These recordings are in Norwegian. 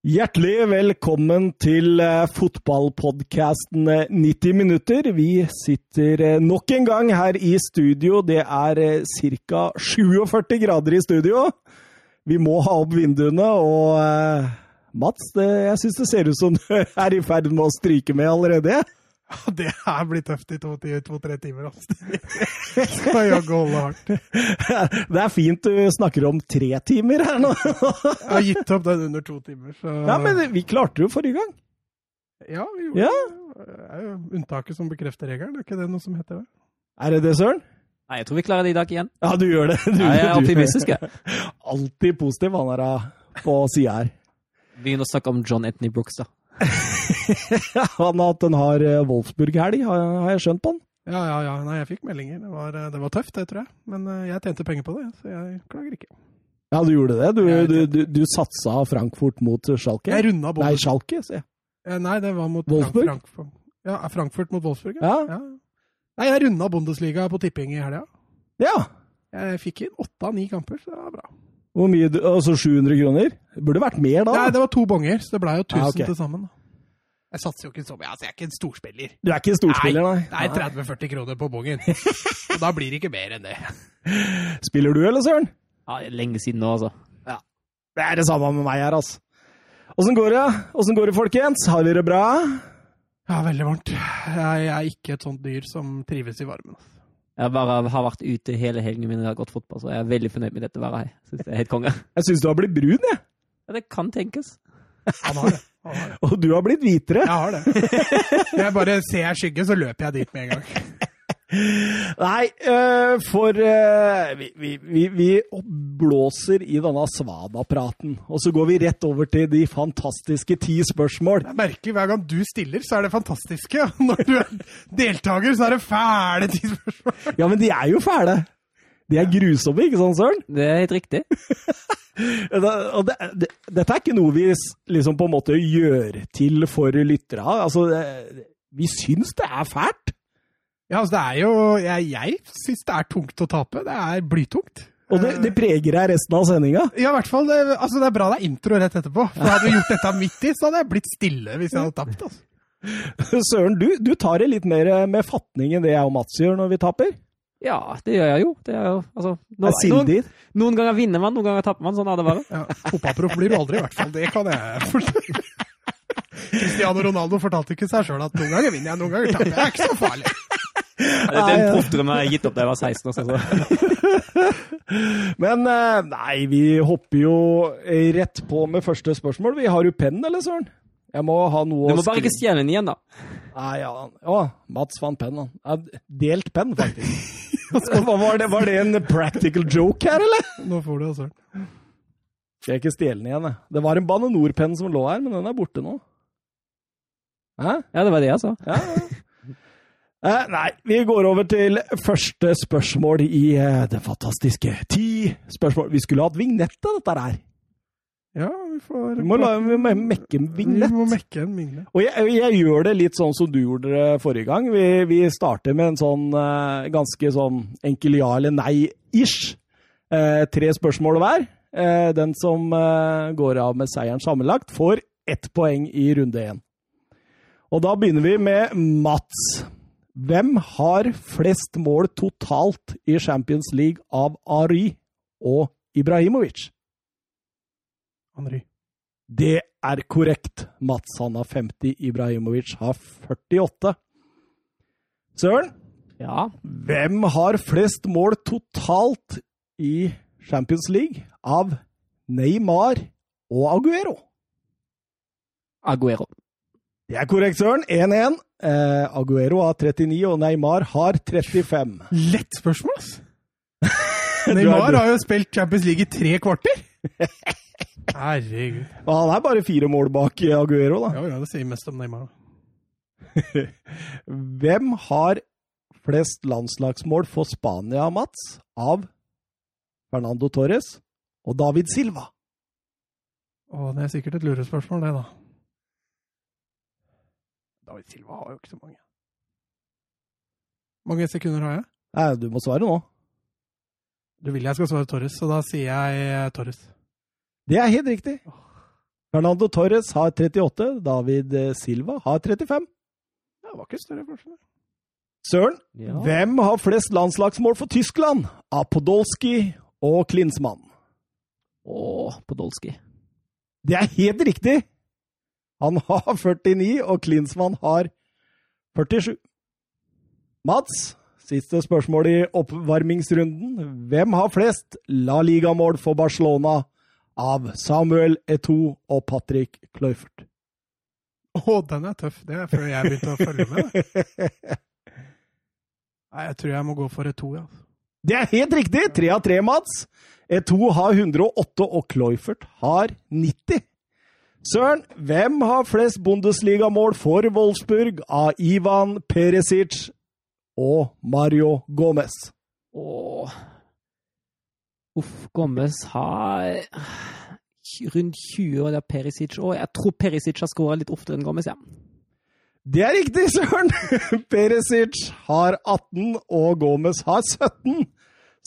Hjertelig velkommen til eh, fotballpodkasten 90 minutter. Vi sitter eh, nok en gang her i studio. Det er ca. 47 grader i studio. Vi må ha opp vinduene, og eh, Mats, det, jeg syns det ser ut som du er i ferd med å stryke med allerede. Det er blitt tøft i to-tre timer. Altså. Skal jaggu holde hardt. Det er fint du snakker om tre timer her nå. Jeg har gitt opp den under to timer. Så... Ja, Men vi klarte det jo forrige gang. Ja, vi gjorde Ja. det. Det er jo unntaket som bekrefter regelen. Er ikke det noe som heter det? Er det det, Søren? Nei, jeg tror vi klarer det i dag igjen. Ja, du gjør det. Du, Nei, jeg er optimistisk, jeg. Alltid positiv, han er da på sida her. Begynn å snakke om John Anthony Brooks, da. Han har hatt en hard eh, Wolfsburg-helg, har har jeg skjønt på han. Ja, ja, ja. Nei, jeg fikk meldinger. Det var, det var tøft, det, tror jeg. Men eh, jeg tjente penger på det, så jeg klager ikke. Ja, du gjorde det. Du, du, du, du satsa Frankfurt mot Schalke? Jeg runda Nei, Schalke, sier jeg. Eh, Nei, det var mot Wolfsburg? Frank, Frank, ja, Frankfurt mot Wolfsburg. Ja. Nei, jeg runda Bundesliga på tipping i helga. Ja. Jeg fikk inn åtte av ni kamper, så det var bra. Hvor mye? Altså 700 kroner? Det burde vært mer da. Nei, det var to bonger, så det blei jo 1000 Ja, okay. til sammen. Jeg satser jo ikke så mye. Altså, jeg er ikke en storspiller. Du er ikke en storspiller, nei. Nei, 30-40 kroner på bongen. Og da blir det ikke mer enn det. Spiller du, eller Søren? Ja, lenge siden nå, altså. Ja. Det er det samme med meg her, altså. Åssen går det? Åssen går det, folkens? Har dere det bra? Ja, veldig varmt. Jeg er ikke et sånt dyr som trives i varmen. Jeg bare har vært ute hele helgen min og jeg har gått fotball, så jeg er veldig fornøyd med dette været her. Synes det er helt konge. Jeg syns du har blitt brun, jeg. Ja, det kan tenkes. Han har det. Han har det. Og du har blitt hvitere. Jeg har det. Når jeg bare ser jeg skygge, så løper jeg dit med en gang. Nei, øh, for øh, vi, vi, vi, vi blåser i denne svada-praten. Og så går vi rett over til de fantastiske ti spørsmål. Det er merkelig, hver gang du stiller, så er det fantastiske. Når du er deltaker, så er det fæle ti spørsmål. Ja, men de er jo fæle. De er grusomme, ikke sant, Søren? Det er helt riktig. Og det, det, dette er ikke noe vi liksom på en måte gjør til for lyttere. Altså, vi syns det er fælt. Ja, altså, det er jo Jeg, jeg syns det er tungt å tape. Det er blytungt. Og det, det preger deg resten av sendinga. Ja, i hvert fall. Det, altså, det er bra det er intro rett etterpå. For hadde vi gjort dette midt i, så hadde jeg blitt stille hvis jeg hadde tapt. Altså. Søren, du, du tar det litt mer med fatning enn det jeg og Mats gjør når vi taper. Ja, det gjør jeg jo. Det er jo altså, sindig. noen, noen ganger vinner man, noen ganger taper man. Sånn er det bare. Ja, Fotballproff blir du aldri, i hvert fall. Det kan jeg fortelle. Cristiano Ronaldo fortalte ikke seg sjøl at noen ganger vinner jeg, noen ganger taper jeg. Det er ikke så farlig. Det er en proffdrøm jeg har gitt opp da jeg var 16 år. Så. Men eh, nei, vi hopper jo rett på med første spørsmål. Vi har jo penn, eller Søren? Jeg må ha noe å Du må å bare ikke stjele den igjen, da. Nei, ja. Å, Mats fant pennen, han. Delt penn, faktisk. Hva var, det, var det en practical joke her, eller? Nå får du Søren. Skal jeg ikke stjele den igjen, jeg. Det var en Bane NOR-penn som lå her, men den er borte nå. Hæ? Ja, det var det jeg sa. Ja, ja. Eh, nei, vi går over til første spørsmål i eh, det fantastiske ti spørsmål. Vi skulle hatt vignett av dette her. Ja, vi får Vi må, la, vi må mekke en vignett. Vi må mekke en vignett. Og jeg, jeg gjør det litt sånn som du gjorde det forrige gang. Vi, vi starter med en sånn eh, ganske sånn enkel ja eller nei-ish. Eh, tre spørsmål hver. Eh, den som eh, går av med seieren sammenlagt, får ett poeng i runde én. Og da begynner vi med Mats. Hvem har flest mål totalt i Champions League av Ari og Ibrahimovic? Henry. Det er korrekt. Mats han har 50, Ibrahimovic har 48. Søren, Ja. hvem har flest mål totalt i Champions League av Neymar og Aguero? Aguero. Det er korrekt, Søren. 1-1. Eh, Aguero har 39, og Neymar har 35. Lett spørsmål, ass! Neymar har jo spilt Champions League i tre kvarter! Herregud. Og han er bare fire mål bak Aguero, da. Ja, ja, det sier mest om Neymar. Hvem har flest landslagsmål for Spania, Mats, av Fernando Torres og David Silva? Å, det er sikkert et lurespørsmål, det, da. David Silva har jo ikke så mange. mange sekunder har jeg? Nei, du må svare nå. Du vil jeg skal svare Torres, så da sier jeg eh, Torres. Det er helt riktig. Fernando Torres har 38. David Silva har 35. Det var ikke større forskjell. Søren, Ja. hvem har flest landslagsmål for Tyskland? Apodolski og Klinsmann. Å, Podolski. Det er helt riktig! Han har 49, og Klinsmann har 47. Mats, siste spørsmål i oppvarmingsrunden. Hvem har flest La Liga-mål for Barcelona av Samuel Eto'o og Patrick Kluivert? Å, den er tøff. Det er før jeg begynte å følge med. Nei, jeg tror jeg må gå for et to, ja. Det er helt riktig! Tre av tre, Mats. Eto'o har 108, og Kluivert har 90. Søren, hvem har flest Bundesligamål for Wolfsburg av Ivan Peresic og Mario Gomez? Å Uff, Gomez har rundt 20 år, det er Perisic òg. Jeg tror Perisic har skåra litt oftere enn Gomez, ja. Det er riktig, Søren! Peresic har 18, og Gomez har 17.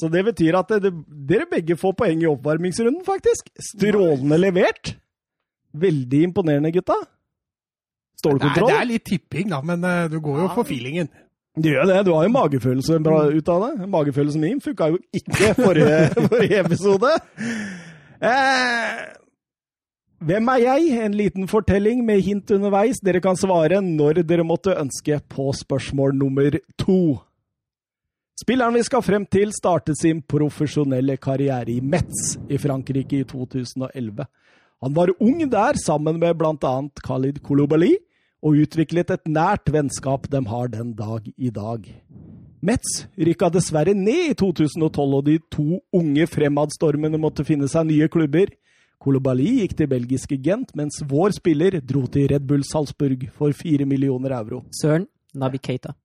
Så det betyr at det, dere begge får poeng i oppvarmingsrunden, faktisk. Strålende levert. Veldig imponerende, gutta. Det er, Stålkontroll. det er litt tipping, da, men uh, du går jo for feelingen. Du gjør det. Du har jo magefølelse bra ut av det. Magefølelsen min funka jo ikke forrige, forrige episode. Eh, hvem er jeg? En liten fortelling med hint underveis. Dere kan svare når dere måtte ønske på spørsmål nummer to. Spilleren vi skal frem til, startet sin profesjonelle karriere i Metz i Frankrike i 2011. Han var ung der sammen med bl.a. Khalid Kolobali, og utviklet et nært vennskap de har den dag i dag. Metz rykka dessverre ned i 2012, og de to unge fremadstormene måtte finne seg nye klubber. Kolobali gikk til belgiske Gent, mens vår spiller dro til Red Bull Salzburg for fire millioner euro. Søren Navi Keita.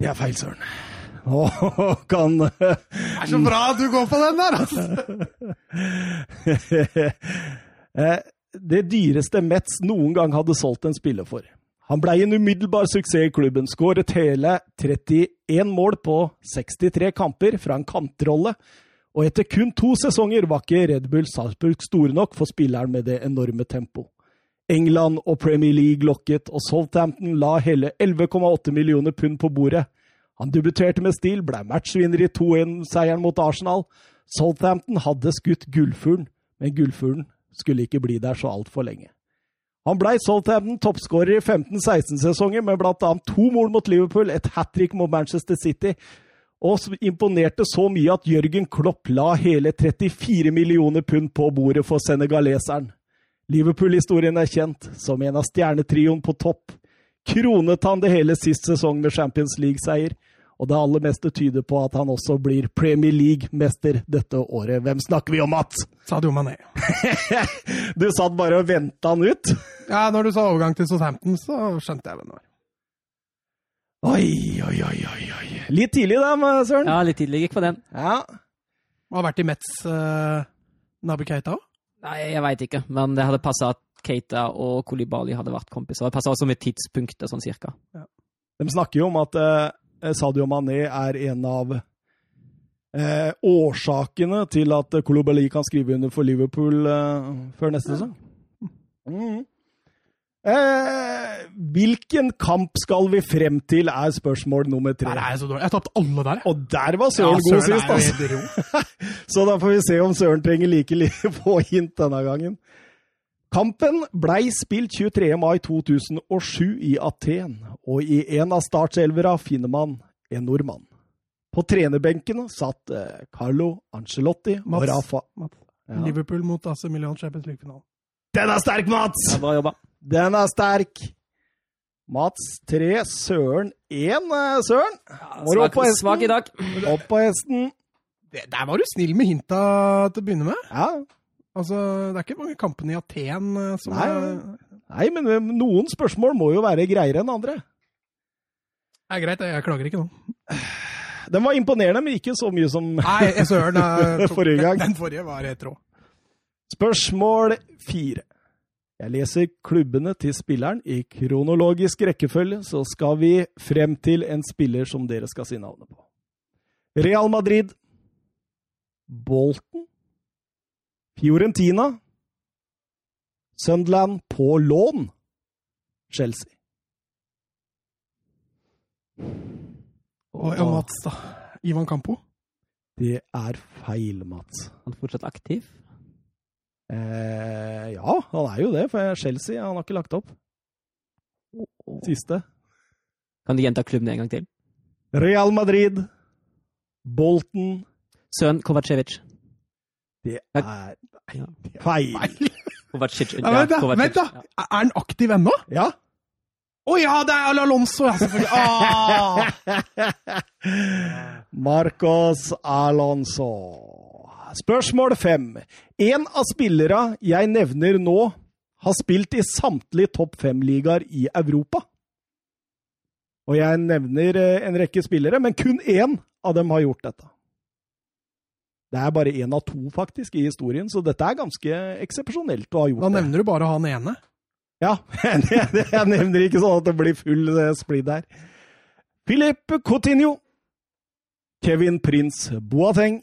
Det er feil, Søren. Å, kan Det er så bra at du går på den der, altså! Eh, Det dyreste Metz noen gang hadde solgt en spiller for. Han blei en umiddelbar suksess i klubben, skåret hele 31 mål på 63 kamper fra en kantrolle, og etter kun to sesonger var ikke Red Bull Salzburg store nok for spilleren med det enorme tempo. England og Premier League lokket, og Southampton la hele 11,8 millioner pund på bordet. Han debuterte med stil, ble matchvinner i 2-1-seieren mot Arsenal. Southampton hadde skutt gullfuglen, men gullfuglen skulle ikke bli der så altfor lenge. Han blei Southampton toppskårer i 15-16-sesongen med bl.a. to mål mot Liverpool, et hat trick mot Manchester City, og imponerte så mye at Jørgen Klopp la hele 34 millioner pund på bordet for senegaleseren. Liverpool-historien er kjent som en av stjernetrioen på topp. Kronet han det hele sist sesong med Champions League-seier, og det aller meste tyder på at han også blir Premier League-mester dette året. Hvem snakker vi om, Mats? Sadio Mané. Du satt bare og venta han ut? Ja, når du sa overgang til Southampton, så skjønte jeg hvem det var. Oi, oi, oi, oi. oi. Litt tidlig da, Søren. Ja, litt tidlig gikk på den. Ja. Har vært i Metz, uh, Nabi Keita òg? Nei, jeg veit ikke, men det hadde passa at Keita og Kolibali hadde vært kompiser. Det passa også med tidspunktet, sånn cirka. De snakker jo om at eh, Sadio Mané er en av eh, årsakene til at Kolobali kan skrive under for Liverpool eh, før neste sesong. Mm. Eh, hvilken kamp skal vi frem til, er spørsmål nummer tre. Der er jeg så dårlig. Jeg tapte alle der. Og der var Søren god Søren sist, altså. Så da får vi se om Søren trenger like lite få hint denne gangen. Kampen blei spilt 23. mai 2007 i Aten, og i en av startselvera finner man en nordmann. På trenerbenken satt Carlo Carlo Ancelotti og Rafa. Mats. Ja. Liverpool mot AC Milan Champions League-finalen. Den er sterk, Mats! Ja, bra jobba. Den er sterk! Mats 3, Søren 1. eh, Søren, Må du opp på hesten? svak i dag. opp på hesten. Der var du snill med hinta til å begynne med. Ja, Altså, Det er ikke mange kampene i Aten eh, som Nei, er, Nei, men eh, noen spørsmål må jo være greiere enn andre. Det er greit. Jeg klager ikke nå. Den var imponerende, men ikke så mye som Nei, søren. eh, Forrige gang. Den, forrige var helt rå. Spørsmål fire. Jeg leser klubbene til spilleren i kronologisk rekkefølge, så skal vi frem til en spiller som dere skal si navnet på. Real Madrid, Bolton, Fiorentina, Sunderland på lån. Chelsea. Og ja, Mats, da. Ivan Campo. Det er feil, Mats. Han er fortsatt aktiv. Eh, ja, han er jo det, for Chelsea han har ikke lagt opp. Siste. Kan du gjenta klubben en gang til? Real Madrid. Bolten. Søren Kovacevic. Det er Ja. feil. Kovacic. Ja, vent, da. Vent da. Er han aktiv ennå? Ja. Å ja, det er Alonso! Ja, selvfølgelig. Ah! Marcos Alonso. Spørsmål fem. En av spillere jeg nevner nå, har spilt i samtlige topp fem-ligaer i Europa. Og jeg nevner eh, en rekke spillere, men kun én av dem har gjort dette. Det er bare én av to, faktisk, i historien, så dette er ganske eksepsjonelt å ha gjort Da det. nevner du bare han ene. Ja, jeg, nevner ikke sånn at det blir full eh, splid her. Philippe Coutinho. Kevin Prince Boateng.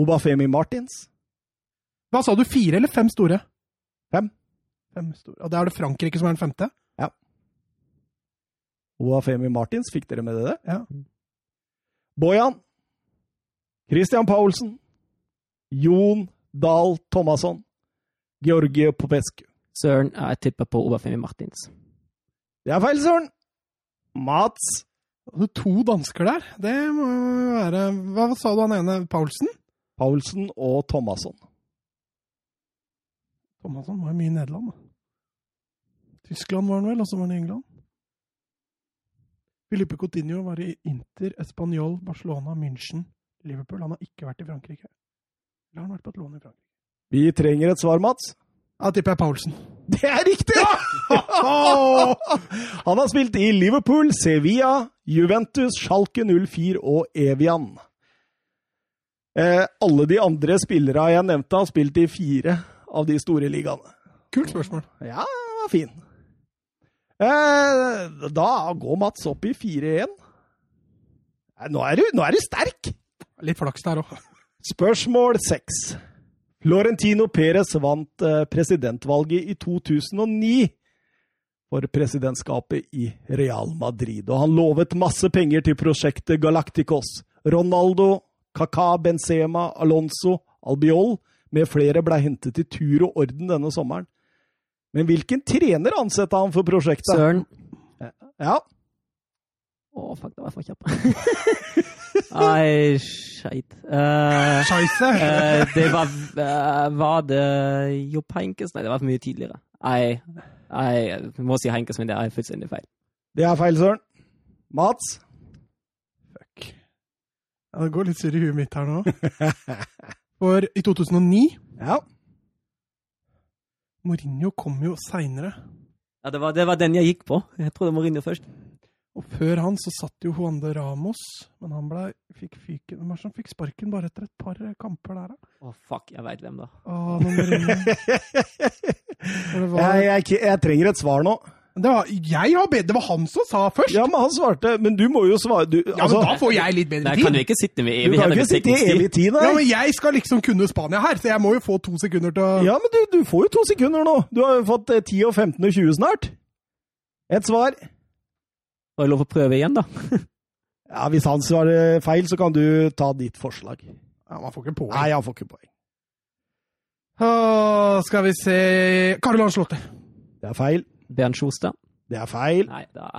Obafemi Martins. Hva sa du, fire eller fem store? Fem. Fem store. Og da er det Frankrike som er den femte? Ja. Obafemi Martins, fikk dere med det? Ja. Bojan. Christian Paulsen. Jon Dahl Thomasson. Georgie Popescu. Søren, jeg tipper på Obafemi Martins. Det er feil, Søren! Mats. Det er to dansker der. Det må jo være Hva sa du han ene? Paulsen? Paulsen og Thomasson. Thomasson var jo mye i Nederland, da. Tyskland var han vel, og så var han i England. Filippe Coutinho var i Inter, Español, Barcelona, München, Liverpool. Han har ikke vært i Frankrike. Eller har han vært på et lån i Frankrike? Vi trenger et svar, Mats. Da tipper jeg Paulsen. Det er riktig! Han har spilt i Liverpool, Sevilla, Juventus, Schalke 04 og Evian. Eh, alle de andre spillere jeg nevnte, har spilt i fire av de store ligaene. Kult spørsmål. Ja, den var fin. Eh, da går Mats opp i 4-1. Eh, Nå er nå er du sterk! Litt flaks der òg. Spørsmål seks. Florentino Perez vant eh, presidentvalget i 2009 for presidentskapet i Real Madrid, og han lovet masse penger til prosjektet Galacticos. Ronaldo, Kaká, Benzema, Alonso, Albiol med flere ble hentet i tur og orden denne sommeren. Men hvilken trener ansatte han for prosjektet? Søren Ja, Å, fuck, det var for kjapp. Nei, skeit. Eh, Scheisse! eh, det var uh, Var det Jopp Heinkes? Nei, det var for mye tidligere. Nei, nei, jeg må si Heinkes, men det er fullstendig feil. det er feil, Søren. Mats? Fuck. Ja, det går litt surr i huet mitt her nå. For i 2009 Ja. Mourinho kom jo seinere. Ja, det var, det var den jeg gikk på. Jeg trodde Mourinho først. Og før han så satt jo Juan de Ramos, men han ble, fikk fyken Hvem var det som fikk sparken bare etter et par kamper der, da? Å, fuck, jeg veit hvem, da. Å, nå Mourinho. Og det, var, Jeg, jeg, jeg trenger et svar nå. det, var, jeg har bedt, det var han som sa først! Ja, men han svarte Men du må jo svare du, Ja, altså, men da får jeg litt bedre Nei, kan du ikke sitte med evig, Du kan ikke sitte i evig tid, nei. Ja, men jeg skal liksom kunne Spania her, så jeg må jo få to sekunder til å Ja, men du, du får jo to sekunder nå. Du har jo fått eh, 10 og 15 og 20 snart. Et svar. Får jeg lov å prøve igjen, da? Ja, Hvis han svarer feil, så kan du ta ditt forslag. Ja, Man får ikke poeng. Nei, han får ikke poeng. Åh, skal vi se Karl Ancelotti. Det er feil. Bernt Sjostad? Det er feil. Nei, da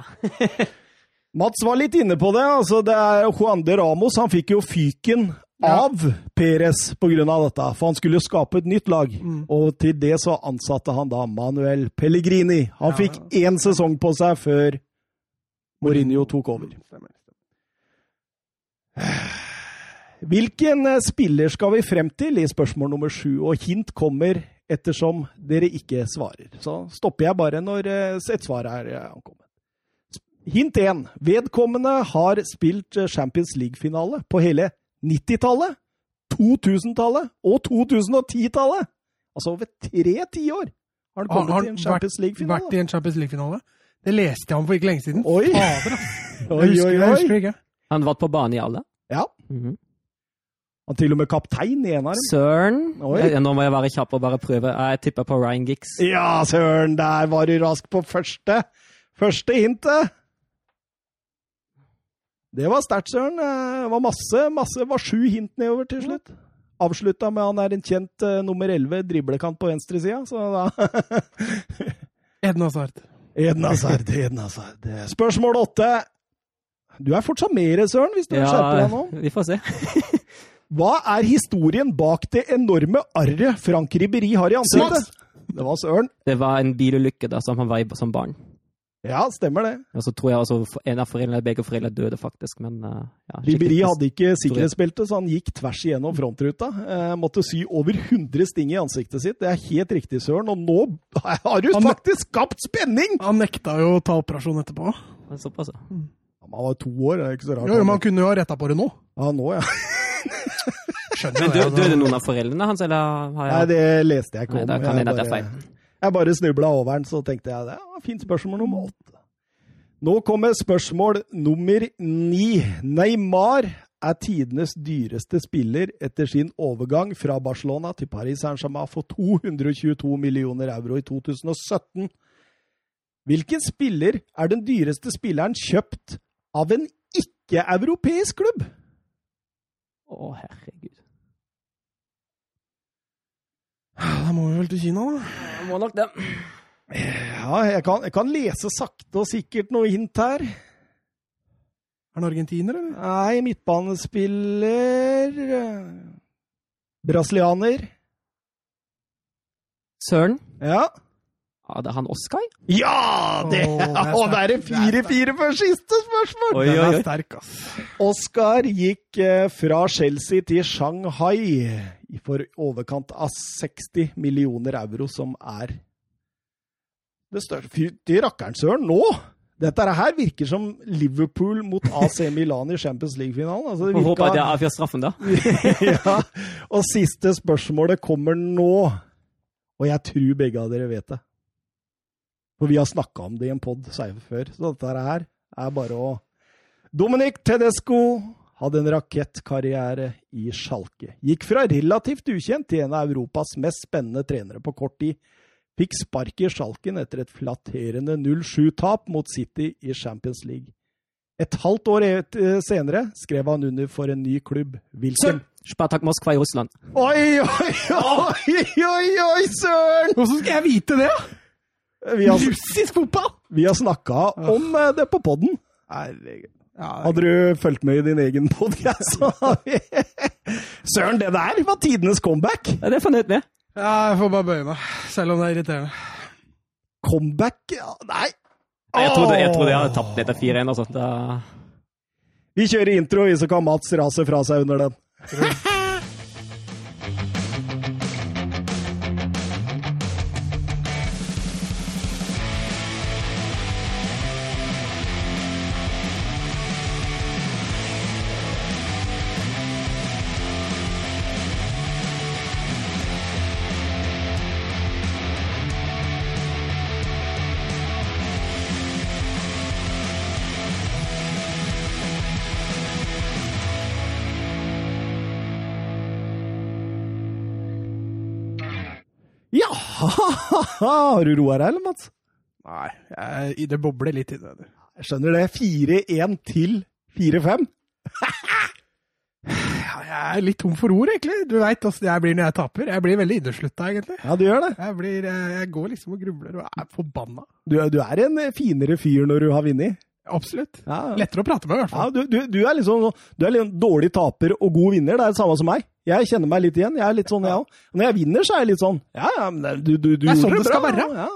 Mats var litt inne på det. altså det er Juan de Ramos han fikk jo fyken av Ja. Perez pga. dette, for han skulle skape et nytt lag. Mm. Og til det så ansatte han da Manuel Pellegrini. Han Ja, fikk ja. én sesong på seg før Mourinho tok over. Hvilken eh, spiller skal vi frem til i spørsmål nummer sju? Og hint kommer ettersom dere ikke svarer. Så stopper jeg bare når eh, et svar er eh, ankommet. Hint 1. Vedkommende har spilt Champions League-finale på hele 90-tallet, 2000-tallet og 2010-tallet. Altså over tre tiår har han Har kommet i en Champions League-finale. i en Champions League-finale? Det leste jeg om for ikke lenge siden. Oi. Fader, ass. Oi, oi, jeg oi. det ikke. Han var på banen i alle? Ja. Mhm. Han er til og med kaptein i en av dem. Søren. Oi. Ja, Nå må jeg være kjapp og bare prøve. Jeg tipper på Ryan Giggs. Ja, søren, der var du rask på første. Første hintet. Det var sterkt, søren. Eh, Det var masse, masse. Det var sju hint nedover til slutt. Avslutta med han er en kjent uh, nummer 11 driblekant på venstresida, så da Edna Sard. Eden Hazard, Eden Hazard. Spørsmål åtte. Du er fortsatt mer, Søren, hvis du skjerper deg nå. vi får se. Hva er historien bak det enorme arret Frank Ribberi har i ansiktet? Det var Søren. Det var en bilulykke da som han var i som barn. Ja, stemmer det. Og så tror jeg altså, en av foreldrene, begge foreldrene døde faktisk, men uh, ja, Ribberi hadde ikke sikkerhetsbelte, så han gikk tvers igjennom frontruta. Eh, måtte sy over 100 sting i ansiktet sitt. Det er helt riktig, Søren. Og nå har du Han- faktisk skapt spenning! Han nekta jo å ta operasjon etterpå. Såpass, ja. Han var to år, det er ikke så rart. Jo, jo, Man kunne jo ha retta på det nå. Ja, nå, ja. Skjønner Men. Døde noen av foreldrene hans, eller? Har Nei, det leste jeg ikke om. Nei, da kan Jeg hende at det er feil. Jeg bare snubla over den, så tenkte jeg det var fint spørsmål nummer åtte. Nå kommer spørsmål nummer ni. Neymar er tidenes dyreste spiller etter sin overgang fra Barcelona til Paris Saint-Germain for 222 millioner euro i 2017. Hvilken spiller er den dyreste spilleren kjøpt av en ikke-europeisk klubb? Å, herregud. Da må vi vel til Kina, da. Jeg må nok det. Ja, jeg kan, jeg kan lese sakte og sikkert noe hint her. Er han argentiner, eller? Nei, midtbanespiller eh, Brasilianer. Søren? Ja. Ja, det er han Oscar? Ja! Det, oh, det er 4-4 for siste spørsmål! Oi, oi, oi. sterk. Oscar gikk eh, fra Chelsea til Shanghai for overkant av 60 millioner euro, som er det største Fytti rakkeren søren, nå! Dette her virker som Liverpool mot AC Milan i Champions League-finalen. Altså, det Håper håpe at jeg avgjør straffen, da. ja, og siste spørsmålet kommer nå. Og jeg tror begge av dere vet det. For vi har snakka om det i en pod før, så dette her er bare å Dominic Tedesco hadde en rakettkarriere i Schalke. Gikk fra relativt ukjent til en av Europas mest spennende trenere på kort tid. Fikk spark i Schalken etter et flatterende 0-7-tap mot City i Champions League. Et halvt år senere skrev han under for en ny klubb. Hvilken? Spartak Moskva i Russland. Oi, oi, oi, oi, oi, søren! Hvordan skal jeg vite det? Russisk fotball! vi har snakka om eh, det på podden. Herregud. Hadde du fulgt med i din egen podkast, så har vi Søren, det der var tidenes comeback! Ja, det er jeg fornøyd med. ja, jeg får bare bøye meg, selv om det er irriterende. Comeback ja, Nei! Jeg trodde, jeg trodde jeg hadde tapt etter 4-1. Altså. Da... Vi kjører intro, vi, så kan Mats rase fra seg under den. Har du roa deg, eller, Mats? Nei, jeg, det bobler litt inni det. Jeg skjønner det. 4-1 til 4-5. Ja, jeg er litt tom for ord, egentlig. Du veit åssen jeg blir når jeg taper. Jeg blir veldig inneslutta, egentlig. Ja, du gjør det. Jeg, blir, eh, jeg går liksom og grubler og er forbanna. Du, du er en finere fyr når du har vunnet. Absolutt. Ja, ja. Lettere å prate med, i hvert Ja, fall. du, du, du er liksom du er litt sånn dårlig taper og god vinner. Det er det samme som meg. Jeg kjenner meg litt igjen. Jeg er litt sånn, jeg òg. Når jeg vinner, så er jeg litt sånn Ja, ja, men det- du, du, du Det er sånn det skal bra, være. Ja.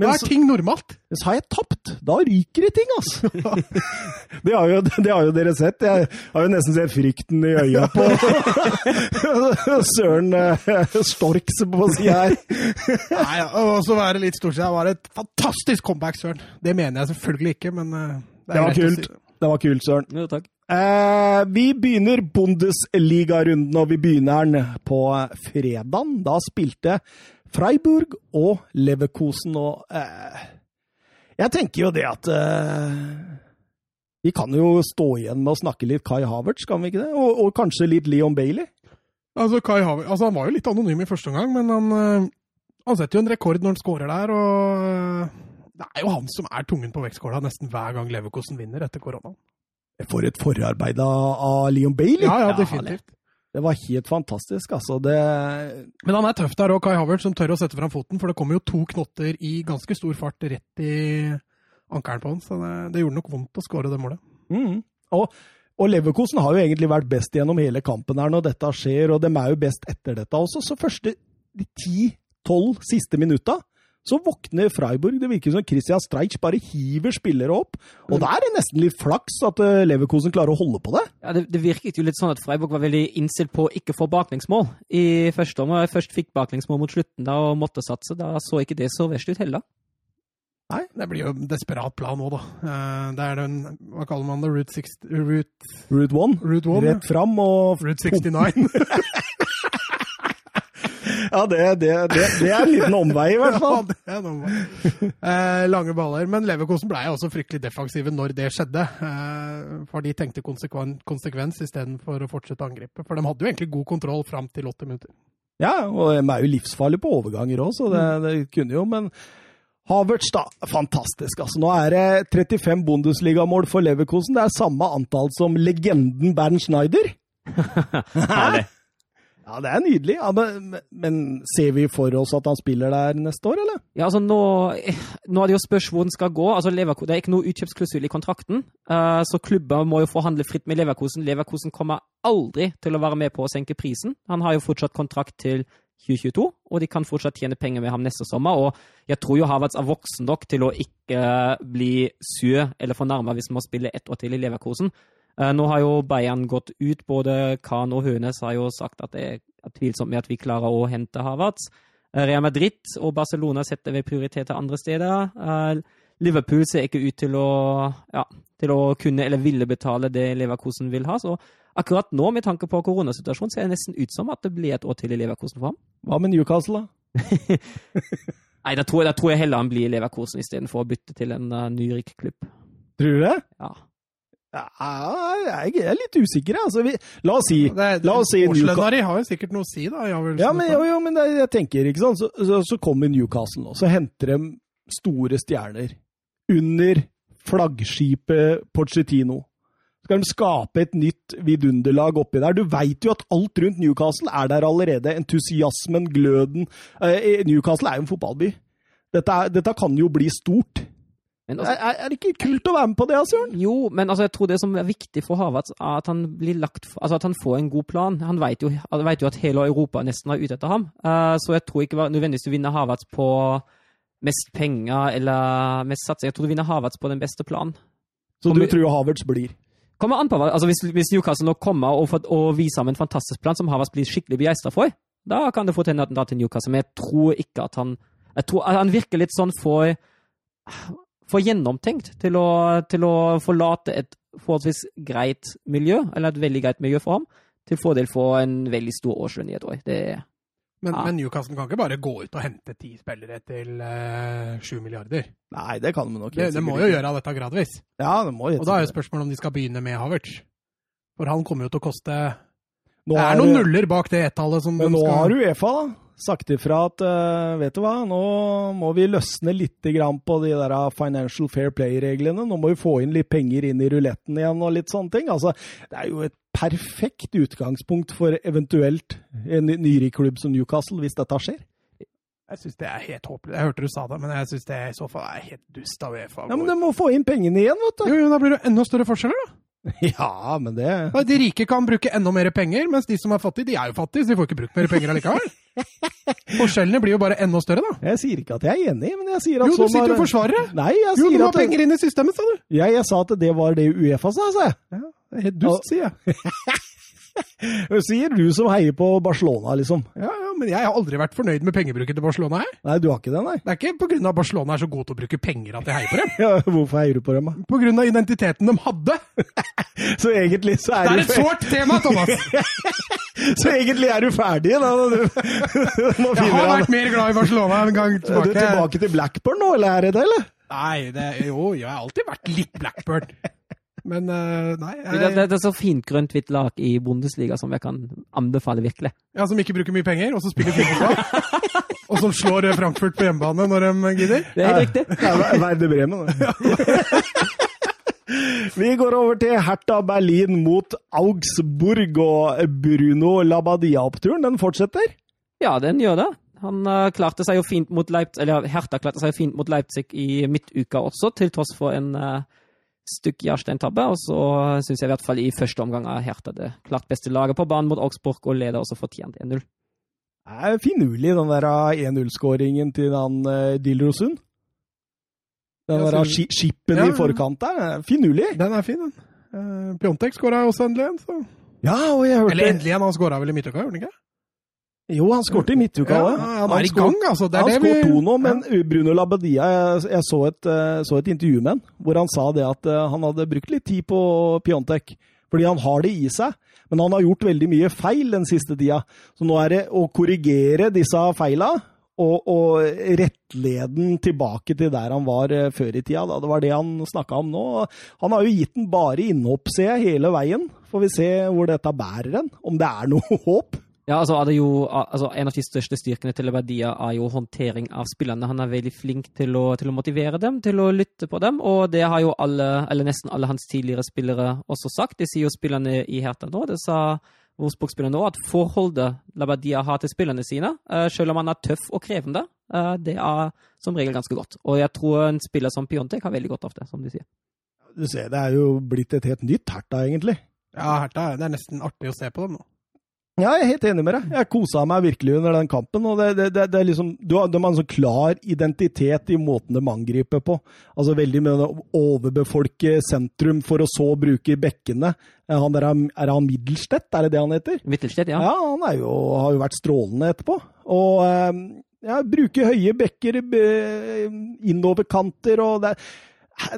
Da er ting normalt. så har jeg tapt. Da ryker det ting, altså. Det har, jo, det har jo dere sett. Jeg har jo nesten sett frykten i øya på Søren eh, Storks på sida her. Nei, ja, og så være litt stort sett. Det var et fantastisk comeback, Søren. Det mener jeg selvfølgelig ikke, men eh, Det var kult. si. Det var kult, Søren. Jo, takk. Eh, vi begynner Bundesliga-runden, og vi begynner den på fredagen. Da spilte Freiburg og Leverkosen og eh, Jeg tenker jo det at eh, Vi kan jo stå igjen med å snakke litt Kai Havertz, kan vi ikke det? Og, og kanskje litt Leon Bailey? Altså, Kai Havertz altså, han var jo litt anonym i første omgang, men han, eh, han setter jo en rekord når han scorer der. og eh, Det er jo han som er tungen på vektskåla nesten hver gang Leverkosen vinner etter koronaen. For et forarbeid av, Leon Bailey! Ja, ja, definitivt. Det var helt fantastisk, altså. Det Men han er tøff der òg, Kai Havertz, som tør å sette fram foten. For det kommer jo to knotter i ganske stor fart rett i ankelen på han. Så det, det gjorde nok vondt å skåre det målet. mm. og, og Leverkosen har jo egentlig vært best gjennom hele kampen her når dette skjer, og de er jo best etter dette også. Så første de ti-tolv siste minutta så våkner Freiburg. Det virker som Christian Streich bare hiver spillere opp. Og da er det nesten litt flaks at eh, Leverkosen klarer å holde på det. Ja, det, det virket jo litt sånn at Freiburg var veldig innstilt på å ikke få baklengsmål i første omgang. Først fikk baklengsmål mot slutten da og måtte satse. Da så ikke det så verst ut heller. Nei, det blir jo en desperat plan nå, da. Eh, Det er den Hva kaller man det? Route, 60, route, Route one. route one? Rett fram og Route 69. Ja, det, det, det, det er en liten omvei, i hvert Ja, fall. det er noe. Eh, lange baller. Men Leverkosen ble også fryktelig defensive når det skjedde. Eh, for de tenkte konsekvens, konsekvens istedenfor å fortsette angrepet. For de hadde jo egentlig god kontroll fram til 80 minutter. Ja, og de er jo livsfarlige på overganger òg, så det, det kunne jo, men Havertz, da. Fantastisk. altså. Nå er det 35 Bundesligamål for Leverkosen. Det er samme antall som legenden Bernt Schneider. Herlig. Ja, det er nydelig. Ja, men, men ser vi for oss at han spiller der neste år, eller? Ja, altså nå, nå er det jo spørs hvor den skal gå. Altså Leverko, det er ikke noe utkjøpsklausul i kontrakten, uh, så klubber må jo forhandle fritt med Leverkosen. Leverkosen kommer aldri til å være med på å senke prisen. Han har jo fortsatt kontrakt til 2022, og de kan fortsatt tjene penger med ham neste sommer. Og jeg tror jo Havertz er voksen nok til å ikke bli sur eller fornærma hvis må spille ett år til i Leverkosen. Eh, Nå har jo Bayern gått ut. Både Kahn og Hønes har jo sagt at det er tvilsomt med at vi klarer å hente Havertz. Eh, Real Madrid og Barcelona setter ved prioritet til andre steder. Eh, Liverpool ser ikke ut til å, ja, til å kunne eller ville betale det Leverkosen vil ha. Så akkurat nå, med tanke på koronasituasjonen, ser det nesten ut som at det blir et år til i Leverkosen for ham. Hva med Newcastle, da? Nei, da tror, jeg- da tror jeg heller han blir i Leverkosen istedenfor å bytte til en uh, nyrik klubb. Tror du det? Ja. Jeg er litt usikker, altså. Vi, la oss si La oss si Newcastle. Har jo sikkert noe å si, da. Ja, men, jo, jo, men det, jeg tenker, ikke sant. Så, så, så kommer Newcastle nå. Så henter de store stjerner under flaggskipet Pochettino. Skal de skape et nytt vidunderlag oppi der? Du veit jo at alt rundt Newcastle er der allerede. Entusiasmen, gløden. Eh, Newcastle er jo en fotballby. Dette, dette kan jo bli stort. Men altså, er er det ikke kult å være med på det, Asjørn? jo, men altså, jeg tror det som er viktig for Havertz, er at han blir lagt Altså at han får en god plan. Han vet jo, han vet jo at hele Europa nesten er ute etter ham. Uh, så jeg tror ikke nødvendigvis du vinner Havertz på mest penger eller mest satsing. Jeg tror du vinner Havertz på den beste planen. Så du tror Havertz blir? Kommer an på altså hvis, hvis Newcastle nå kommer og, og viser ham en fantastisk plan som Havertz blir skikkelig begeistra for, da kan det fort hende at han drar til Newcastle. Men jeg tror ikke at han jeg tror, at Han virker litt sånn for, for gjennomtenkt til å, til å forlate et forholdsvis greit miljø, eller et veldig greit miljø for ham, til fordel for en veldig stor årslønn i et år. Det, Men, Ja. men Newcastle kan ikke bare gå ut og hente ti spillere til sju uh, milliarder. Nei, det kan de nok Det, det må jo gjøre dette gradvis. Ja, det må helt Og da er jo spørsmålet om de skal begynne med Havertz. For han kommer jo til å koste Nå Det er noen nuller bak det ett-tallet som Men de nå skal har Uefa da, sagt ifra at eh, vet du hva, nå må vi løsne litt grann på de der financial fair play-reglene. Nå må vi få inn litt penger inn i ruletten igjen og litt sånne ting. Altså, det er jo et perfekt utgangspunkt for eventuelt en ny- nyrik klubb som Newcastle, hvis dette skjer. Jeg syns det er helt håpløst. Jeg hørte du sa det, men jeg syns det i så fall er helt dust av Uefa. Ja, Men de må få inn pengene igjen, vet du. Jo, jo, da blir det enda større forskjeller, da. Ja, men det De rike kan bruke enda mer penger, mens de som er fattige, de er jo fattige, så de får ikke brukt mer penger allikevel. Forskjellene blir jo bare enda større, da. Jeg sier ikke at jeg er enig, men jeg sier at Jo, du sånn sitter jo og forsvarer det. Nei, jeg Jo, du sier må ha det, penger inn i systemet, sa du. Ja, jeg sa at det var det Uefa sa, sa jeg. Det er helt dust, sier jeg. Sier du som heier på Barcelona, liksom. Ja, ja, men jeg har aldri vært fornøyd med pengebruken til Barcelona, jeg. Nei, du har ikke det, nei. Det er ikke pga. Barcelona er så god til å bruke penger at jeg heier på dem. Ja, hvorfor heier du på dem, da? Av identiteten de hadde. Så egentlig så er, Det er et sårt tema, Thomas! Så egentlig er du ferdig, da. Du, Jeg har vært mer glad i Barcelona en gang tilbake. Er du tilbake til Blackburn nå, eller er det det, eller? Nei, det, jo, jeg har alltid vært litt Blackburn. Men eh, nei Det, det, jeg, det er så fint grønt-hvitt lag i Bundesliga som jeg kan anbefale virkelig. ja, Som ikke bruker mye penger, og så spiller fotball. og som slår eh, Frankfurt på hjemmebane når de gidder. Det er helt riktig. Det er Werder Bremen. det. Vi går over til Hertha Berlin mot Augsburg, og Bruno Labadia-oppturen den fortsetter. Ja, den gjør det. Han eh, klarte seg jo fint mot Leipzig, eller Hertha klarte seg jo fint mot Leipzig i midtuka også, til tross for en uh, stykk Jarstein-tabbe. Og så syns jeg i hvert fall i første omgang er Hertha det klart beste laget på banen mot Augsburg, og leder også fortjent 1-0. Det er finurlig, den der 1-0-skåringen til han uh, Dilrosund. Den der skippen Ja, i forkant der. er Finurlig. Den er fin, den. Uh, Pjontek skåra også endelig en. Så. Ja, og jeg hørte Eller endelig en, han skåra vel i midtuka, gjorde han ikke? Jo, han skåret i midtuka. Ja, det. han er i gang, altså. Det han vi- skåret to nå, men Bruno Labbadia Jeg, jeg så, et, eh, så et intervju med han hvor han sa det at eh, han hadde brukt litt tid på Piontek. Fordi han har det i seg, men han har gjort veldig mye feil den siste tida. Så nå er det å korrigere disse feila og, og rettlede den tilbake til der han var eh, før i tida. Da. Det var det han snakka om nå. Han har jo gitt den bare innhopp, ser jeg, hele veien. Får vi se hvor dette bærer hen. Om det er noe håp. Ja, altså, er det jo, altså En av de største styrkene til Abadia er jo håndtering av spillerne. Han er veldig flink til å, til å motivere dem, til å lytte på dem. Og det har jo alle, eller nesten alle hans tidligere spillere også sagt. Det sier jo spillerne i Hertha nå. Det sa Wolfsburg-spillerne nå, at forholdet Labadia har til spillerne sine, eh, selv om han er tøff og krevende, eh, det er som regel ganske godt. Og jeg tror en spiller som Piontek har veldig godt av det, som de sier. Du ser, det er jo blitt et helt nytt Herta, egentlig. Ja, Hertha, det er nesten artig å se på dem nå. Ja, jeg er helt enig med deg. Jeg kosa meg virkelig under den kampen. og det, det, det, liksom, du har, De har en sånn klar identitet i måten de angriper på. Altså Veldig med å overbefolke sentrum for å så bruke bekkene. Eh, Han der, er han Middelstedt, er det det han heter? Middelstedt, ja. Ja, han jo, har jo vært strålende etterpå. Og eh, ja, bruke høye bekker be- innover kanter og det,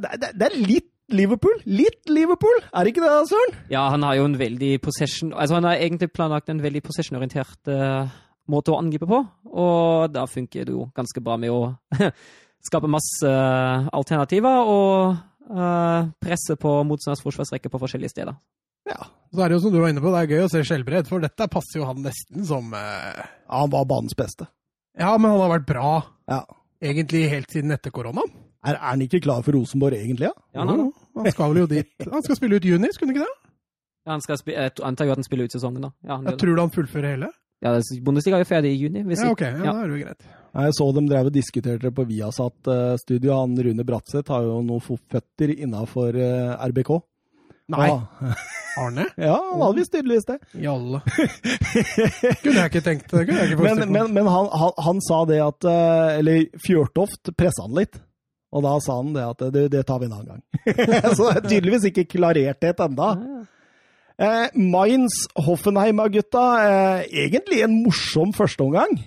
det, det er litt Liverpool. Litt Liverpool, er det ikke det, Søren? Ja, han har jo en veldig possession Altså, han har egentlig planlagt en veldig possession-orientert uh, måte å angripe på, og da funker det jo ganske bra med å skape masse uh, alternativer og uh, presse på motstanders forsvarsrekke på forskjellige steder. Ja. Så er det jo som du var inne på, det er gøy å se Skjelbred, for dette passer jo han nesten som eh, Han var banens beste. Ja, men han har vært bra Ja. egentlig helt siden etter koronaen. Er, er han ikke klar for Rosenborg, egentlig? Ja? Ja, han, han skal vel jo dit. Han skal spille ut juni, skulle han ikke det? ja, han skal jeg antar jo at han spiller ut sesongen, da. Ja, han Jeg tror du han fullfører hele? ja Bundesliga er jo ferdig i juni. Hvis Ja, ok, ja, ja. da er det jo greit. Jeg så dem drev og diskuterte det på Viasat-studio. Han Rune Bratseth har jo noen føtter innafor RBK. Nei, Ah. Arne? ja han hadde visst tydeligvis det. Jalle. alle. Kunne jeg ikke tenkt det. Kunne jeg ikke Men, men, men han, han, han sa det at eh, Eller Fjørtoft pressa han litt. Og da sa han det at det, det tar vi en annen gang. Så det er tydeligvis ikke klarert det enda. Eh, Mainz Hoffenheim-gutta, eh, egentlig en morsom førsteomgang.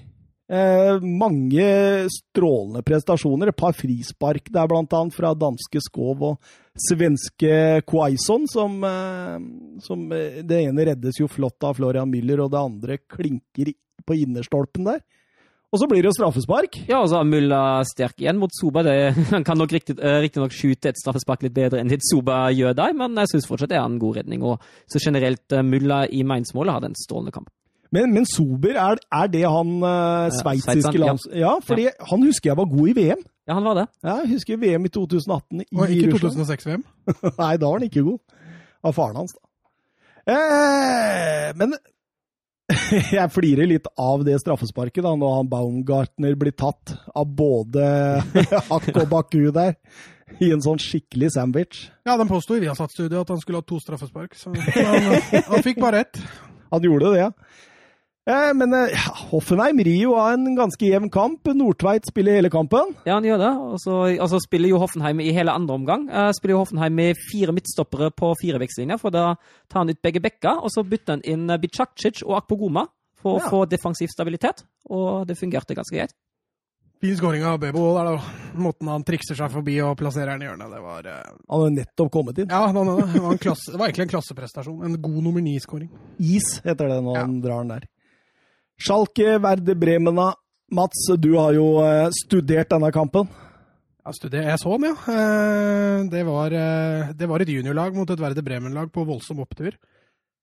Eh, mange strålende prestasjoner. Et par frispark der, blant annet, fra danske Skov og svenske Quaison, som, eh, som eh, Det ene reddes jo flott av Florian Müller, og det andre klinker på innerstolpen der. Og så blir det jo straffespark. Ja, og så er Mulla sterk igjen mot Soba. Det, han kan nok riktig- eh, riktignok skyte et straffespark litt bedre enn det Soba gjør der, men jeg syns fortsatt det er en god redning. Og så generelt, eh, Mulla i Mainz-målet hadde en strålende kamp. Men, men Sober, er, er det han uh, sveitsiske lands... ja. for Ja, han husker jeg var god i VM. Ja, han var det. Ja, jeg husker VM i 2018 i Og ikke 2006-VM. Nei, da var han ikke god. Av faren hans, da. Eh, men jeg flirer litt av det straffesparket, da, når han Baumgartner blir tatt av både Hakk og Baku der. I en sånn skikkelig sandwich. Ja, den påsto i Viasat-studioet at han skulle ha to straffespark, så han, han fikk bare ett. Han gjorde det, ja. Eh, men eh, ja, Hoffenheim rir jo av en ganske jevn kamp. Nordtveit spiller hele kampen. Ja, han gjør det. Og så altså, spiller jo Hoffenheim i hele andre omgang. Uh, spiller jo Hoffenheim med fire midtstoppere på firevekslinja, for da tar han ut begge bekka, og så bytter han inn eh, Bicacic og Akpogoma for Ja. å få defensiv stabilitet, og det fungerte ganske greit. Fin skåring av Bebo der, da. Måten han trikser seg forbi og plasserer den i hjørnet, det var uh... Han hadde nettopp kommet inn. Ja, det var, en klasse, det var egentlig en klasseprestasjon. En god nummer ni-skåring. Is heter det når Ja. han drar den der. Schalke Verde Bremena. Mats, du har jo eh, studert denne kampen. Jeg så den, ja. Eh, Det var, eh, det var et juniorlag mot et Verde Bremen-lag på voldsom opptur.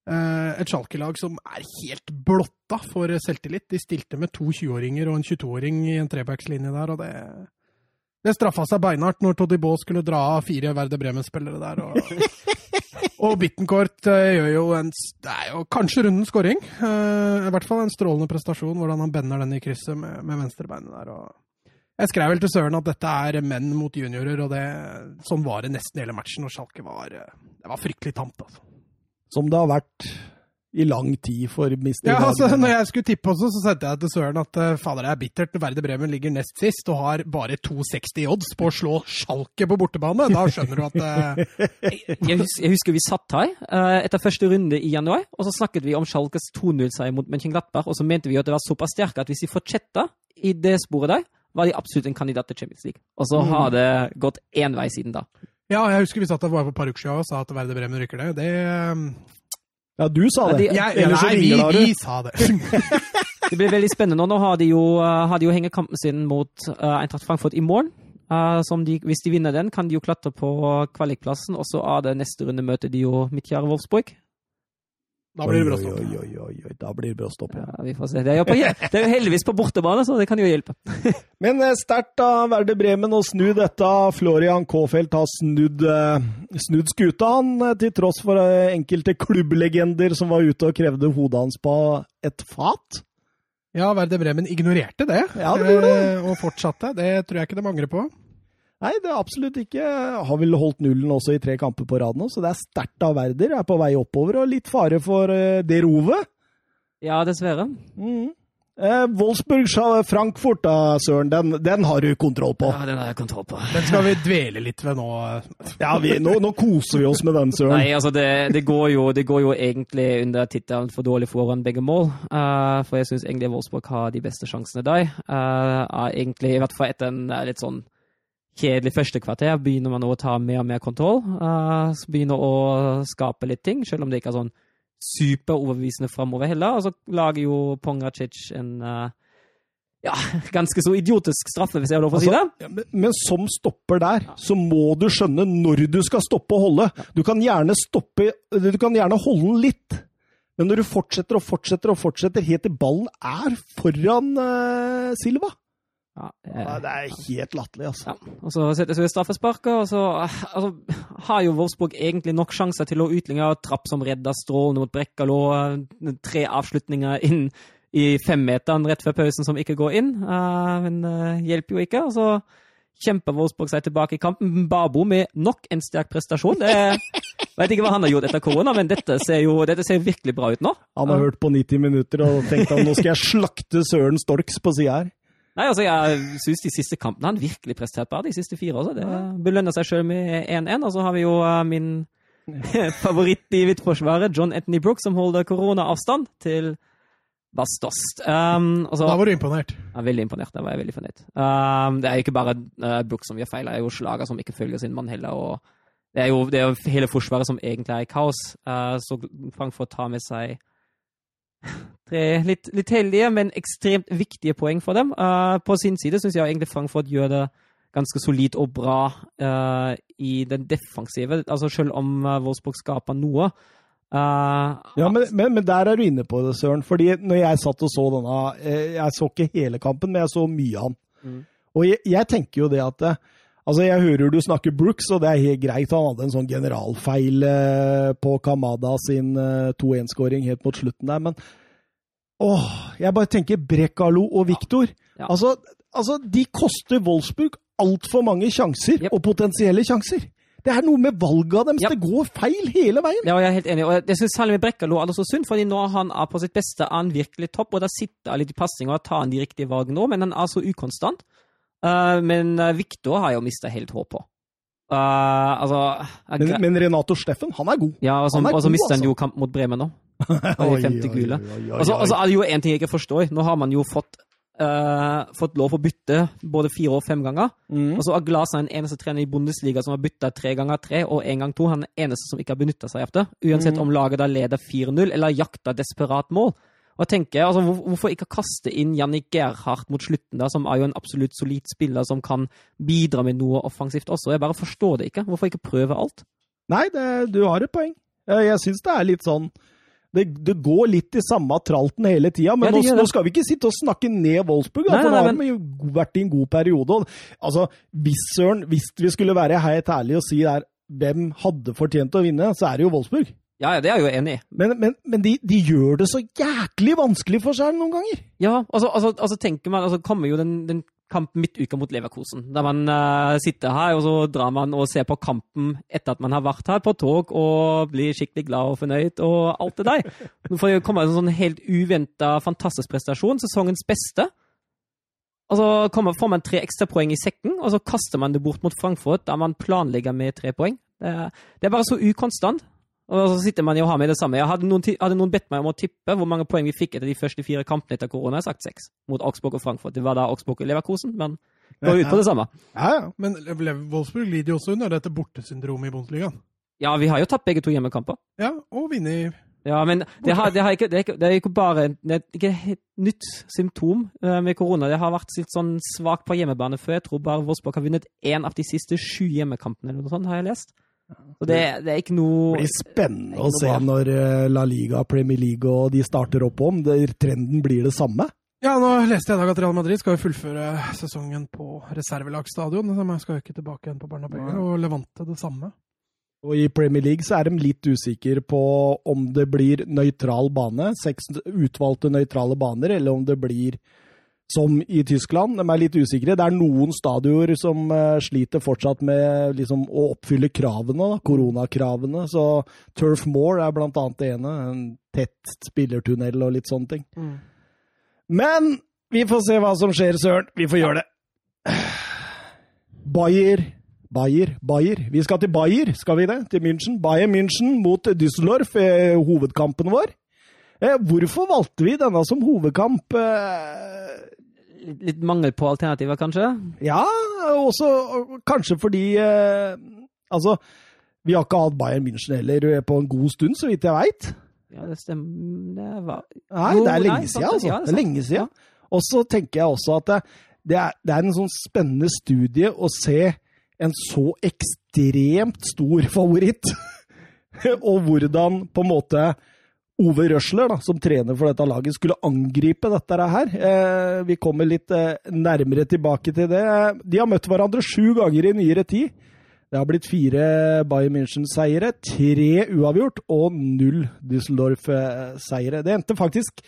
Et Schalke-lag som er helt blotta for selvtillit. De stilte med to 20-åringer og en 22-åring i en trebackslinje der, og det, det straffa seg beinhardt når Todibo skulle dra av fire Verde Bremen-spillere der. Og, og Bittencourt eh, gjør jo en Det er jo kanskje rundens scoring. Eh, I hvert fall en strålende prestasjon, hvordan han bender den i krysset med, med venstrebeinet der. og jeg skrev vel til Søren at dette er menn mot juniorer, og det, sånn var det nesten hele matchen. Og Schalke var, eh, det var fryktelig tamt, altså. Som det har vært i lang tid for Mr. Ja, altså, når jeg skulle tippe også, så sendte jeg til Søren at eh, fader, det er bittert. Verde Bremen ligger nest sist og har bare 2,60 odds på å slå Schalke på bortebane. Da skjønner du at uh... Jeg husker, jeg husker vi satt her uh, etter første runde i januar, og så snakket vi om Schalkes 2-0-seier mot Mönchengladbach, og så mente vi at det var såpass sterke at hvis de fortsetter i det sporet der, var de absolutt en kandidat til Champions League. Og så har det gått én vei siden da. Ja, jeg husker vi satt der bare på Paruksja og sa at Verde Bremen rykker ned. Det eh, Ja, du sa Ja, det. de- jeg, Ellers så Nei, vi, vi sa det. Det blir veldig spennende nå. Har de jo, eh, har de jo hengekampen sin mot uh, Eintracht Frankfurt i morgen. Uh, som de, hvis de vinner den, kan de jo klatre på kvalikplassen, og så er det neste runde møter de jo Midtjære Wolfsburg. Da blir det bråstopp. Oi, oi, oi, oi, da blir det bråstopp, ja. Ja, vi får se. Det er, jo på, det er jo heldigvis på bortebane, så det kan jo hjelpe. Men eh, sterkt av Verde Bremen å snu dette. Florian Kaafeldt har snudd, eh, snudd skuta, han, eh, til tross for enkelte klubblegender som var ute og krevde hodet hans på et fat. Ja, Verde Bremen ignorerte det, Ja, det det. og fortsatte. Det tror jeg ikke de angrer på. Nei, det er absolutt ikke. Har vel holdt nullen også i tre kamper på rad nå, så det er sterkt av Werder. Er på vei oppover, og litt fare for eh, det rovet. Ja, dessverre. Mm. Eh, Wolfsburg Frankfurt, da, Søren, den, den har du kontroll på. Ja, den har jeg kontroll på. Den skal vi dvele litt ved nå. Ja, vi, nå, nå koser vi oss med den, Søren. Nei, altså det, det, går jo, det går jo egentlig under tittelen 'for dårlig foran begge mål'. Uh, for jeg syns egentlig Wolfsburg har de beste sjansene der. Uh, er egentlig, I hvert fall etter en litt sånn kjedelig første kvarter begynner man å ta mer og mer kontroll. Uh, begynner å skape litt ting, selv om det ikke er sånn superoverbevisende framover heller. Og så lager jo Pongracic en uh, ja, ganske så idiotisk straffe, hvis jeg har lov å si det. Ja, men, men som stopper der, så må du skjønne når du skal stoppe og holde. Du kan gjerne stoppe Du kan gjerne holde den litt, men når du fortsetter og fortsetter og fortsetter helt til ballen er foran uh, Silva Ja, ja, Det er helt latterlig, altså. Ja, og så settes vi i straffesparket, og så altså, har jo Wolfsburg egentlig nok sjanser til å utligne. Trapp som redder strålende mot Brekkalo. eh, Tre avslutninger inn i femmeteren rett før pausen som ikke går inn. Uh, men uh, hjelper jo ikke. Og så kjemper Wolfsburg seg tilbake i kampen. Babo med nok en sterk prestasjon. Det vet ikke hva han har gjort etter korona, men dette ser jo dette ser virkelig bra ut nå. Han har hørt på 90 minutter og tenkt at nå skal jeg slakte Søren Storks på sida her. Nei, altså Jeg syns de siste kampene han virkelig prestert bra. De siste fire også. Det belønner seg sjøl med 1-1. Og så har vi jo eh, min favoritt i midtforsvaret, John Anthony Brooks, som holder koronaavstand til Bastost. Um, og så, Da var du imponert. er veldig imponert. Da var jeg veldig fornøyd. Um, det er jo ikke bare uh, Brooks som gjør feil, det er jo Slager som ikke følger sin mann heller. og det er, jo, det er jo hele forsvaret som egentlig er i kaos. Uh, så Frankfurt tar med seg tre litt, litt heldige, men ekstremt viktige poeng for dem. Uh, på sin side syns jeg egentlig Frankfurt gjør det ganske solid og bra uh, i den defensive. Altså Selv om uh, Wolfsburg skaper noe. Uh, Ja, men, men, men der er du inne på det, Søren. Fordi når jeg satt og så denne Jeg så ikke hele kampen, men jeg så mye av den. Mm. Og jeg, jeg tenker jo det at Altså, jeg hører du snakker Brooks, og det er helt greit. Han hadde en sånn generalfeil eh, på Kamada sin eh, 2-1-skåring helt mot slutten der, men åh, jeg bare tenker Brekalo og Viktor. Ja. Altså, altså, de koster Wolfsburg altfor mange sjanser, Yep. og potensielle sjanser. Det er noe med valget deres. Yep. det går feil hele veien. Ja, jeg er helt enig. Og jeg synes særlig med Brekkalo er det så synd, fordi når han er på sitt beste, er han virkelig topp. Og da sitter han litt i pasninga og tar han de riktige valgene nå, men han er så ukonstant. Eh, men Victor Viktor har jo mista helt håp på. Eh, altså jeg- Men, men Renato Steffen, han er god. Ja, og så, han er og så god, mister han altså. jo kamp mot Bremen nå. I femte gule. Og så er det jo en ting jeg ikke forstår. Nå har man jo fått, Uh, fått lov å bytte både fire og fem ganger. Mm. Og så er Glasen den eneste trener i Bundesliga som har bytta tre ganger tre og én gang to. Han er den eneste som ikke har benytta seg av det. Uansett Mm. om laget da leder 4-0 eller jakter desperat mål. Og jeg tenker, altså, Hvorfor ikke kaste inn Jannik Gerhardt mot slutten, da, som er jo en absolutt solid spiller som kan bidra med noe offensivt også? Jeg bare forstår det ikke. Hvorfor ikke prøve alt? Nei, det, du har et poeng. Jeg, syns det er litt sånn det, det går litt i samme tralten hele tida, men Ja, nå, nå skal vi ikke sitte og snakke ned Wolfsburg, da, Nei, for nå nei, har de jo vært i en god periode. Altså, hvis, Søren, hvis vi skulle være helt ærlige og si der hvem hadde fortjent å vinne, så er det jo Wolfsburg. Ja, det er jeg jo enig i. Men, men, men de, de gjør det så jæklig vanskelig for seg noen ganger. Ja, altså, altså, altså tenker man, altså kommer jo den, den kampen midtuka mot Leverkosen, der man uh, sitter her, og så drar man og ser på kampen etter at man har vært her på tog, og blir skikkelig glad og fornøyd, og alt det der. Får det komme en sånn helt uventa, fantastisk prestasjon, sesongens beste. Og så kommer, får man tre ekstrapoeng i sekken, og så kaster man det bort mot Frankfurt, der man planlegger med tre poeng. Det, det er bare så ukonstant. Og så sitter man jo og har med det samme. Jeg hadde noen, hadde noen bedt meg om å tippe hvor mange poeng vi fikk etter de første fire kampene etter korona. Jeg har sagt seks. Mot Augsburg og Frankfurt. Det var da Augsburg og Leverkosen, men går ut på det samme. Ja, ja. Men Wolfsburg lider jo også under dette bortesyndromet i Bundesligaen. Ja, vi har jo tatt begge to hjemmekamper. Ja, og vunnet Ja, men det, har, det, har ikke, det, er ikke, det er ikke bare det er ikke et nytt symptom eh, med korona. Det har vært litt sånn svakt på hjemmebane før. Jeg tror bare Wolfsburg har vunnet én av de siste sju hjemmekampene, eller noe sånt, har jeg lest. Så det, det er ikke noe Det blir spennende å se bra. når eh, La Liga, Premier League og de starter opp om. Det, trenden blir det samme. Ja, nå leste jeg i dag at Real Madrid skal jo fullføre sesongen på reservelagsstadion. så De skal jo ikke tilbake igjen på Bernabeu, og Levante det samme. Og i Premier League så er de litt usikre på om det blir nøytral bane, seks utvalgte nøytrale baner, eller om det blir som i Tyskland. De er litt usikre. Det er noen stadioner som eh, sliter fortsatt med liksom, å oppfylle kravene, koronakravene. Så Turf Moor er blant annet det ene. En tett spillertunnel og litt sånne ting. Men vi får se hva som skjer, Søren. Vi får gjøre det. Bayer Bayer, Bayer. Vi skal til Bayer, skal vi det? Til München. Bayern München mot Düsseldorf, eh, hovedkampen vår. Eh, hvorfor valgte vi denne som hovedkamp? Eh, litt, mangel på alternativer, kanskje? ja, også kanskje fordi eh, Altså, vi har ikke hatt Bayern München heller eh, på en god stund, så vidt jeg veit. Ja, det stemmer. Det var Nei, det er lenge siden, altså. Det er lenge siden. Og så tenker jeg også at det, det, er, det er en sånn spennende studie å se en så ekstremt stor favoritt, og hvordan på en måte Ove Røsler, da, som trener for dette laget, skulle angripe dette her. Eh, vi kommer litt eh, nærmere tilbake til det. De har møtt hverandre sju ganger i nyere tid. Det har blitt fire Bayern München-seiere, tre uavgjort og null Düsseldorf-seiere. Det endte faktisk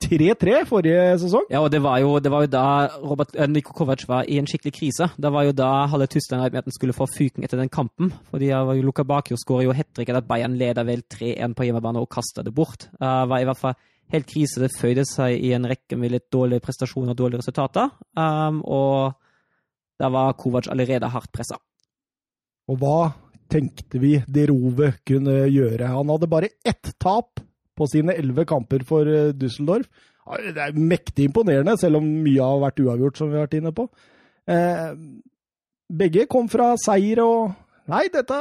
3-3 forrige sesong. Ja, og det var jo, det var jo da Robert, eh, Niko Kovac var i en skikkelig krise. Det var jo da halve Tyskland regnet med at han skulle få fyken etter den kampen. Fordi var jo Luka Bakio skårer jo hat trick etter at Bayern leder vel 3-1 på hjemmebane og kaster det bort. Det var i hvert fall helt krise. Det føyde seg i en rekke med litt dårlige prestasjoner og dårlige resultater. Um, og da var Kovac allerede hardt pressa. Og hva tenkte vi De Rove kunne gjøre? Han hadde bare ett tap på sine elleve kamper for eh, Düsseldorf. Det er mektig imponerende, selv om mye har vært uavgjort, som vi har vært inne på. Eh, begge kom fra seier og Nei, dette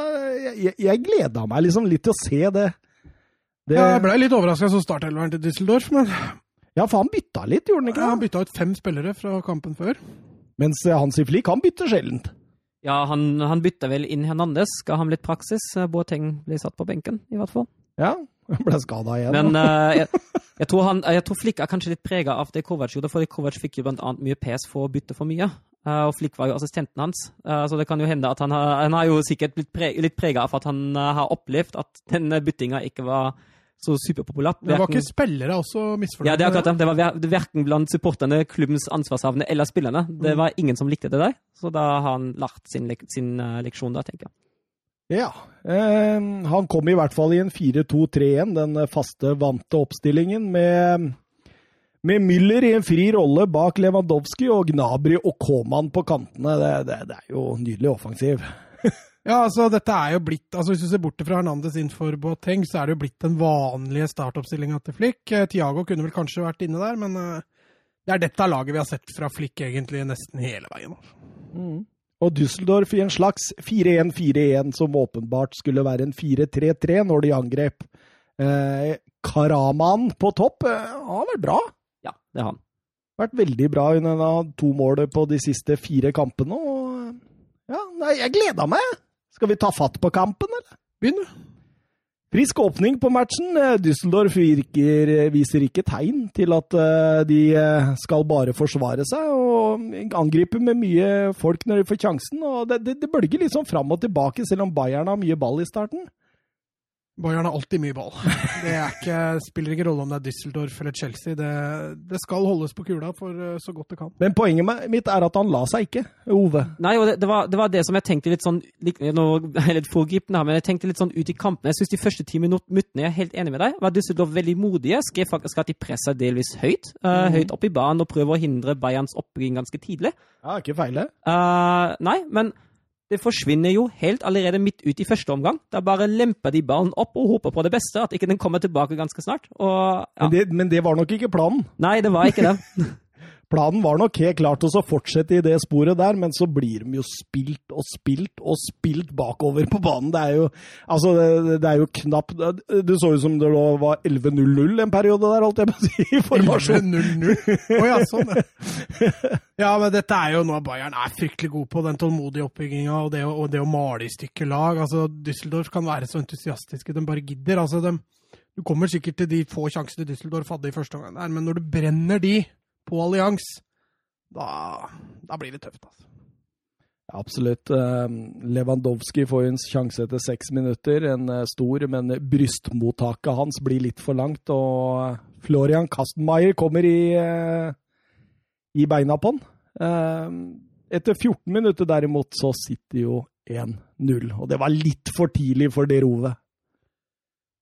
Jeg, jeg gleda meg liksom litt til å se det. det Ja, jeg ble litt overraska som startelveren til Düsseldorf, men ja, for han bytta litt, gjorde han ikke? Ja, han bytta ut fem spillere fra kampen før. Mens eh, Hansi Flik, han bytter sjeldent. Ja, han, han bytta vel inn Hernandez. Ga ham litt praksis. Boateng ble satt på benken, i hvert fall. Ja, ble skada igjen. Men eh, jeg, jeg, tror han, jeg tror Flick er kanskje litt prega av det Kovac gjorde, fordi Kovac fikk jo blant annet mye pes for å bytte for mye. Uh, og Flick var jo assistenten hans, uh, så det kan jo hende at han har, han har jo sikkert blitt, pre, litt prega av at han har opplevd at den byttinga ikke var så superpopulært. Det var ikke spillere også misfornøyd ja, det er akkurat det. Det var ver- verken blant supporterne, klubbens ansvarshavende eller spillerne. Det var ingen som likte det der, så da har han lært sin, lek sin leksjon, da, tenker jeg. Ja. Eh, han kom i hvert fall i en 4-2-3-1, den faste, vante oppstillingen, med, med Müller i en fri rolle bak Lewandowski og Gnabry og Koman på kantene. Det, det, det er jo nydelig offensiv. Ja, altså dette er jo blitt, altså Hvis du ser bort fra Hernandez inn for Boateng, så er det jo blitt den vanlige startoppstillinga til Flick. Tiago Thiago kunne vel kanskje vært inne der, men eh, det er dette laget vi har sett fra Flick egentlig nesten hele veien. Og Düsseldorf i en slags 4-1-4-1 som åpenbart skulle være en 4-3-3 når de angrep. Eh, Karaman på topp eh, han har vært bra. Ja, det har han. Vært veldig bra under to mål på de siste fire kampene. Og ja, nei, jeg gleda meg! Skal vi ta fatt på kampen, eller? Begynn, du. Frisk åpning på matchen. Eh, Düsseldorf virker, viser ikke tegn til at eh, de eh, skal bare forsvare seg, og angriper med mye folk når de får sjansen. og Det, det, det bølger litt sånn fram og tilbake, selv om Bayern har mye ball i starten. Bayern har alltid mye ball. Det er ikke, spiller ikke rolle om det er Düsseldorf eller Chelsea. Det, det skal holdes på kula for eh, så godt det kan. Men poenget mitt er at han la seg ikke, Ove. Nei, og det, det, var, det var det som jeg tenkte litt sånn Nå er litt foregripende her, men jeg tenkte litt sånn ut i kampen. Jeg syns de første ti minut- minuttene, jeg er helt enig med deg, var Düsseldorf veldig modige. Skrev faktisk at de pressa delvis høyt. eh, Høyt opp i banen og prøver å hindre Bayerns oppbygging ganske tidlig. Ja, ikke feil, det. Uh, nei, men det forsvinner jo helt allerede midt ut i første omgang. Da bare lemper de ballen opp og håper på det beste, at ikke den kommer tilbake ganske snart. Og ja. Men, det, men det var nok ikke planen. Nei, det var ikke det. Planen var nok helt klart å fortsette i det sporet der, men så blir de jo spilt og spilt og spilt bakover på banen. Det er jo, altså, det, det er jo knapt Det så ut som det var 11-0-0 en periode der, holdt jeg på å si, i formasjon. 0-0. Å ja, sånn. ja. Men dette er jo noe Bayern er fryktelig god på. Den tålmodige oppbygginga og, og det å male i stykker lag. Altså, Düsseldorf kan være så entusiastiske de bare gidder. Altså, de, du kommer sikkert til de få sjansene Düsseldorf hadde i første omgang, men når du brenner de på allians, da, da blir det tøft. altså. Absolutt. Eh, Lewandowski får en sjanse etter seks minutter. En eh, stor, men brystmottaket hans blir litt for langt. Og Florian Kastenmeier kommer i, eh, i beina på han. Eh, Etter 14 minutter derimot så sitter jo 1-0. Og det var litt for tidlig for det rovet.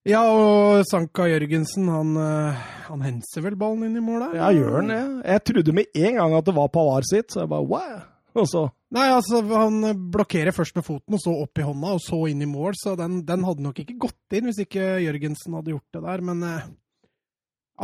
Ja, og Sanka Jørgensen, han, eh, han henser vel ballen inn i mål der? Ja, gjør han det? Jeg trodde med en gang at det var Pavar sitt, så jeg bare wow! Og så Nei, altså, han blokkerer først med foten, og så opp i hånda, og så inn i mål, så den, den hadde nok ikke gått inn hvis ikke Jørgensen hadde gjort det der, men eh,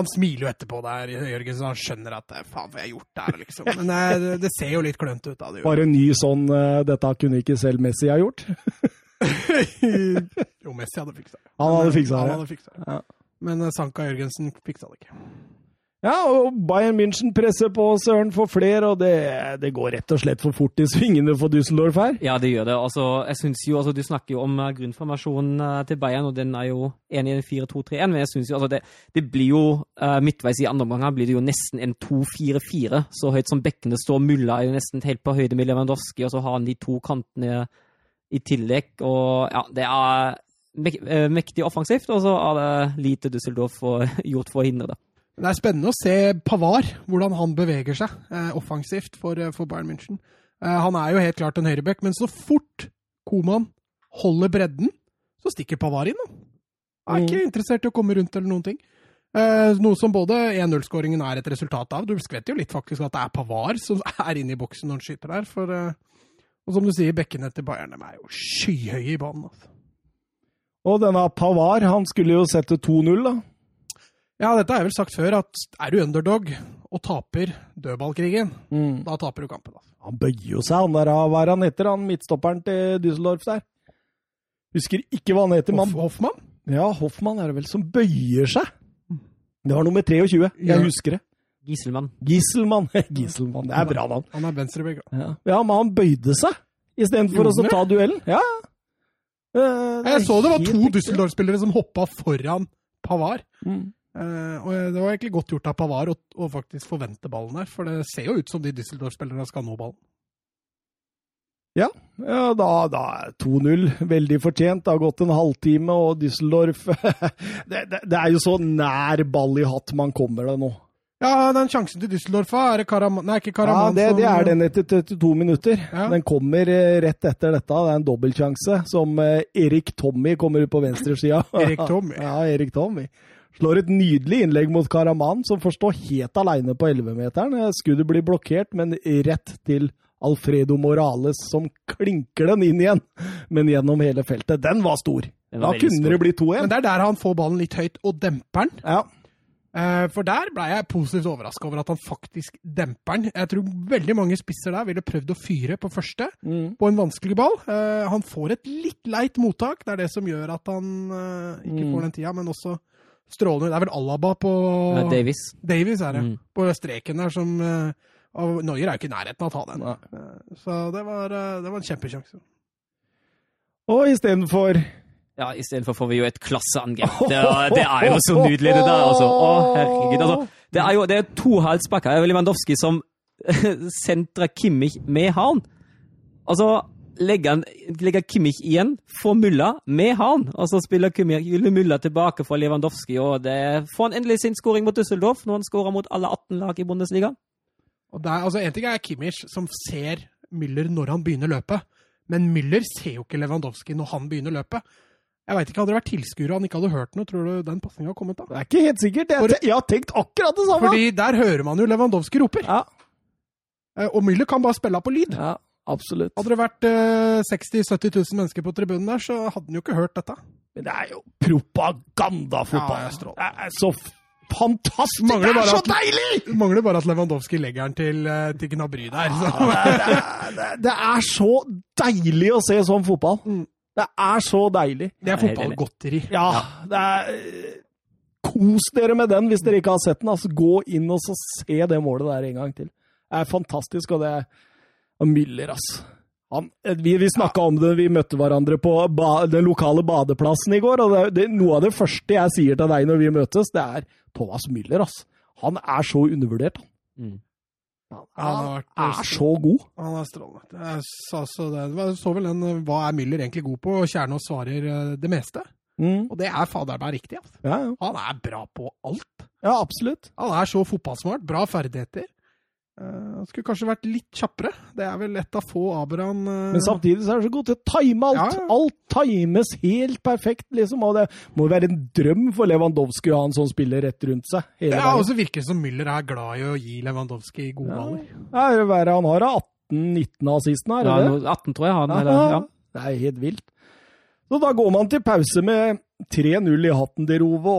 han smiler jo etterpå der, Jørgensen, han skjønner at eh, faen, hva har jeg gjort der, liksom. Men det, det ser jo litt klønete ut da. det. bare en ny sånn Dette kunne ikke selv Messi ha gjort. jo, Messi hadde fiksa det. Han hadde fiksa Han det. hadde fiksa det. Ja. Men eh, Sanka Jørgensen fiksa det ikke. Ja, og Bayern München presser på Søren for flere, og det, det går rett og slett for fort i svingene for Düsseldorf her. Ja, det gjør det. Altså, jeg synes jo, altså, Du snakker jo om eh, grunnformasjonen eh, til Bayern, og den er jo 1-1-4-2-3-1. Men jeg synes jo, altså, det, det blir jo uh, midtveis i andre omgang her blir det jo nesten en 2-4-4. Så høyt som bekkene står. Mulla er jo nesten helt på høyde med Lewandowski, og så har han de to kantene i tillegg. Og ja, det er eh, mektig offensivt, og så er det lite Düsseldorf får gjort for å hindre det. Det er spennende å se Pavar, hvordan han beveger seg eh, offensivt for, eh, for Bayern München. Eh, han er jo helt klart en høyreback, men så fort Koman holder bredden, så stikker Pavar inn. Da. Er ikke interessert i å komme rundt eller noen ting. Eh, noe som både 1-0-skåringen er et resultat av. Du skvetter jo litt faktisk at det er Pavar som er inne i boksen når han skyter der. For, eh, og som du sier, bekkene til Bayern de er jo skyhøye i banen. Altså. Og denne Pavar, han skulle jo sette 2-0, da. Ja, dette jeg vel sagt før, at er du underdog og taper dødballkrigen, da taper du kampen. Altså. Han bøyer jo seg, han der. Hva er han heter, han midtstopperen til Düsseldorf der? Husker ikke hva han heter. Hoff, Man, Hoffmann? ja, Hoffmann er det vel som bøyer seg? Det var nummer 23. Jeg Ja. husker det. Giselmann. Gisselmann. Gisselmann, det er bra navn. Han er venstrebekk. Ja. ja, men han bøyde seg istedenfor å ta duellen. Ja. Eh, er Jeg så det var to. Düsseldorf-spillere som hoppa foran Pavar. Mm. Eh, og det var egentlig godt gjort av Pavar å, å faktisk forvente ballen der, for det ser jo ut som de Düsseldorf-spillerne skal nå ballen. Ja, ja da, da er 2-0 veldig fortjent. Det har gått en halvtime, og Düsseldorf det, det, det er jo så nær ball i hatt man kommer det nå. Ja, den sjansen til Düsseldorf, er det Karaman Nei, ikke Ja, Karaman det, som- det er den etter 32 minutter. Ja. Den kommer eh, rett etter dette. Det er en dobbeltsjanse som eh, Erik Tommy kommer ut på venstresida. Erik Tommy. ja, Erik Tommy. Slår et nydelig innlegg mot Karaman, som får stå helt aleine på 11-meteren. Eh, Skuddet blir blokkert, men rett til Alfredo Morales, som klinker den inn igjen, men gjennom hele feltet. Den var stor. Den var da kunne stor. det bli 2-1. Men det er der han får ballen litt høyt og demper den. Ja. Eh, For der ble jeg positivt overraska over at han faktisk demper den. Jeg tror veldig mange spisser der ville prøvd å fyre på første Mm. på en vanskelig ball. Eh, Han får et litt leit mottak. Det er det som gjør at han eh, ikke Mm. får den tida, men også strålende. Det er vel Alaba på Ja, Davies. Davies er det. Mm. På streken der som og Noyer er jo ikke i nærheten av å ta den. Nei. Eh, Så det var, det var en kjempesjanse. Og istedenfor Ja, istedenfor får vi jo et klasseangrep. Det, det er jo så nydelig, det der, altså. Å, herregud. Altså, det er jo det er to halsbakker. Er Lewandowski som sentrer Kimmich med han. Altså, legger, legger Kimmich igjen, for Mulla med han. Og så spiller Kimmich Mulla tilbake for Lewandowski, og det får han endelig sin skåring mot Düsseldorf, når han skårer mot alle 18 lag i Bundesliga. Og der, altså, en ting er Kimmich, som ser Müller når han begynner løpet. Men Müller ser jo ikke Lewandowski når han begynner løpet. Jeg vet ikke, Hadde det vært tilskuere og han ikke hadde hørt noe, tror du den pasninga hadde kommet da? Det er ikke helt sikkert. Jeg, For- jeg har tenkt akkurat det samme! Fordi der hører man jo Lewandowski roper. Ja, Eh, Og Müller kan bare spille av på lyd. ja, absolutt. Hadde det vært eh, 60 000-70 000 mennesker på tribunen der, så hadde han jo ikke hørt dette. Men det er jo propagandafotball. Ja, det er så fantastisk! Mangler det er så at- deilig! Mangler bare at Lewandowski legger den til, eh, til Gnabry der. Så. det, er, det, er, det er så deilig å se sånn fotball. Mm. Det er så deilig. Det er fotballgodteri. Ja, det er Kos dere med den hvis dere ikke har sett den. Altså, gå inn og så se det målet der en gang til. Det er fantastisk, og det er Müller, ass. Han, eh, vi vi snakka om det, vi møtte hverandre på ba, den lokale badeplassen i går. og det, det, Noe av det første jeg sier til deg når vi møtes, det er Thomas Müller. ass. Han er så undervurdert. han. Mm. Han Han vært, han er så god. Han er strålende. Jeg sa så, det. Så vel den Hva er Müller egentlig god på? Kjernås svarer eh, det meste. Mm. Og det er fader meg riktig. Altså. Ja, ja. Han er bra på alt. ja, absolutt. Han er så fotballsmart. Bra ferdigheter. Eh, Han skulle kanskje vært litt kjappere. Det er vel et av få Abraham uh... Men samtidig så er det så god til å time alt. Ja. Alt times helt perfekt, liksom. Og det må være en drøm for Lewandowski å ha en sånn spiller rett rundt seg. hele Ja, og så virker det som Müller er glad i å gi Lewandowski gode baller. Ja, det er være han har 18-19 av assistene, er det Ja, 18, tror jeg han. har. Ja. Det er helt vilt. Så da går man til pause med 3-0 i hatten til Rove.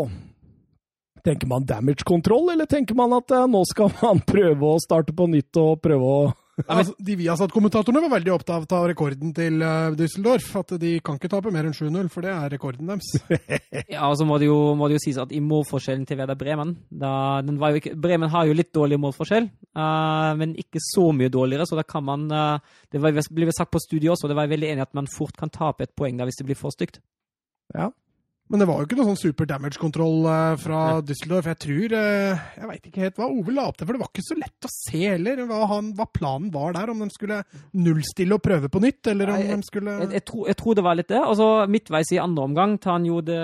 Tenker man damage-kontroll, eller tenker man at eh, nå skal man prøve å starte på nytt og prøve å Ja, altså, de Viasat-kommentatorene var veldig opptatt av rekorden til uh, Düsseldorf. At de kan ikke tape mer enn 7-0, for det er rekorden deres. Ja, og så må det jo, må det jo sies at i målforskjellen til Werder Bremen da, den var jo ikke, Bremen har jo litt dårlig målforskjell, uh, men ikke så mye dårligere, så da kan man uh, Det var, ble sagt på studiet også, og det var jeg veldig enig i at man fort kan tape et poeng der hvis det blir for stygt. Ja. Men det var jo ikke noe sånn super damage-kontroll eh, fra Düsseldorf. Jeg tror eh, Jeg veit ikke helt hva Ove la opp til, for det var ikke så lett å se heller hva, han, hva planen var der. Om de skulle nullstille og prøve på nytt, eller om Nei, de skulle Jeg, jeg, tror, jeg tror det var litt det. Og så midtveis i andre omgang tar han jo det,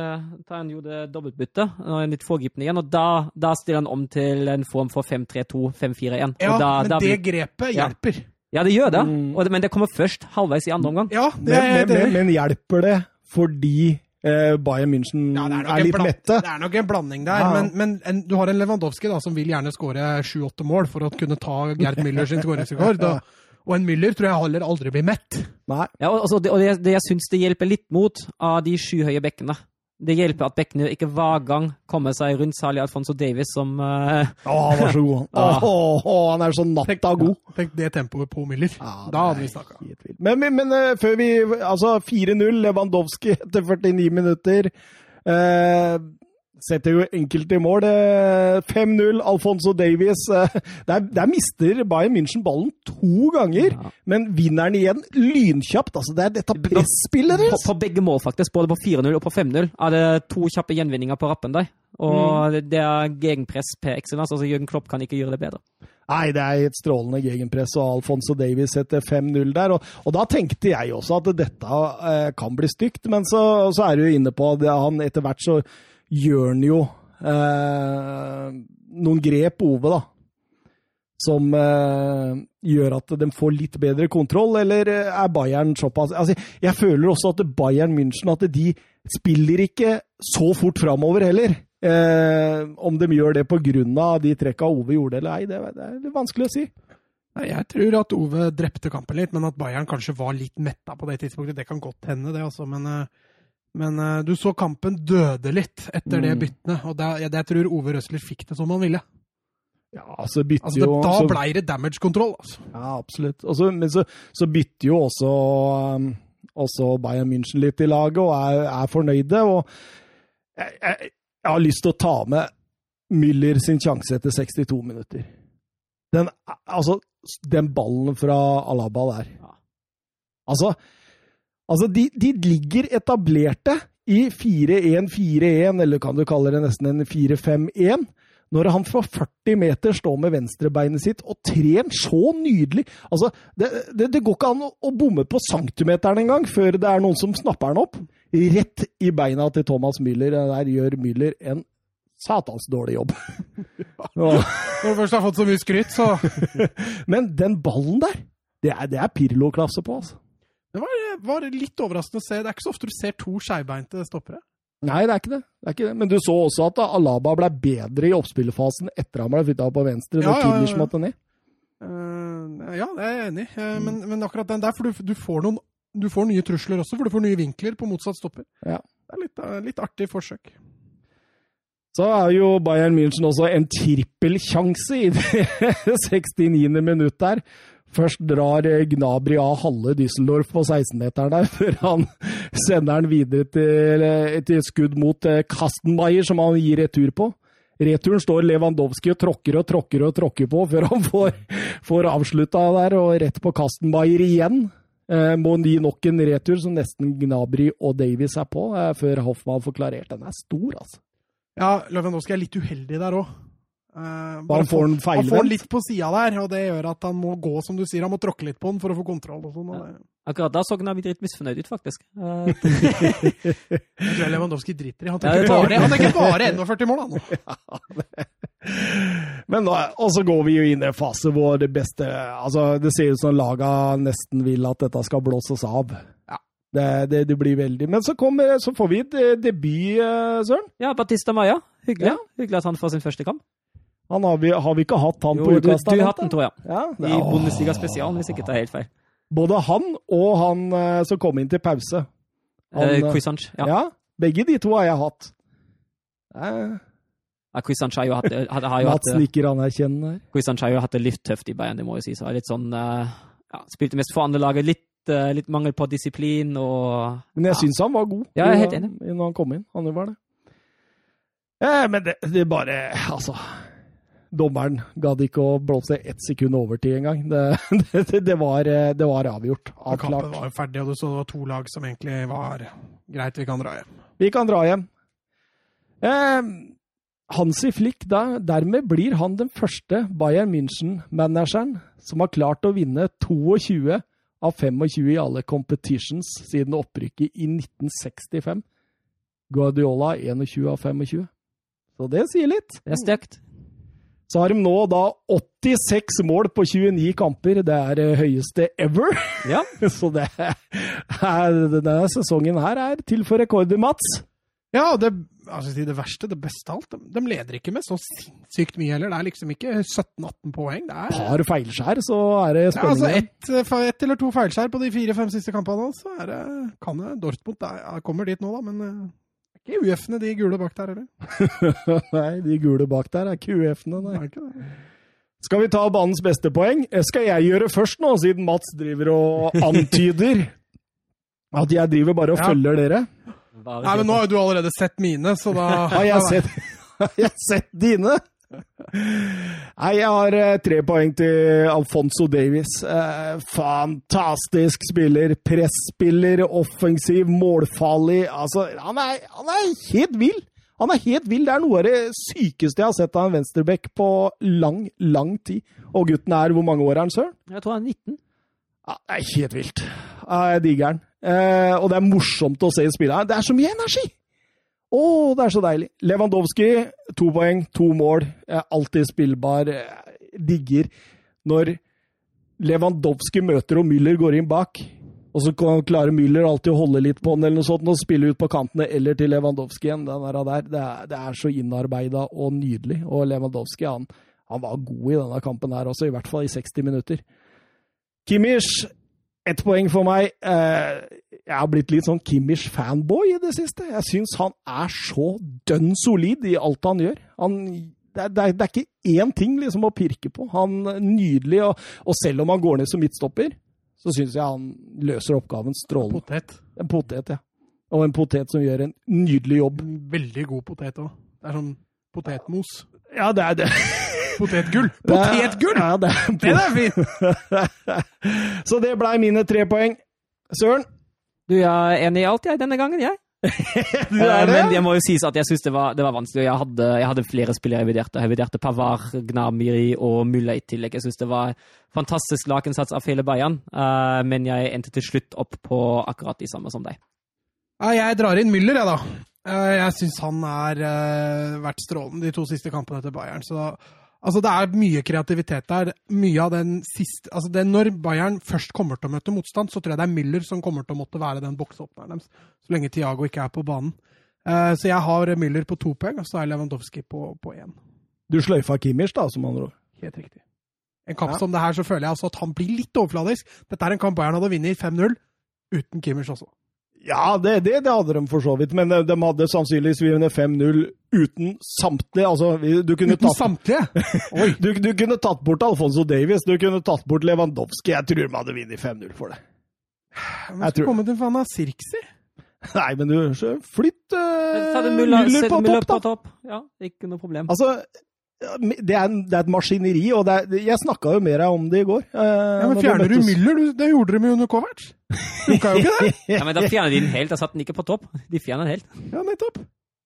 tar han jo det dobbeltbyttet, litt foregripende igjen, og da, da stiller han om til en form for 5-3-2, 5-4-1. Ja, da, men da det grepet Ja. hjelper. Ja, det gjør det, Mm. og det, men det kommer først halvveis i andre omgang. Ja, det Men, er men, helt men, men hjelper det fordi eh, Bayern München Ja, det er, er en litt mette? Det er nok en blanding der, Ja. men, men en, du har en Lewandowski da, som vil gjerne skåre sju-åtte mål for å kunne ta Gerd Müller sin skåringsrekord. Og en Müller tror jeg heller aldri blir mett. Nei. Ja, og, altså, det, og det, det jeg syns det hjelper litt mot av de skyhøye bekkene. Det hjelper at bekkene ikke hver gang kommer seg rundt, særlig Alfonso Davies, som uh, Å, han var så god. Ja. Å, å, han er så natta god. Tenk det tempoet på Müller. Ja, da hadde vi snakka. Men, men, men eh, før vi Altså, 4-0, Lewandowski etter 49 minutter. Eh, setter jo enkelte mål. Eh, 5-0, Alfonso Davies. Eh, der, der mister Bayern München ballen to ganger, Ja. men vinner den igjen lynkjapt. Altså, det er dette presspillet deres! på begge mål, faktisk. Både på 4-0 og på 5-0 er det to kjappe gjenvinninger på rappen der. Og det, det er gegenpress per excellence. Altså, Jørgen Klopp kan ikke gjøre det bedre. Nei, det er et strålende gegenpress, og Alfonso Davies setter 5-0 der. Og, og da tenkte jeg også at dette eh, kan bli stygt, men så, så er du inne på at han etter hvert så gjør han jo eh, noen grep, Ove, da. Som eh, gjør at de får litt bedre kontroll, eller eh, er Bayern såpass altså, Jeg føler også at Bayern München at de spiller ikke så fort framover heller. Eh, om de gjør det pga. de trekka Ove gjorde eller ei, det, det er litt vanskelig å si. Jeg tror at Ove drepte kampen litt, men at Bayern kanskje var litt metta på det tidspunktet. Det kan godt hende, det, altså. Men, eh, Men uh, du så kampen døde litt etter det Mm. byttene, og det, jeg, jeg tror Ove Røsler fikk det som han ville. Ja, altså bytter Altså, det, jo da så- blei det damage-kontroll, altså. Ja, absolutt. Og men så, så bytter jo også, um, også Bayern München litt i laget og er, er fornøyde. Og jeg, jeg, jeg har lyst til å ta med Müller sin sjanse etter 62 minutter. Den, altså, den ballen fra Alaba der. Altså, altså de, de ligger etablerte i 4-1-4-1, eller kan du kalle det nesten en 4-5-1 når han fra 40 meter står med venstrebeinet sitt og trer så nydelig Altså, det, det, det går ikke an å, å bomme på centimeteren engang før det er noen som snapper den opp. Rett i beina til Thomas Müller. Der gjør Müller en satans dårlig jobb. Når du først har fått så mye skryt, så Men den ballen der, det er, det er Pirlo-klasse på, altså. Det var, var litt overraskende å se. Det er ikke så ofte du ser to skeivbeinte stoppere. Nei, det er det. det er ikke det. Men du så også at Alaba ble bedre i oppspillfasen etter han ble flytta på venstre, når ja, ja, ja. måtte ned. Uh, ja, det er jeg enig i. Eh, men, men akkurat den der, for du, du, får noen, du får nye trusler også, for du får nye vinkler på motsatt stopper. Ja. Det er litt, uh, litt artig forsøk. Så er jo Bayern München også en trippelsjanse i det 69. minutt der. Først drar eh, Gnabry av halve Düsseldorf på 16-meteren der, før han sender den videre til, eh, til skudd mot eh, Kastenmeier, som han gir retur på. Returen står Lewandowski og tråkker og tråkker og tråkker på før han får, får avslutta der, og rett på Kastenmeier igjen. Eh, må gi nok en retur som nesten Gnabry og Davies er på, eh, før Hoffmann får klarert. Den er stor, altså. Ja, Lewandowski er litt uheldig der òg. Han får den han får den litt på sida der, og det gjør at han må gå, som du sier, han må tråkke litt på den for å få kontroll. og sånn. Ja. Akkurat da så han litt misfornøyd ut, faktisk. Uh, Jeg tror Lewandowski driter i. Han tenker ja, bare, han tenker bare 41 mål, han nå. Men da, og så går vi jo inn i en fase hvor det beste Altså, det ser ut som laga nesten vil at dette skal blåses av. Ja. Det, det, det blir veldig Men så, kommer, så får vi et eh, debut, Søren. ja, Batista Maya. Hyggelig. Ja. Hyggelig at han får sin første kamp. Han har, vi, har vi ikke hatt han Jo, på du, du har hatt den, tror jeg. Ja, I er- Bundesliga spesial, hvis jeg ikke tar helt feil. Både han og han eh, som kom inn til pause. Han, Eh, eh, Ja. Ja. begge de to har jeg hatt. Eh, Ja, Quisanch har jo hatt det, har, har jo hatt anerkjennende her. Quisanch har jo hatt det litt tøft i Bayern, det må jeg si. Så er litt sånn eh, ja, Spilte mest for andre laget. Litt, eh, litt mangel på disiplin og Men jeg Ja. syns han var god Ja, jeg er helt enig. når han kom inn. Han var det. Eh, men det, det bare Altså. Dommeren gadd ikke å blåse ett sekund overtid engang. Det, det, det, var, eh, det var avgjort. Kampen var jo ferdig, og du så det var to lag som egentlig var greit, vi kan dra hjem. Vi kan dra hjem. Eh, Hansi Flick, da, dermed blir han den første Bayern München-manageren som har klart å vinne 22 av 25 i alle competitions siden opprykket i 1965. Guardiola 21 av 25. Så det sier litt. Det er stygt. Så har de nå da 86 mål på 29 kamper. Det er det høyeste ever. Ja. Så det er, denne sesongen her er til for rekorder, Mats. Ja, det, altså, det verste, det beste av alt, de, de leder ikke med så sinnssykt mye heller. Det er liksom ikke 17-18 poeng. Det er Par feilskjær, så er det ja, altså ett et eller to feilskjær på de fire-fem siste kampene, så er det, kan det Dortmund er- kommer dit nå, da, men eh, ikke UF-ene, de gule bak der eller? nei, de gule bak der er ikke UF-ene, Det nei. er ikke det. Skal vi ta banens beste poeng? Eh, Skal jeg gjøre først nå, siden Mats driver og antyder at jeg driver bare og Ja. følger dere? Nei, men nå har jo du allerede sett mine, så da Har jeg sett, har jeg sett dine? Nei, jeg har eh, tre poeng til Alfonso Davies. Eh, fantastisk spiller. Presspiller, offensiv, målfarlig. Altså, han er, han er helt vill! Han er helt vill. Det er noe av det sykeste jeg har sett av en venstreback på lang, lang tid. Og gutten er Hvor mange år er han, søren? Jeg tror han er 19. Ja, det er helt vilt. Jeg digger den. Eh, og det er morsomt å se spille. Det er så mye energi! Å, det er så deilig. Lewandowski, to poeng, to mål. Alltid spillbar. Digger når Lewandowski møter og Müller går inn bak. Og så klarer Müller alltid å holde litt på han eller noe sånt, og spille ut på kantene eller til Lewandowski igjen. Den der. Det, er, det er så innarbeida og nydelig. Og Lewandowski han, han var god i denne kampen her også, i hvert fall i 60 minutter. Kimmich, ett poeng for meg. Eh, jeg har blitt litt sånn Kimmich-fanboy i det siste. Jeg syns han er så dønn solid i alt han gjør. Han, det, er, det, er, det, er, ikke én ting liksom å pirke på. Han er Nydelig. Og, og selv om han går ned som midtstopper, så syns jeg han løser oppgaven strålende. Potet. En potet, ja. Og en potet som gjør en nydelig jobb. En veldig god potet òg. Det er sånn potetmos. Ja, det er det. Potetgull! Potetgull! Ja, det er, Den er fin! så det blei mine tre poeng. Søren? Du jeg er enig i alt, jeg, denne gangen, jeg. du er det? Men jeg må jo sies at jeg syns det, det, var vanskelig. Jeg hadde, jeg hadde flere spillere jeg vurderte. Jeg vurderte Pavar, Gnamiri og Mulla i tillegg. Jeg syns det var fantastisk lakinnsats av hele Bayern, uh, men jeg endte til slutt opp på akkurat de samme som deg. Ja, jeg drar inn Müller, jeg, da. Uh, jeg syns han har uh, vært strålende de to siste kampene til Bayern. så Altså, Det er mye kreativitet der. Mye av den siste altså det, Når Bayern først kommer til å møte motstand, så tror jeg det er Müller som kommer til å måtte være den bokseåpneren deres, så lenge Tiago ikke er på banen. Uh, så jeg har Müller på to poeng, og så er Lewandowski på, på én. Du sløyfa Kimmich, da, som andre ord? Helt riktig. En kamp ja. som det her, så føler jeg altså at han blir litt overfladisk. Dette er en kamp Bayern hadde vunnet 5-0, uten Kimmich også. Ja, det, det, det, hadde de for så vidt, men de hadde sannsynligvis vunnet 5-0 uten samtlige. Altså, du kunne uten tatt, samtlige? Oi! Du, du, kunne tatt bort Alfonso Davies, du kunne tatt bort Lewandowski. Jeg tror de hadde vunnet 5-0 for det. Hva skal komme til faen av Sirksi? Nei, men du, flytt uh, Ta det Müller på, på topp, da. Ja, ikke noe problem. Altså, det er, det er, et maskineri, og er, jeg snakka jo mer om det i går. Eh, ja, men Fjerner du Müller? Det gjorde de med under Kovac. Funka jo ikke det. ja, men Da fjerner de den helt. Da satt den ikke på topp. De fjerner den helt. Ja, nettopp.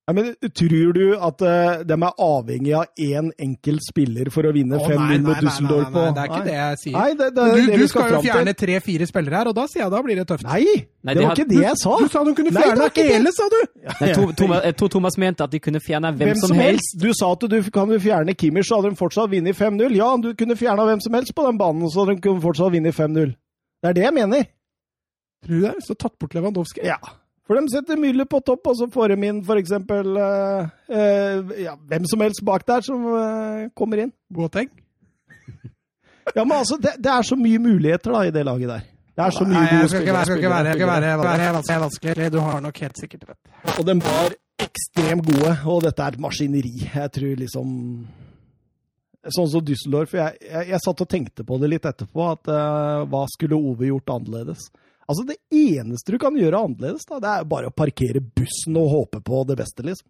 Ja, men Tror du at uh, de er avhengig av én enkelt spiller for å vinne 5-0 med Dusseldorf? Nei, nei, nei, det er ikke det jeg sier. Nei, det, det, du, det du skal, skal jo fjerne tre-fire spillere her, og da sier jeg da blir det tøft. Nei, nei det var ikke det jeg sa! Du, du sa du kunne fjerne hele, sa du! Nei, to, Thomas, jeg tror Thomas mente at de kunne fjerne hvem, hvem som, som helst. helst. Du sa at du kan du fjerne Kimmich, så hadde de fortsatt vunnet 5-0. Ja, du kunne fjerna hvem som helst på den banen, så hadde de kunne fortsatt vunnet 5-0. Det er det jeg mener. Tror du det? Så tatt bort Lewandowski? Ja. For de setter Müller på topp, og så får de inn f.eks. Uh, uh, ja, hvem som helst bak der som uh, kommer inn. Boateng? ja, men altså, det, det, er så mye muligheter da i det laget der. Det er så mye Nei, jeg skal ikke være, skal ikke være, være, være vanskelig. Du har nok helt sikkert rett. Og de var ekstremt gode, og dette er et maskineri. Jeg tror liksom Sånn som Düsseldorf. Jeg, jeg, jeg, satt og tenkte på det litt etterpå, at hva skulle Ove gjort annerledes? Altså, Det eneste du kan gjøre annerledes, da, det er bare å parkere bussen og håpe på det beste, liksom.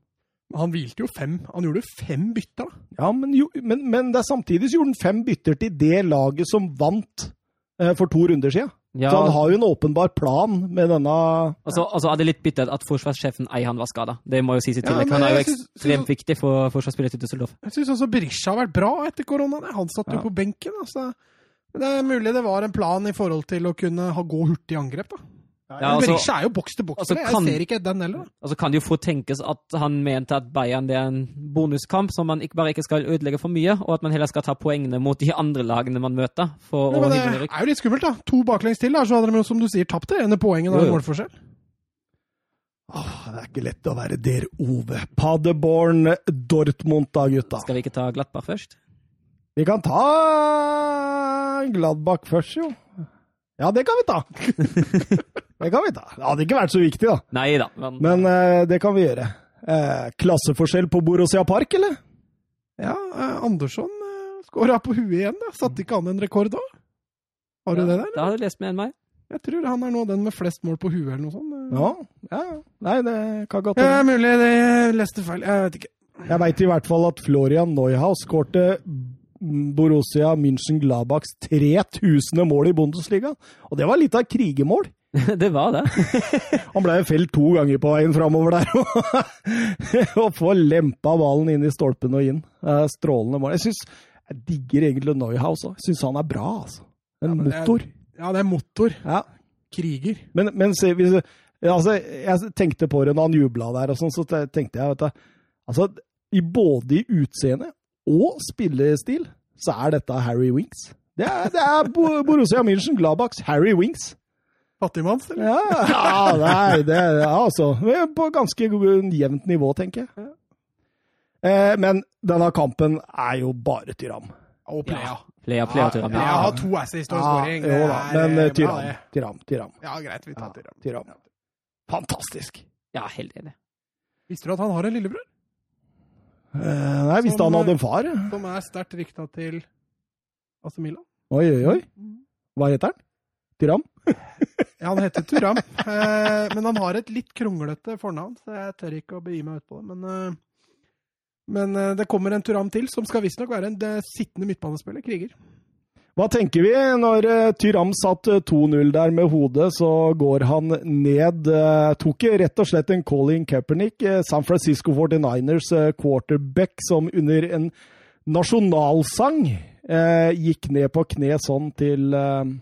Han hvilte jo fem. Han gjorde fem bytter, da. Ja, men, jo, men, men samtidig så gjorde han fem bytter til det laget som vant eh, for to runder siden. Ja. Så han har jo en åpenbar plan med denne Altså, altså er det litt bittert at forsvarssjefen Eihan var skada. Det må jo sies i tillegg. Ja, han er jo ekstremt viktig for forsvarsspillet til Düsseldorf. Jeg syns også Berisha har vært bra etter korona. Han satt jo ja. på benken. altså... Det er mulig det var en plan i forhold til å kunne ha, gå hurtig angrep, da. Ja, ja, altså, Berisha er jo boks til boks. Altså, jeg ser ikke den heller. Altså kan det jo fort tenkes at han mente at Bayern det er en bonuskamp som man ikke, bare ikke skal ødelegge for mye, og at man heller skal ta poengene mot de andre lagene man møter. For ja, å det er jo litt skummelt, da. To baklengs til, da, så hadde de som du sier tapt det ene poenget av målforskjell. Åh, det er ikke lett å være der, Ove. Paderborn, Dortmund da, gutta. Skal vi ikke ta Glattberg først? Vi kan ta Gladbach først, jo. Ja, det kan vi ta. det kan vi ta. Det hadde ikke vært så viktig, da. Nei da. Men, men uh, det kan vi gjøre. Uh, klasseforskjell på Borussia Park, eller? Ja, uh, Andersson uh, skåra på huet igjen. da. Satte ikke han en rekord da? Har du det der? Da har du lest med enn meg. Jeg tror han er nå den med flest mål på huet, eller noe sånt. Ja, ja. Nei, det kan godt hende. Ja, mulig det leste feil. Jeg vet ikke. Jeg veit i hvert fall at Florian Neuhaus skårte Borussia München-Glabachs 3000. mål i Bundesliga. Og det var litt av krigemål. det var det. Han ble felt to ganger på veien framover der. og få lempa ballen inn i stolpen og inn. Strålende mål. Jeg synes, jeg digger egentlig Neuhaus òg. Syns han er bra, altså. En ja, motor. Er, ja, det er motor. Ja. Kriger. Men, men se, hvis, altså, jeg tenkte på det når han jubla der, og sånn, så tenkte jeg vet du, altså, i både i utseende og spillestil, så er dette Harry Winks. Det er, det er Borussia München Gladbachs Harry Winks. Fattigmanns, eller? Ja, ja, nei, det er altså På ganske jevnt nivå, tenker jeg. Eh, men denne kampen er jo bare Tyram. Og Plea. Plea, Plea Tyram. Ja, jeg Ja. har to assist og Ja, jo da, er, men eh, Tyram. Tyram, Tyram. Ja, greit. Vi tar Ja, Tyram. Tyram. Fantastisk. Ja, helt enig. Visste du at han har en lillebror Eh, nei, visste Som, han hadde en far? som er sterkt rykta til AC Milan? Oi, oi, oi. Hva heter han? Tyram? Ja, han heter Turam, eh, men han har et litt kronglete fornavn, så jeg tør ikke å begi meg ut på det. Men, eh, men eh, det kommer en Turam til, som skal visstnok være en eh, sittende midtbanespiller, kriger. Hva tenker vi? Når eh, Tyram satt eh, 2-0 der med hodet, så går han ned eh, Tok rett og slett en Colin Kaepernick, eh, San Francisco 49ers eh, quarterback, som under en nasjonalsang eh, gikk ned på kne sånn til eh,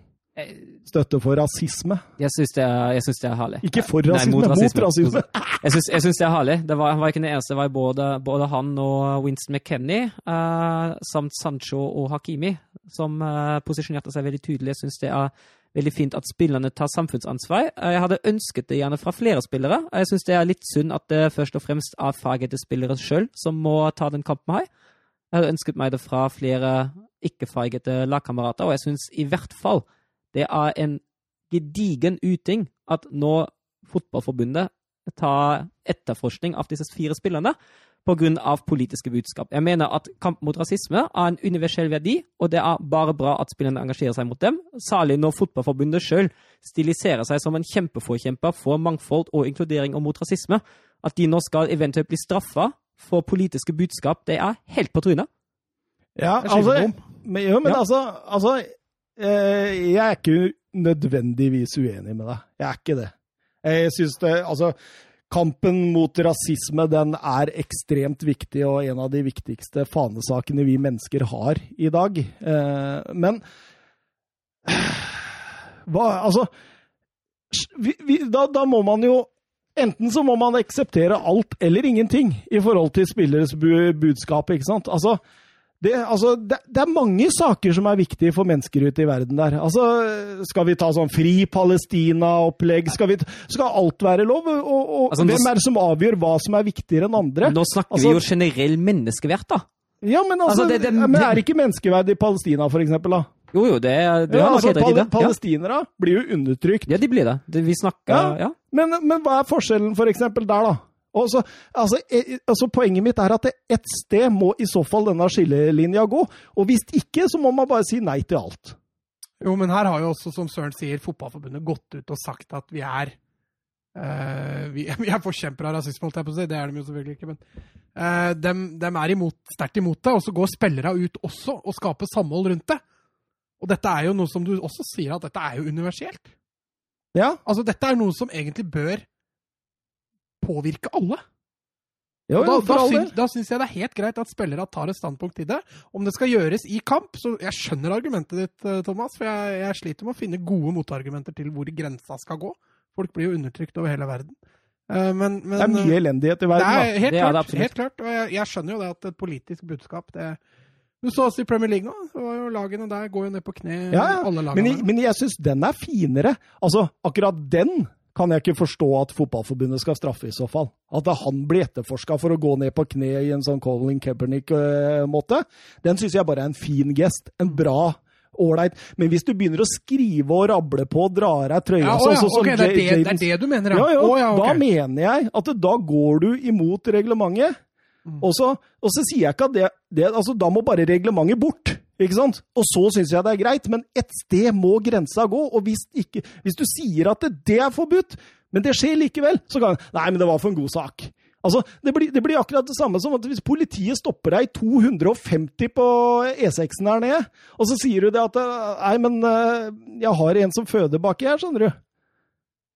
støtte for rasisme. Jeg syns det, det er herlig. Ikke for Nei, rasisme, mot rasisme. Jeg syns, jeg syns det er herlig. Det var, var ikke den eneste. Det var både, både han og Winston McKennie, uh, samt Sancho og Hakimi, som uh, posisjonerte seg veldig tydelig. Jeg syns det er veldig fint at spillerne tar samfunnsansvar. Eh, Jeg hadde ønsket det gjerne fra flere spillere. Jeg syns det er litt synd at det først og fremst er fagete spillere sjøl som må ta den kampen her. Jeg hadde ønsket meg det fra flere ikke-fargete lagkamerater, og jeg syns i hvert fall det er en gedigen uting at nå Fotballforbundet tar etterforskning av disse fire spillerne pga. politiske budskap. Jeg mener at kamp mot rasisme er en universell verdi, og det er bare bra at spillerne engasjerer seg mot dem, særlig når Fotballforbundet sjøl stiliserer seg som en kjempeforkjemper for mangfold og inkludering og mot rasisme. At de nå skal eventuelt bli straffa for politiske budskap, det er helt på trynet. Ja, altså, men, jo, men Ja. altså, altså Jeg er ikke nødvendigvis uenig med deg. Jeg er ikke det. Jeg syns det Altså, kampen mot rasisme, den er ekstremt viktig, og en av de viktigste fanesakene vi mennesker har i dag. Eh, men hva Altså vi, vi, da, da må man jo Enten så må man akseptere alt eller ingenting i forhold til spilleres budskap, ikke sant? Altså, det, altså, det, det er mange saker som er viktige for mennesker ute i verden der. Altså, skal vi ta sånn fri Palestina-opplegg? Skal, skal alt være lov? Og, og Altså, hvem er det som avgjør hva som er viktigere enn andre? Nå snakker Altså- vi jo generell menneskeverd, da. Ja, men altså, Altså, det- men er ikke menneskeverd i Palestina, for eksempel? Da? Jo, jo, det, det Ja, altså, pal det. palestinere blir jo undertrykt. Ja. ja, de blir det. det vi snakker Ja. ja. Men, men hva er forskjellen for eksempel der, da? Så- altså, eh, altså, poenget mitt er at et sted må i så fall denne skillelinja gå. Og hvis ikke, så må man bare si nei til alt. Jo, men her har jo også, som Søren sier, Fotballforbundet gått ut og sagt at vi er uh, vi, vi er forkjempere av rasisme, holdt jeg på å si. Det er de jo selvfølgelig ikke, men uh, dem, dem er imot, sterkt imot det. Og så går spillere ut også og skaper samhold rundt det. Og dette er jo noe som du også sier, at dette er jo universelt. Ja, Altså, dette er noe som egentlig bør påvirke alle. jo, da, jo, da, for all syns, da syns jeg det er helt greit at spillere tar et standpunkt til det. Om det skal gjøres i kamp, så jeg skjønner argumentet ditt, eh, Thomas. For jeg, jeg sliter med å finne gode motargumenter til hvor grensa skal gå. Folk blir jo undertrykt over hele verden. Eh, Men, men Det er mye elendighet i det verden, da. helt Det er det klart. absolutt. helt klart. Og jeg, jeg skjønner jo det at et politisk budskap det, Du så oss i Premier League nå. Så var jo Lagene der går jo ned på kne, Ja, ja. alle Men, lagene. jeg- men jeg syns den er finere. Altså, akkurat den kan jeg ikke forstå at Fotballforbundet skal straffe, i så fall. At han blir etterforska for å gå ned på kne i en sånn Colin Kaepernick-måte. Den syns jeg bare er en fin gest. En bra Ålreit. Men hvis du begynner å skrive og rable på og drar av trøya ja, sånn ja, sånn som ok, det, er det, det er det du mener, Ja, ja. Å, ja, okay. Da mener jeg at da går du imot reglementet. Mm. Og, så, og så sier jeg ikke at det, det altså, Da må bare reglementet bort. Ikke sant? Og så syns jeg det er greit, men et sted må grensa gå. Og hvis, ikke, hvis du sier at det, det er forbudt, men det skjer likevel, så kan Nei, men det var for en god sak. Altså, det blir, det blir akkurat det samme som at hvis politiet stopper deg i 250 på E6-en her nede, og så sier du det at Nei, men eh, jeg har en som føder baki her, skjønner du.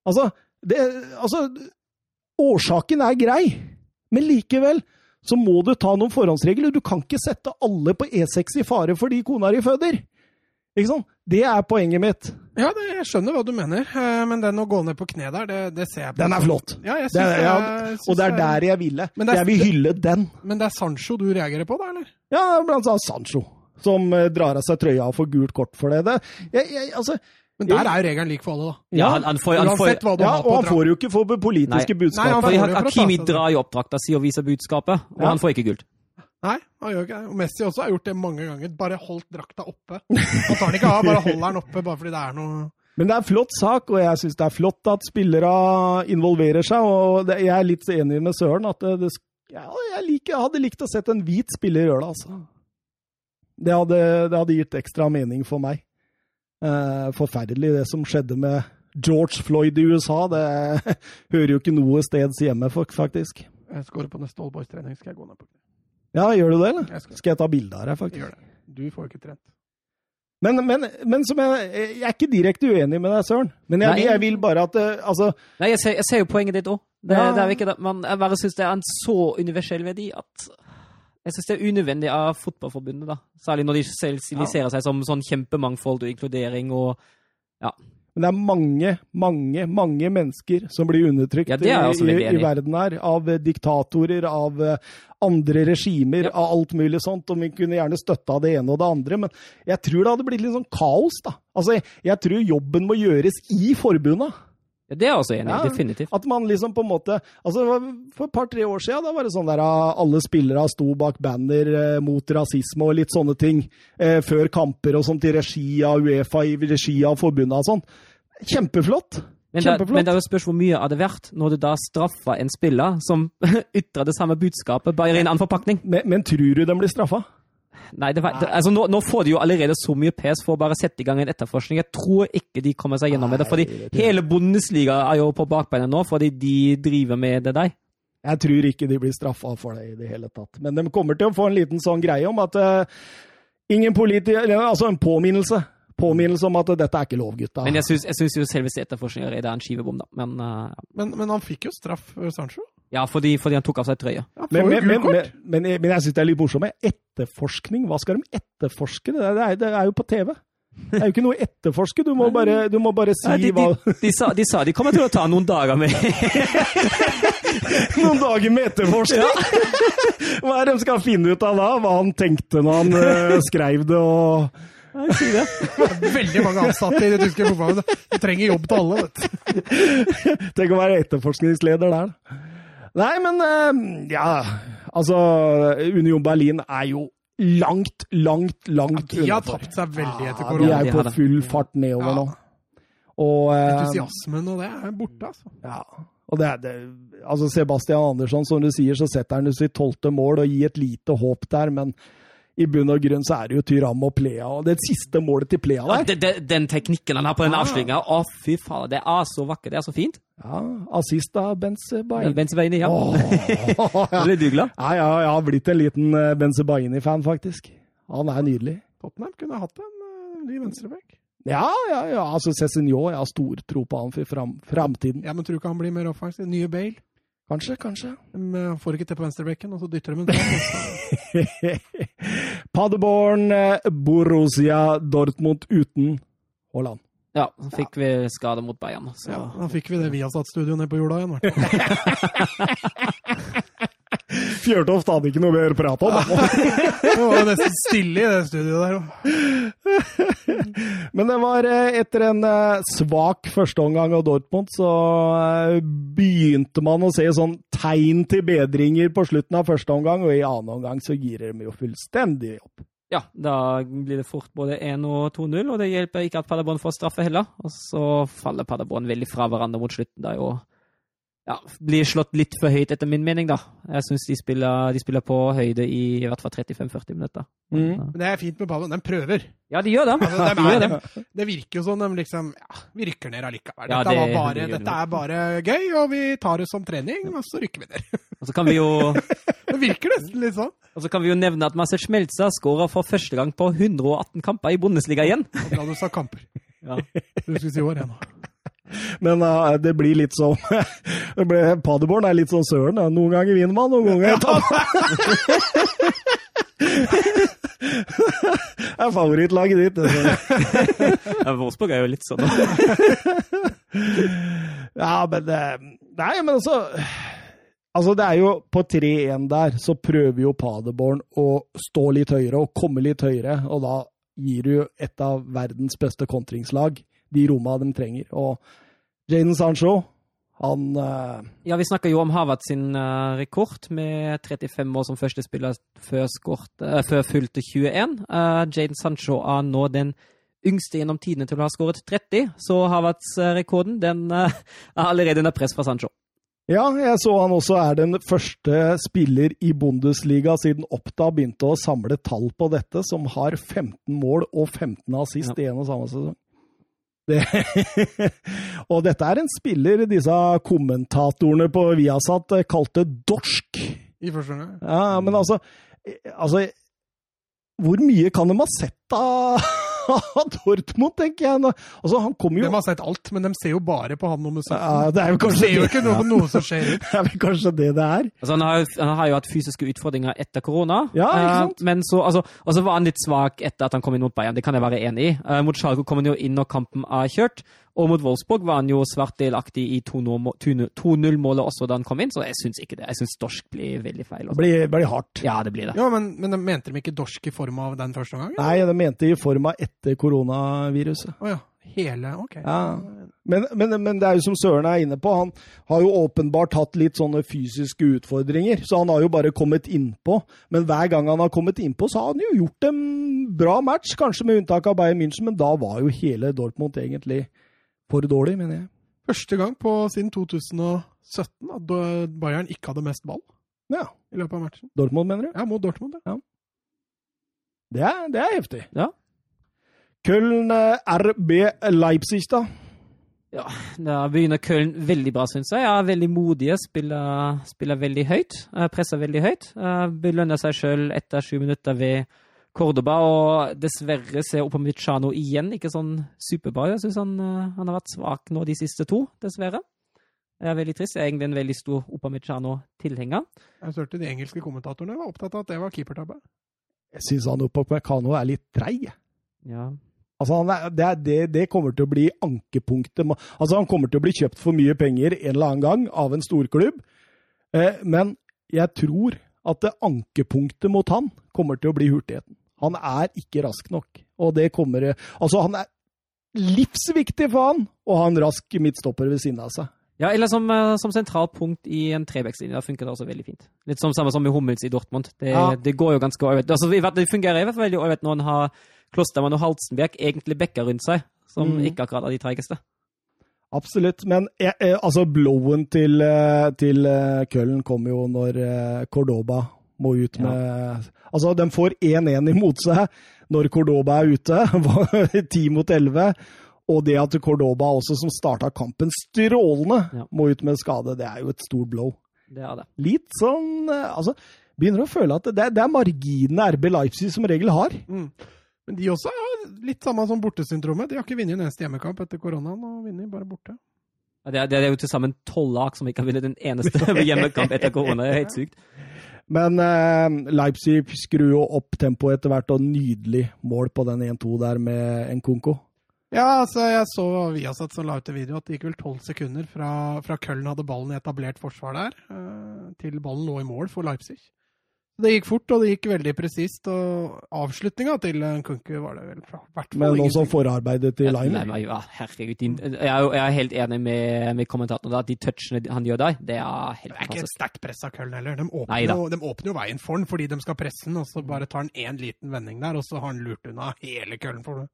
Altså, det, altså Årsaken er grei, men likevel så må du ta noen forhåndsregler. Du kan ikke sette alle på E6 i fare fordi kona di føder. Ikke sant? Det er poenget mitt. Ja, det, jeg skjønner hva du mener, eh, men den å gå ned på kne der, det, det ser jeg på. Den er flott. Ja, jeg synes det ja, jeg, og det er der jeg ville. Er- Jeg vil hylle den. Men det er Sancho du reagerer på, da, eller? Ja, blant annet Sancho, som eh, drar av seg trøya og får gult kort for det. det jeg, altså, Men der er jo regelen lik for alle, da. Ja, han, han får, han får, Uansett hva du ja, har og han får jo ikke for politiske Nei, budskap. han får for Hakimi drar jo opp drakta si og viser budskapet, og Ja. han får ikke gult. Nei, han gjør ikke det. Og Messi også har gjort det mange ganger. Bare holdt drakta oppe. Han tar den ikke av, bare holder den oppe bare fordi det er noe Men det er en flott sak, og jeg syns det er flott at spillere involverer seg. og det, Jeg er litt enig med Søren at det, det, ja, jeg, liker, jeg hadde likt å sett en hvit spiller gjøre det, altså. Det hadde, det hadde gitt ekstra mening for meg. Eh, forferdelig det som skjedde med George Floyd i USA. Det hører jo ikke noe steds hjemme, faktisk. Jeg scorer på neste Allboys-trening. Skal jeg gå ned på Ja, gjør du det, eller? Jeg skal, Skal jeg ta bilde av deg, faktisk? gjør det. Du får jo ikke trent. Men, men, men som jeg, jeg er ikke direkte uenig med deg, Søren. Men jeg, jeg vil bare at eh, Altså, Nei, jeg ser, jeg ser jo poenget ditt òg. Det, Ja. det er jo ikke det, men jeg bare syns det er en så universell verdi at jeg syns det er unødvendig av Fotballforbundet, da. Særlig når de selv stiliserer seg som sånn kjempemangfold og inkludering og ja. Men det er mange, mange, mange mennesker som blir undertrykt Ja, i, i, verden her. Av eh, diktatorer, av eh, andre regimer, Ja. av alt mulig sånt. Og vi kunne gjerne støtta det ene og det andre, men jeg tror det hadde blitt litt sånn kaos, da. Altså, jeg, jeg tror jobben må gjøres i forbunda. Ja, Det er jeg også enig i. Ja. Definitivt. At man liksom på en måte altså For et par-tre år siden da var det sånn der ah, alle spillere sto bak banner eh, mot rasisme og litt sånne ting eh, før kamper og sånt i regi av Uefa, i regi av forbundet og sånn. Kjempeflott! Men det, men det spørs hvor mye av det verdt når du da straffer en spiller som ytrer det samme budskapet, bare i en annen forpakning. Men, men tror du den blir straffa? Nei, det, var- det, altså nå, nå får de jo allerede så mye pes for å bare sette i gang en etterforskning. Jeg tror ikke de kommer seg gjennom med det, fordi hele Bundesliga er jo på bakbeina nå fordi de driver med det der. Jeg tror ikke de blir straffa for det i det hele tatt. Men de kommer til å få en liten sånn greie om at uh, ingen politiker Altså en påminnelse. Påminnelse om at dette er ikke lov, gutta. Men jeg syns, jo selveste etterforskninga er en skivebom, da. Men uh, Men, men han fikk jo straff, eh, Sancho. Ja, fordi, fordi han tok av seg trøya. Ja, Men, men, men, men, men, men jeg syns det er litt morsomt med etterforskning. Hva skal de etterforske? Det er, det er jo på TV. Det er jo ikke noe å etterforske. Du må bare, du må bare si Nei, de, hva de, de, sa, de sa de kommer til å ta noen dager med Noen dager med etterforskning! Hva er det de skal finne ut av da? Hva han tenkte når han uh, skrev det og Nei, si det. Veldig mange ansatte i det tyske fotballet De trenger jobb til alle, vet du. Tenk å være etterforskningsleder der. Nei, men eh, ja Altså, Union Berlin er jo langt, langt, langt De har tapt seg veldig etter korona. Ja, de er på full fart nedover Ja. nå. Og eh, Entusiasmen og det er borte, altså. Ja. Og det er det, altså Sebastian Andersson, som du sier, så setter han sitt tolvte mål og gir et lite håp der, men i bunn og grunn så er det jo Tyram og Plea. Og det siste målet til Plea Ja, der det, det, den teknikken han har på den Ah. avslutninga, å fy faen, det er så vakkert. Det er så fint. Ja, Assist av Benzebaini. Benzebaini, ja. ja. Ble du glad? Ja, ja, jeg har blitt en liten eh, Benzebaini-fan, faktisk. Han er nydelig. Tottenham kunne hatt en uh, ny venstreback. Ja, ja, ja. altså Cézinho, jeg har stor tro på han for fram, framtiden. Ja, men tror du ikke han blir mer offensiv? Nye Bale. Kanskje, kanskje. De eh, får ikke til på venstrebekken, og så dytter de en fram. Paderborn, eh, Borussia Dortmund uten Haaland. Ja, så fikk vi skade mot Bayern. Så. Ja, da fikk vi det Viasat-studioet ned på jorda igjen. i. Fjørtoft hadde ikke noe mer å prate om. Det var nesten stille i det studioet der òg. Men det var eh, etter en eh, svak førsteomgang av Dortmund, så eh, begynte man å se sånn tegn til bedringer på slutten av første omgang, og i annen omgang så girer de jo fullstendig opp. Ja, da blir det fort både 1 og 2-0, og det hjelper ikke at Paderborn får straffe heller. Og så faller Paderborn veldig fra hverandre mot slutten, da jo ja, blir slått litt for høyt, etter min mening, da. Jeg syns de, de spiller på høyde i i hvert fall 35-40 minutter. Mm. Ja. Men det er fint med Paderborn, De prøver. Ja, de gjør det. Altså, de er, det. de, det virker jo sånn, de liksom ja, Vi rykker ned allikevel. Dette, det- var bare, det dette er bare gøy, og vi tar det som trening, og så rykker vi ned. Og så kan vi jo Det virker nesten litt sånn. Og så kan vi jo nevne at Marcel Schmelza skåra for første gang på 118 kamper i Bundesliga igjen. Ja, du sa kamper. Ja. Du skulle si år igjen. Men uh, det blir litt sånn det ble, Paderborn er litt sånn søren. da. Noen ganger vinner man, noen ganger taper Det er favorittlaget ditt. Ja, Wolfsburg er jo litt sånn. Ja, men eh, Nei, men altså Altså, det er jo På 3-1 der så prøver jo Paderborn å stå litt høyere og komme litt høyere, og da gir du et av verdens beste kontringslag de romma de trenger. Og Jaden Sancho Han uh... Ja, vi snakker jo om Havert sin uh, rekord med 35 år som første spiller før, skort, uh, før fylte 21. Jaden Sancho er nå den yngste gjennom tidene til å ha skåret 30, så Havertz-rekorden den er allerede under press fra Sancho. Ja, jeg så han også er den første spiller i Bundesliga siden Oppda begynte å samle tall på dette, som har 15 mål og 15 assist ja. i en og samme sesong. Det, og dette er en spiller disse kommentatorene på Viasat kalte dorsk. I første gang? Ja, men altså, altså Hvor mye kan de ha sett av Dortmund, tenker jeg. Altså, han kommer jo De har sett alt, men de ser jo bare på han nummer 17. Ja, det er jo kanskje de ser jo ikke noe, noe som skjer. Det er vel kanskje det det er. Altså, han, har, han, har, jo hatt fysiske utfordringer etter korona. Ja, ikke eh, sant? Uh, men så, altså, og så var han litt svak etter at han kom inn mot Bayern, det kan jeg være enig i. Uh, mot Schalke kom han jo inn når kampen er kjørt. Og mot Wolfsburg var han jo svært delaktig i 2-0-målet også da han kom inn, så jeg syns ikke det. Jeg syns dorsk blir veldig feil. Det blir, blir, hardt. Ja, det blir det. Ja, Men, men de mente de ikke dorsk i form av den første gangen? Nei, de mente i form av etter koronaviruset. Oh, ja. Hele, ok. Ja. Men, men, men, det er jo som Søren er inne på, han har jo åpenbart hatt litt sånne fysiske utfordringer. Så han har jo bare kommet innpå. Men hver gang han har kommet innpå, så har han jo gjort en bra match. Kanskje med unntak av Bayern München, men da var jo hele Dortmund egentlig for dårlig, mener jeg. Første gang på siden 2017 at Bayern ikke hadde mest ball ja. i løpet av matchen. Dortmund, mener du? Ja, mot Dortmund. Ja. Det, er, det er heftig. Ja. Köln eh, RB Leipzig, da? Ja, da begynner Köln veldig bra, syns jeg. Ja, veldig modige, spiller, spiller veldig høyt. Eh, presser veldig høyt. Eh, belønner seg sjøl etter sju minutter ved Cordoba, og dessverre ser Opamichano igjen ikke sånn superbra Jeg syns han, eh, han, har vært svak nå de siste to, dessverre. Det er veldig trist. Jeg er egentlig en veldig stor Opamichano-tilhenger. Jeg hørte de engelske kommentatorene var opptatt av at det var keepertabbe. Jeg syns Opamichano er litt treig. Ja. Altså, er, det, det, det, kommer til å bli ankepunktet. Altså, han kommer til å bli kjøpt for mye penger en eller annen gang av en storklubb, eh, men jeg tror at det ankepunktet mot han kommer til å bli hurtigheten. Han er ikke rask nok. Og det kommer Altså, han er livsviktig for han å ha en rask midtstopper ved siden av seg. Ja, eller som, eh, som sentralt punkt i en trebekslinje. Da funker det også veldig fint. Litt som samme som med Hummels i Dortmund. Det, ja. det går jo ganske ålreit. Altså, det fungerer i hvert fall veldig ålreit når han har Klostermann og Halsenberg, egentlig bekker rundt seg, som mm. ikke akkurat er de treigeste. Absolutt, men jeg, eh, eh, altså blowen til, til Køllen kommer jo når Cordoba må ut med ja. Altså, de får 1-1 imot seg når Cordoba er ute, 10 mot 11. Og det at Cordoba også, som starta kampen strålende, ja. må ut med skade, det er jo et stort blow. Det er det. Litt sånn eh, Altså, begynner å føle at det, det er marginene RB Leipzig som regel har. Mm. Men de også har litt samme som bortesyndromet. De har ikke vunnet en eneste hjemmekamp etter koronaen, og vinner bare borte. Ja, det, er, det er jo til sammen tolv lag som ikke har vunnet en eneste hjemmekamp etter korona. Det er helt sykt. Men eh, Leipzig skrur jo opp tempoet etter hvert, og nydelig mål på den 1-2 der med Nkunko. Ja, altså jeg så Viasat som la ut en video at det gikk vel tolv sekunder fra, fra Köln hadde ballen i etablert forsvar der, eh, til ballen lå i mål for Leipzig. Det gikk fort, og det gikk veldig presist. Og avslutninga til Kunku var det vel hvert Men også forarbeidet til Liner? Ja, herregud. Jeg er, jeg er helt enig med, med kommentatoren. at De touchene han gjør der, det er helt fantastisk. Det er ikke et sterkt press av Köln heller. De åpner, jo, de åpner, jo, veien for den fordi de skal presse den, og så bare tar han én liten vending der, og så har han lurt unna hele Köln for det.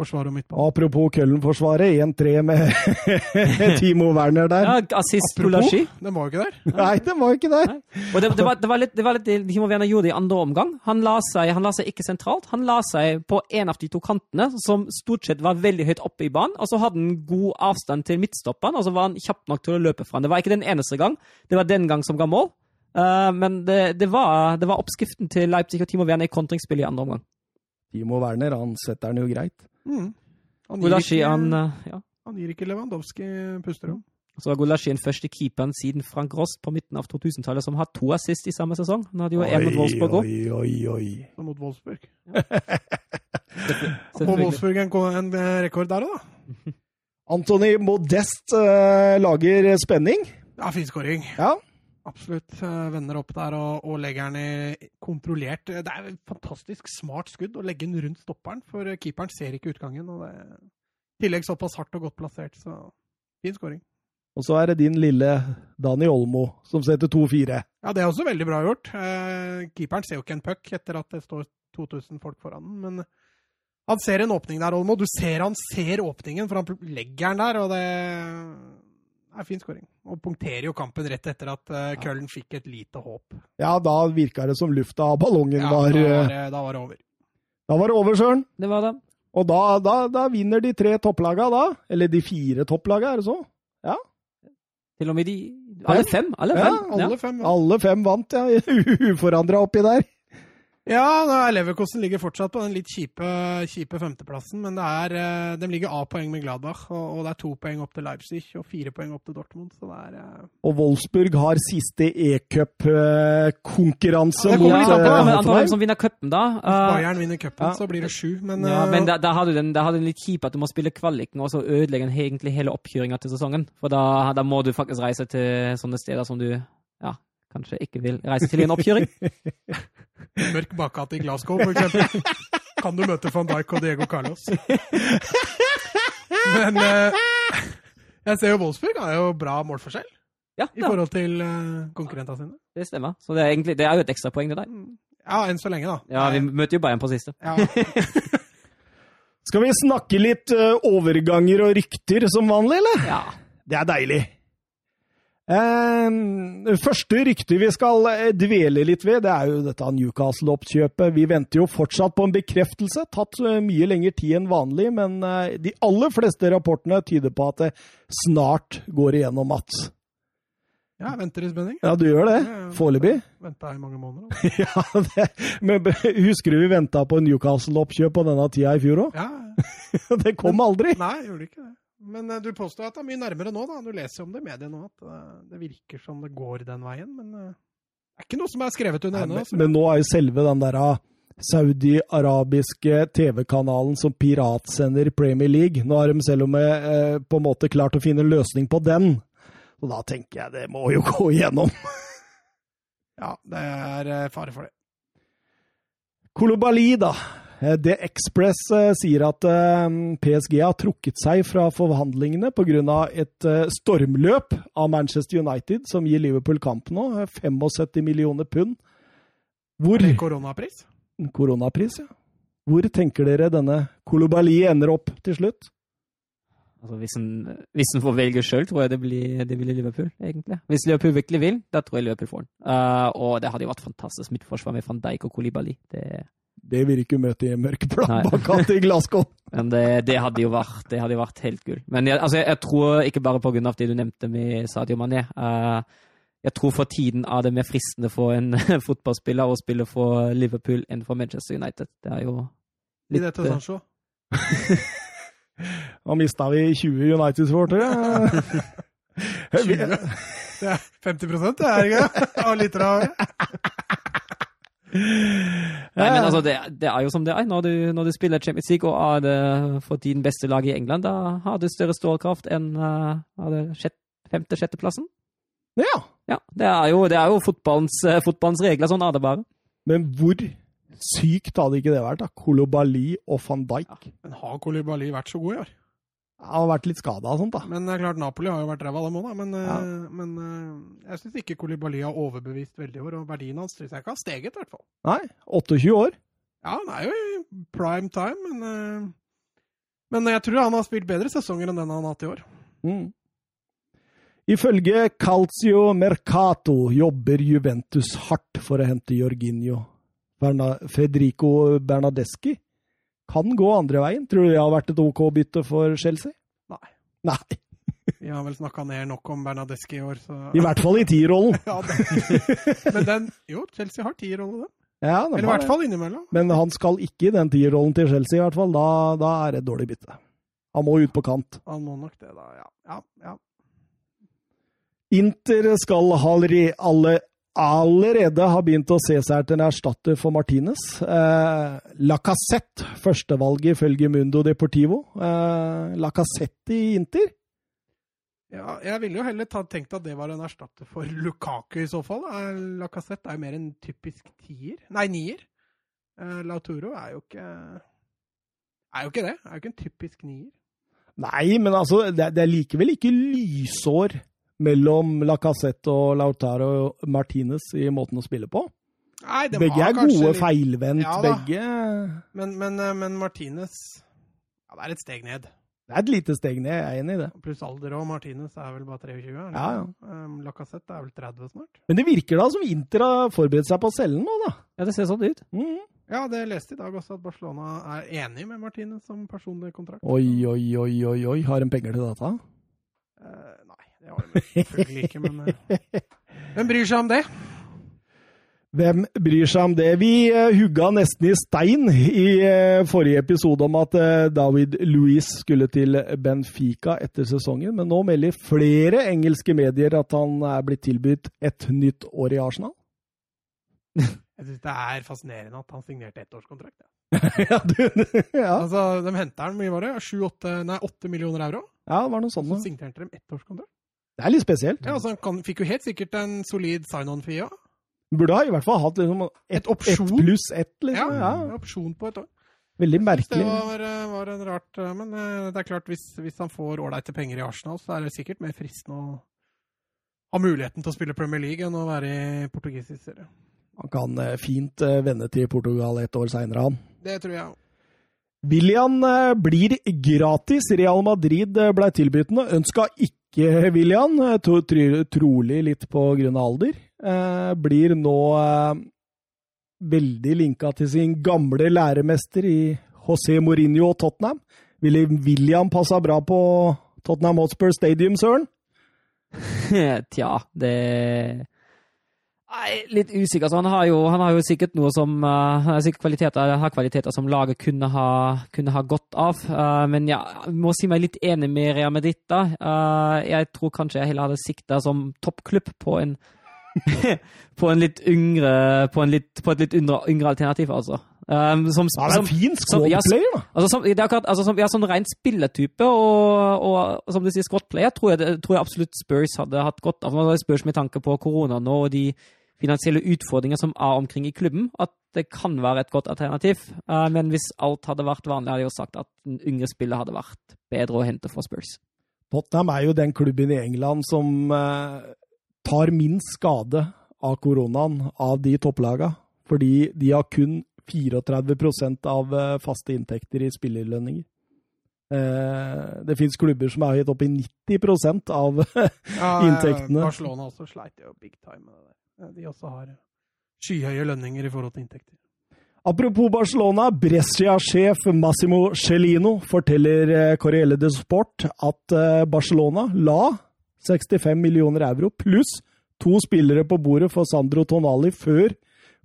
Forsvar og midtbane. Apropos Køllen-forsvaret, 1-3 med Timo Werner der. Ja, assist Gulashi. Den var jo ikke der. Nei, den var jo ikke der. Nei. Og det, det, var, det, var, litt, det var litt det Timo Werner gjorde i andre omgang. Han la, seg, han la seg ikke sentralt, han la seg på en av de to kantene, som stort sett var veldig høyt oppe i banen. Og så hadde han god avstand til midtstopperen, og så var han kjapp nok til å løpe fra han. Det var ikke den eneste gang. Det var den gang som ga mål. Uh, men det, var, det, var, oppskriften til Leipzig og Timo Werner i kontringsspillet i andre omgang. Timo Werner han setter den jo greit. Mm. Ikke, han, eh, ja. han, gir ikke Lewandowski pusterom. Så var Gulashi den første keeperen siden Frank Rost på midten av 2000-tallet som har to assist i samme sesong. Han hadde jo én mot Wolfsburg òg. Oi, oi, oi. Og mot Wolfsburg. Ja. På Wolfsburg en, en eh, rekord der òg, da. Antony Modest uh, lager spenning. Ja, fin skåring. Ja. Absolutt. Vender opp der og, og, legger den i kontrollert Det er et fantastisk smart skudd å legge den rundt stopperen, for keeperen ser ikke utgangen. og det I tillegg såpass hardt og godt plassert, så fin skåring. Og så er det din lille Dani Olmo som setter 2-4. Ja, det er også veldig bra gjort. Eh, keeperen ser jo ikke en puck etter at det står 2000 folk foran den, men han ser en åpning der, Olmo. Du ser han ser åpningen, for han legger den der, og det er fin skåring. Og punkterer jo kampen rett etter at uh, Køllen fikk et lite håp. Ja, da virka det som lufta av ballongen Ja, var da var, eh, det, da var det over. Da var det over, Søren. Det var det. Og da, da, da vinner de tre topplaga, da. Eller de fire topplaga, er det så? Til og med de Alle fem. Alle fem. Ja, Alle fem. Ja, Alle fem vant, ja. Uforandra oppi der. Ja da er Leverkosten ligger fortsatt på den litt kjipe, kjipe femteplassen, men det er, eh, de ligger A-poeng med Gladbach, og, og det er to poeng opp til Leipzig og fire poeng opp til Dortmund, så det er uh... Og Wolfsburg har siste e-cup-konkurranse Ja, mot Ja, eh, men andre hvem Hoffenheim. som vinner cupen, da? Hvis Uh, Bayern vinner cupen, ja. så blir det sju, men, ja, eh, men da, da har du den, da har du den litt kjip at du må spille kvaliken og så ødelegge den egentlig hele oppkjøringa til sesongen. For da, da må du faktisk reise til sånne steder som du ja, kanskje ikke vil reise til i en oppkjøring. Mørk bakgate i Glasgow, eksempel. kan du møte van Dijk og Diego Carlos. Men eh, jeg ser jo Wolfsburg har jo bra målforskjell Ja, i forhold til uh, konkurrentene sine. det stemmer. Så det er, egentlig, det er jo et ekstrapoeng, det der. Ja, enn så lenge, da. Ja, vi møter jo Bayern på siste. Ja. Skal vi snakke litt uh, overganger og rykter som vanlig, eller? Ja. Det er deilig. Eh, første rykte vi skal eh, dvele litt ved, det er jo dette Newcastle-oppkjøpet. Vi venter jo fortsatt på en bekreftelse. Tatt eh, mye lengre tid enn vanlig, men eh, de aller fleste rapportene tyder på at det snart går igjennom, Mats. ja, venter i spenning. Ja, du gjør det? Foreløpig? Venta i mange måneder. Ja, det, men husker du vi venta på Newcastle-oppkjøp på denne tida i fjor òg? Ja, Det kom aldri. Nei, gjorde ikke det. Men eh, du påstår at det er mye nærmere nå, da. Du leser om det i mediene nå, at eh, det virker som det går den veien. Men eh, det er ikke noe som er skrevet under ennå. men, men nå er jo selve den der ah, saudi-arabiske TV-kanalen som piratsender Premier League. Nå har de selv om eh, på en måte klart å finne en løsning på den. Og da tenker jeg det må jo gå igjennom. Ja, det er fare for det. Kolobali, da. Eh, The Express eh, sier at eh, PSG har trukket seg fra forhandlingene pga. et stormløp av Manchester United som gir Liverpool kamp nå. eh, 75 millioner pund. Hvor koronapris. Koronapris, ja. Hvor tenker dere denne Kolobali ender opp til slutt? Altså, hvis en, hvis en får velge sjøl, tror jeg det blir, det blir Liverpool, egentlig. Hvis Liverpool virkelig vil, da tror jeg Liverpool får den. Uh, og det hadde jo vært fantastisk midtforsvar med van Dijk og Kolibali. Det, Det vil ikke møte i en mørk Nei. planbakgate i Glasgow. men det, det, hadde jo vært, det hadde vært helt gull. Men jeg, altså, jeg, jeg tror ikke bare av det du nevnte med Sadio Mané. uh, jeg tror for tiden er det mer fristende for en fotballspiller å spille for Liverpool enn for Manchester United. Det er jo I litt dette eh, Sancho. Nå mista vi 20 United-supportere. Vi- 20? Det er 50 det er ikke Av lyttere av Nei, men altså, det, det er jo som det er. Når du, når du spiller Champions League og er det for din beste lag i England, da har du større stålkraft enn uh, sjett, femte-sjetteplassen. Ja, Ja, det er jo, det er jo fotballens, eh, fotballens regler. Sånn er det bare. men hvor sykt hadde ikke det vært? da? Kolobali og van Dijk. Men har Kolobali vært så god i år? Han har vært litt skada og sånt, da. Men det er klart, Napoli har jo vært ræva, dem òg, da. Men, eh, Ja. men eh, jeg syns ikke Kolibali har overbevist veldig i år. Og verdien hans syns jeg ikke har steget, i hvert fall. Nei, 28 år. Ja, han er jo i prime time, men eh, Men jeg tror han har spilt bedre sesonger enn den han har hatt i år. Mm. Ifølge Calcio Mercato jobber Juventus hardt for å hente Jorginho. Berna Federico Bernadeschi kan gå andre veien. Tror du det har vært et OK bytte for Chelsea? Nei. Nei, Vi har vel snakka ned nok om Bernadeschi i år, så i hvert fall i tierrollen. ja. Men den Jo, Chelsea har tierrolle, den. Ja, Eller i hvert fall innimellom. Men han skal ikke i den tierrollen til Chelsea, i hvert fall. Da, da er det et dårlig bytte. Han må ut på kant. Han må nok det, da. Ja. ja, ja. Inter skal ha alle, allerede har begynt å se seg etter en erstatter for Martinez. Eh, Lacassette, førstevalget ifølge Mundo Deportivo. Eh, Lacassette i Inter? Ja, jeg ville jo heller tenkt at det var en erstatter for Lukaku i så fall. Eh, Lacassette er jo mer en typisk tier. Nei, nier. Eh, Lauturo er jo ikke Er jo ikke det. Er jo ikke en typisk nier. Nei, men altså, det, det er likevel ikke lysår mellom Lacassette og Lautaro Martinez i måten å spille på. Nei, Begge er gode litt- feilvendt, Ja begge. Men, men, eh, men Martinez ja, Det er et steg ned. Det er et lite steg ned, jeg er enig i det. Pluss alder òg. Martinez er vel bare 23? er Ja, ja. Um, Lacassette er vel 30 snart? Men det virker da som Inter har forberedt seg på å selge den nå, da. Ja, det ser sånn ut. Mhm. Ja, det leste i dag også at Barcelona er enig med Martinez som personlig kontrakt. Oi, oi, oi, oi, oi. Har en penger til data? Eh, nei, det selvfølgelig ikke, men eh, Hvem bryr seg om det? Hvem bryr seg om det? Vi eh, hugga nesten i stein i eh, forrige episode om at David Louis skulle til Benfica etter sesongen, men nå melder flere engelske medier at han er blitt tilbudt et nytt år i Arsenal. Jeg syns det er fascinerende at han signerte ettårskontrakt. Ja. ja, du, ja. Altså, De henta han mye var det? 7-8 nei, 8 millioner euro? ja, det var noe sånt. Så signerte de ettårskontrakt. Det er litt spesielt. Ja, altså, Han kan, fikk jo helt sikkert en solid sign-on-fee òg. Burde ha i hvert fall hatt liksom et, Et opsjon. ett pluss ett, liksom. Ja. en opsjon på et år. Veldig Det merkelig. var, eh, var en rart eh, Men eh, det er klart, hvis, hvis han får ålreite penger i Arsenal, så er det sikkert mer fristende å ha muligheten til å spille Premier League enn å være i portugisisk serie. Han kan fint vende til Portugal et år seinere, han. Det tror jeg. William eh, blir gratis. Real Madrid ble tilbudt den, ønska ikke William, eh, tro, trolig litt på grunn av alder. Eh, blir nå eh, veldig linka til sin gamle læremester i José Mourinho og Tottenham. Ville William passa bra på Tottenham Hotspur Stadium, Søren? Tja, det Nei, litt usikker. Altså, han, har jo, han har jo sikkert noe som uh, sikkert kvaliteter, har kvaliteter som laget kunne ha, kunne ha godt av. Uh, men ja, jeg må si meg litt enig med Rea Medita. Uh, jeg tror kanskje jeg heller hadde sikta som toppklubb på en på en litt yngre På, en litt, på et litt yngre, yngre alternativ, altså. Um, som, Han er en fin squadplayer, da. Altså, som, det er akkurat, altså, som, ja, sånn rent spilletype, og, og som du sier, squat-player, tror, jeg tror jeg absolutt Spurs hadde hatt godt av. Spurs med tanke på korona nå, og de finansielle utfordringer som er omkring i klubben, at det kan være et godt alternativ. Eh, men hvis alt hadde vært vanlig, hadde jeg jo sagt at en yngre spiller hadde vært bedre å hente for Spurs. Tottenham er jo den klubben i England som eh, tar minst skade av koronaen av de topplagene. Fordi de har kun 34% av eh, faste inntekter i spillerlønninger. Eh, det fins klubber som er helt oppe i 90% av Ja, Inntektene. Barcelona også sleit jo big time med det der. Eh, De også har skyhøye lønninger i forhold til inntekter. Apropos Barcelona, Brescia-sjef Massimo Celino forteller eh, de Sport at eh, Barcelona la 65 millioner euro pluss to spillere på bordet for Sandro Tonali før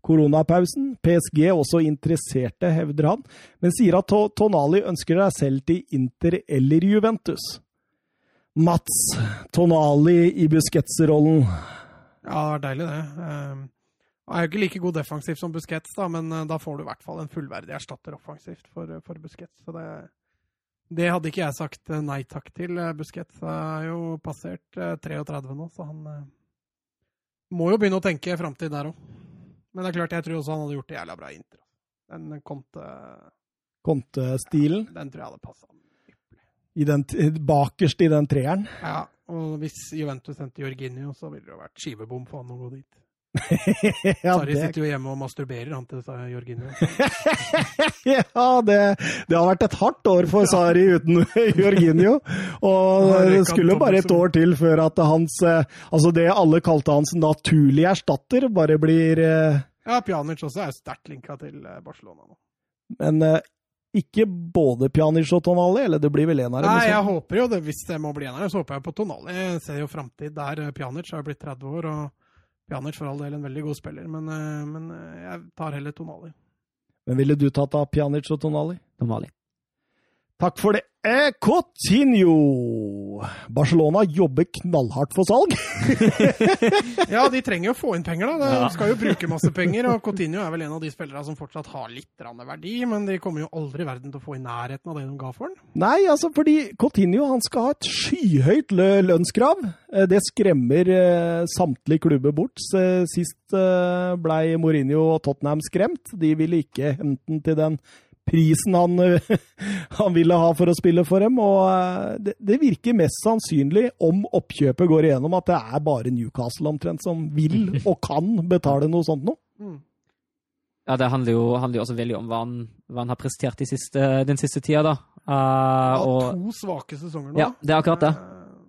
koronapausen. PSG også interesserte, hevder han, men sier at Tonali ønsker seg selv til Inter eller Juventus. Mats Tonali i Busquets-rollen. Ja, det var deilig, det. Jeg Han er jo ikke like god defensivt som Busquets, da, men eh, da får du i hvert fall en fullverdig erstatter offensivt for, eh, for Busquets. Så det, det hadde ikke jeg sagt eh, nei takk til. Busquets er jo passert eh, 33 nå, så han må jo begynne å tenke framtid der òg. Men det er klart, jeg tror også han hadde gjort det jævla bra i Inter. Den Conte, Conte-stilen. den tror jeg hadde passa. I den, bakerst i den treeren. Ja, og hvis Juventus sendte Jorginho, så ville det jo vært skivebom for han å gå dit. ja, Sarri det, sitter jo hjemme og masturberer, han til Jorginho. ja det, det har vært et hardt år for Sari uten Jorginho. Og det skulle jo bare et år til før at hans eh, Altså det alle kalte hans naturlige erstatter, bare blir eh, Ja, Pjanic også er sterkt linka til eh, Barcelona nå. Men ikke både Pjanic og Tonali, eller det blir vel en av dem? Nei, jeg håper jo det. Hvis det må bli en av dem, så håper jeg på Tonali. Jeg ser jo framtid der. Pjanic har blitt 30 år, og Pjanic for all del en veldig god spiller, men, eh, men eh, jeg tar heller Tonali. Men ville du tatt av Pjanic og Tonali? Normalt. Takk for det. Eh, Coutinho! Barcelona jobber knallhardt for salg. Ja, de trenger jo å få inn penger, da. De Ja. skal jo bruke masse penger, og Coutinho er vel en av de spillerne som fortsatt har litt verdi, men de kommer jo aldri i verden til å få i nærheten av det de ga for den. Nei, altså fordi Coutinho han skal ha et skyhøyt lø lønnskrav. Eh, Det skremmer eh, samtlige klubber bort. Sist eh, blei Mourinho og Tottenham skremt. De ville ikke hente den til den prisen han, han, ville ha for å spille for dem. Og eh, det, det, virker mest sannsynlig, om oppkjøpet går igjennom, at det er bare Newcastle omtrent som vil og kan betale noe sånt noe. Mm. Ja, det handler jo, handler jo, også veldig om hva han, hva han har prestert de siste, den siste tida, da. Uh, ja, og, to svake sesonger nå. Ja, det er akkurat det.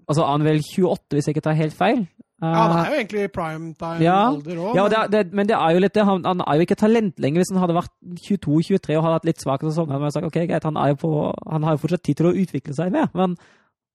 Altså, han er vel 28, hvis jeg ikke tar helt feil. Uh, ja, det er jo egentlig primetime-alder òg. Ja, men... det, det, men det er jo litt det. Han, han, er jo ikke talent lenger. Hvis han hadde vært 22-23 og hadde hatt litt svak sesong, hadde man sagt ok, greit, han, er på, han har jo fortsatt tid til å utvikle seg mer. Men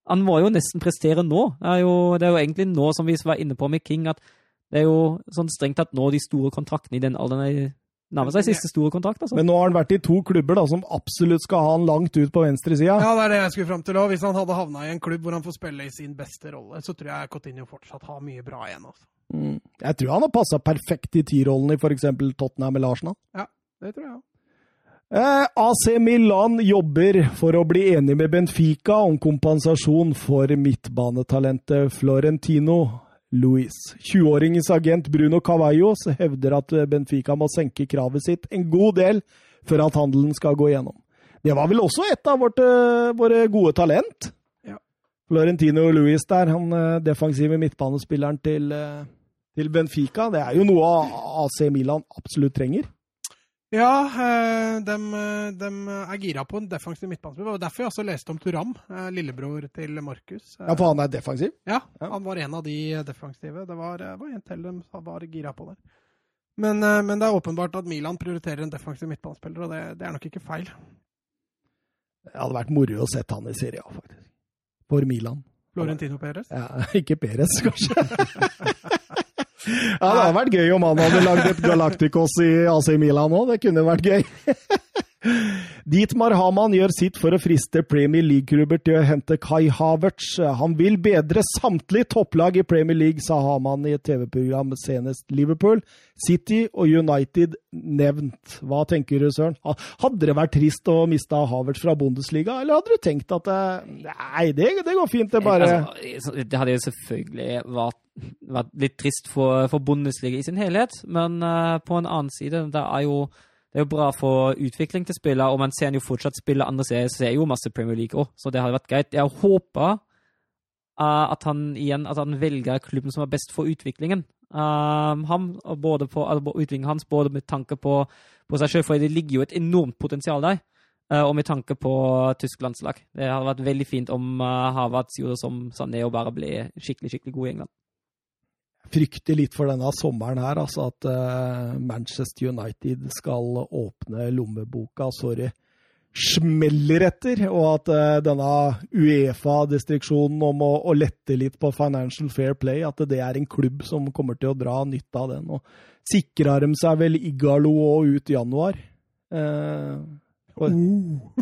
han må jo nesten prestere nå. Det er jo, det er jo egentlig nå, som vi var inne på med King, at det er jo sånn strengt tatt nå de store kontraktene i den alderen nærmer seg siste store kontrakt. Altså. Men nå har han vært i to klubber da, som absolutt skal ha han langt ut på venstresida. Ja, det er det jeg skulle fram til òg. Hvis han hadde havna i en klubb hvor han får spille i sin beste rolle, så tror jeg Coutinho fortsatt har mye bra igjen. Altså. Mm. Jeg tror han har passa perfekt i T-rollen i f.eks. Tottenham eller Arsenal. Ja, det tror jeg òg. Eh, AC Milan jobber for å bli enig med Benfica om kompensasjon for midtbanetalentet Florentino Louis. 20-åringens agent Bruno Cavallos hevder at Benfica må senke kravet sitt en god del før at handelen skal gå gjennom. Det var vel også et av vårt, uh, våre gode talent. Ja. Florentino Louis der, han uh, defensive midtbanespilleren til, uh, til Benfica. Det er jo noe AC Milan absolutt trenger. Ja, de, eh, de, er gira på en defensiv midtbanespiller. Det var derfor jeg også leste om Turam, eh, lillebror til Markus. Ja, For han er defensiv? Ja, han var en av de defensive. Det var, var en til de var gira på der. Men, eh, men, det er åpenbart at Milan prioriterer en defensiv midtbanespiller, og det, det, er nok ikke feil. Det hadde vært moro å sette han i Serie A, faktisk. For Milan. Florentino Perez? Ja, ikke Perez, kanskje. Ja, det hadde vært gøy om han hadde lagd et Galacticos i AC Milan òg. Det kunne vært gøy. Dietmar Hamann gjør sitt for å friste Premier League-klubber til å hente Kai Havertz. Han vil bedre samtlige topplag i Premier League, sa Hamann i et TV-program senest Liverpool, City og United nevnt. Hva tenker du, Søren? Hadde det vært trist å miste Havertz fra Bundesliga, eller hadde du tenkt at Nei, det, det går fint, det bare altså, Det hadde jo selvfølgelig vært, vært litt trist for, for, Bundesliga i sin helhet, men uh, på en annen side, det er jo det er jo bra for utvikling til spillere, og man ser jo fortsatt spille andre serier, så ser jo masse Premier League òg, så det hadde vært greit. Jeg håper uh, at han igjen at han velger klubben som er best for utviklingen. Um, ham, både på, altså, utviklingen hans både med tanke på, på seg selv, for det ligger jo et enormt potensial der. Uh, og med tanke på tysk landslag. Det hadde vært veldig fint om uh, Havertz gjorde som Sané og bare ble skikkelig skikkelig god i England frykter litt for denne sommeren her, altså at uh, Manchester United skal åpne lommeboka det smeller etter, og at uh, denne Uefa-distriksjonen om å, å, lette litt på financial fair play, at det er en klubb som kommer til å dra nytte av den. Og sikrer de seg vel Igalo og ut i januar. Uh.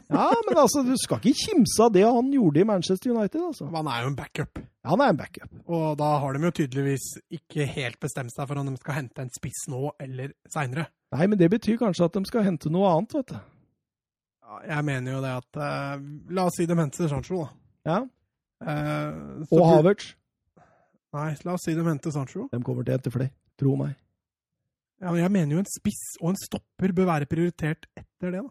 Ja, men altså, du skal ikke kimse av det han gjorde i Manchester United. altså. Han er jo en backup. Ja, han er en backup. Og da har de jo tydeligvis ikke helt bestemt seg for om de skal hente en spiss nå eller seinere. Nei, men det betyr kanskje at de skal hente noe annet, vet du. Ja, jeg mener jo det at uh, La oss si de henter Sancho, da. Ja. Uh, og Havertz. Nei, la oss si de henter Sancho. De kommer til å hente flere. Tro meg. Ja, men Jeg mener jo en spiss og en stopper bør være prioritert etter det, da.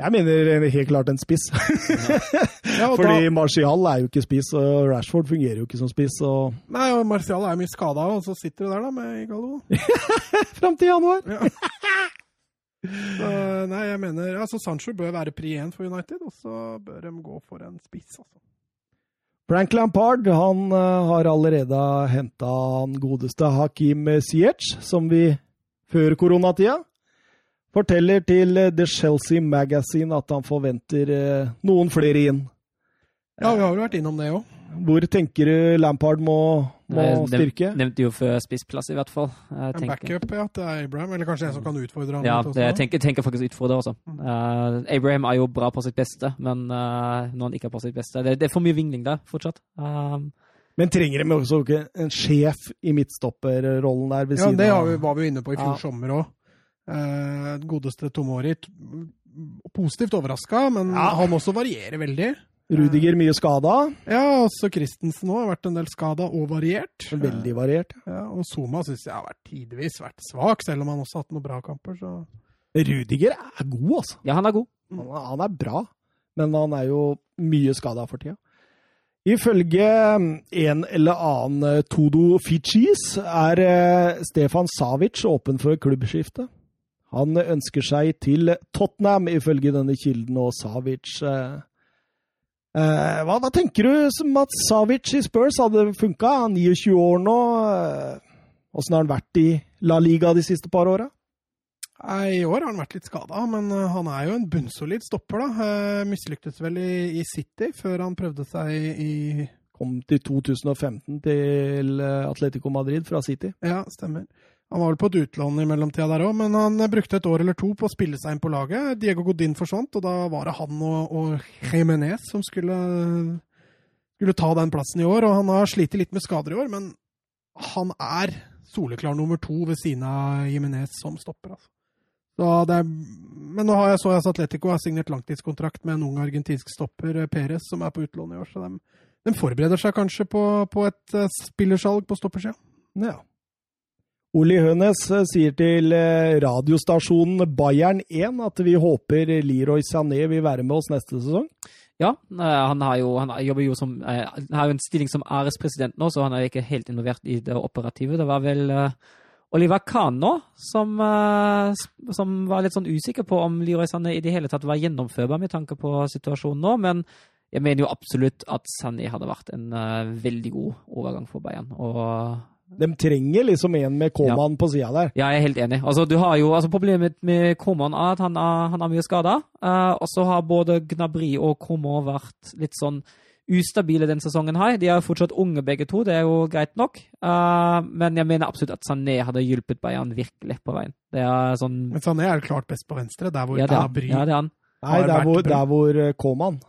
Jeg mener helt klart en spiss. Ja. Fordi. Martial er jo ikke spiss, og Rashford fungerer jo ikke som spiss. Og... Nei, og Martial er mye skada, og så sitter du der da med Gallo. Fram til januar! Ja. så, nei, jeg mener altså Sancho bør være pri én for United, og så bør de gå for en spiss, altså. Frank Lampard han uh, har allerede henta han godeste Hakim Ziyech, som vi før koronatida forteller til eh, The Chelsea Magazine at han forventer eh, noen flere inn. Ja, vi har vel vært innom det òg. Hvor tenker du Lampard må, må Nei, styrke? Nevnte jo før spissplass, i hvert fall. En backup ja, til Abraham, eller kanskje en som kan utfordre han? Ja, det, jeg tenker, tenker, faktisk utfordre også. Uh, Abraham er jo bra på sitt beste, men uh, når han ikke er på sitt beste Det, det er for mye vingling der fortsatt. Um, men trenger de også ikke en sjef i midtstopperrollen der? ja, det vi, var vi jo inne på i fjor ja. sommer òg. Uh, godeste Tomori positivt overraska, men ja. han også varierer veldig. Rudiger mye skada. Ja, også Christensen òg har vært en del skada og variert. Veldig variert. Ja, og Zuma syns jeg har vært tidvis vært svak, selv om han også har hatt noen bra kamper. så... Rudiger er god, altså. Ja, han er god. Han, han er bra, men han er jo mye skada for tida. Ifølge en eller annen eh, Todo Fichis er eh, Stefan Savic åpen for klubbskifte. Han ønsker seg til Tottenham, ifølge denne kilden, og Savic eh, eh, hva, hva, tenker du som at Savic i Spurs hadde funka? 29 år nå. Åssen har han vært i La Liga de siste par åra? I år har han vært litt skada, men han er jo en bunnsolid stopper, da. Mislyktes vel i, i, City før han prøvde seg i Kom til 2015 til Atletico Madrid fra City. Ja, stemmer. Han var vel på et utlån i mellomtida der òg, men han brukte et år eller to på å spille seg inn på laget. Diego Godin forsvant, og da var det han og, og Jimenez som skulle, skulle, ta den plassen i år. Og han har slitt litt med skader i år, men han er soleklar nummer to ved siden av Jimenez som stopper. altså. Er, men nå har jeg så at Atletico har signert langtidskontrakt med en ung argentinsk stopper, Perez, som er på utlån i år. Så de, de forbereder seg kanskje på, på et uh, spillersalg på stoppersida. Ja. Oli Hønes eh, sier til eh, radiostasjonen Bayern 1 at vi håper Leroy Sané vil være med oss neste sesong. Ja, han, har jo, han jobber jo som, han har jo en stilling som ærespresident nå, så han er ikke helt involvert i det operative. Det var vel Oliver Kano som, som, var litt sånn usikker på om Leroy Sané i det hele tatt var gjennomførbar med tanke på situasjonen nå. Men jeg mener jo absolutt at Sané hadde vært en veldig god overgang for Bayern. Og de trenger liksom en med Koman ja. på sida der. Ja, jeg er helt enig. Altså, du har jo, altså, problemet med Koman er at han er, han er mye skada. Uh, og så har både Gnabry og Komo vært litt sånn ustabile den sesongen her. De er jo fortsatt unge begge to, det er jo greit nok. Uh, men jeg mener absolutt at Sané hadde hjulpet Bayern virkelig på veien. Det er sånn... Men Sané er klart best på venstre, der hvor ja, Gnabry ja, det er han. Nei, der hvor, der hvor Koman.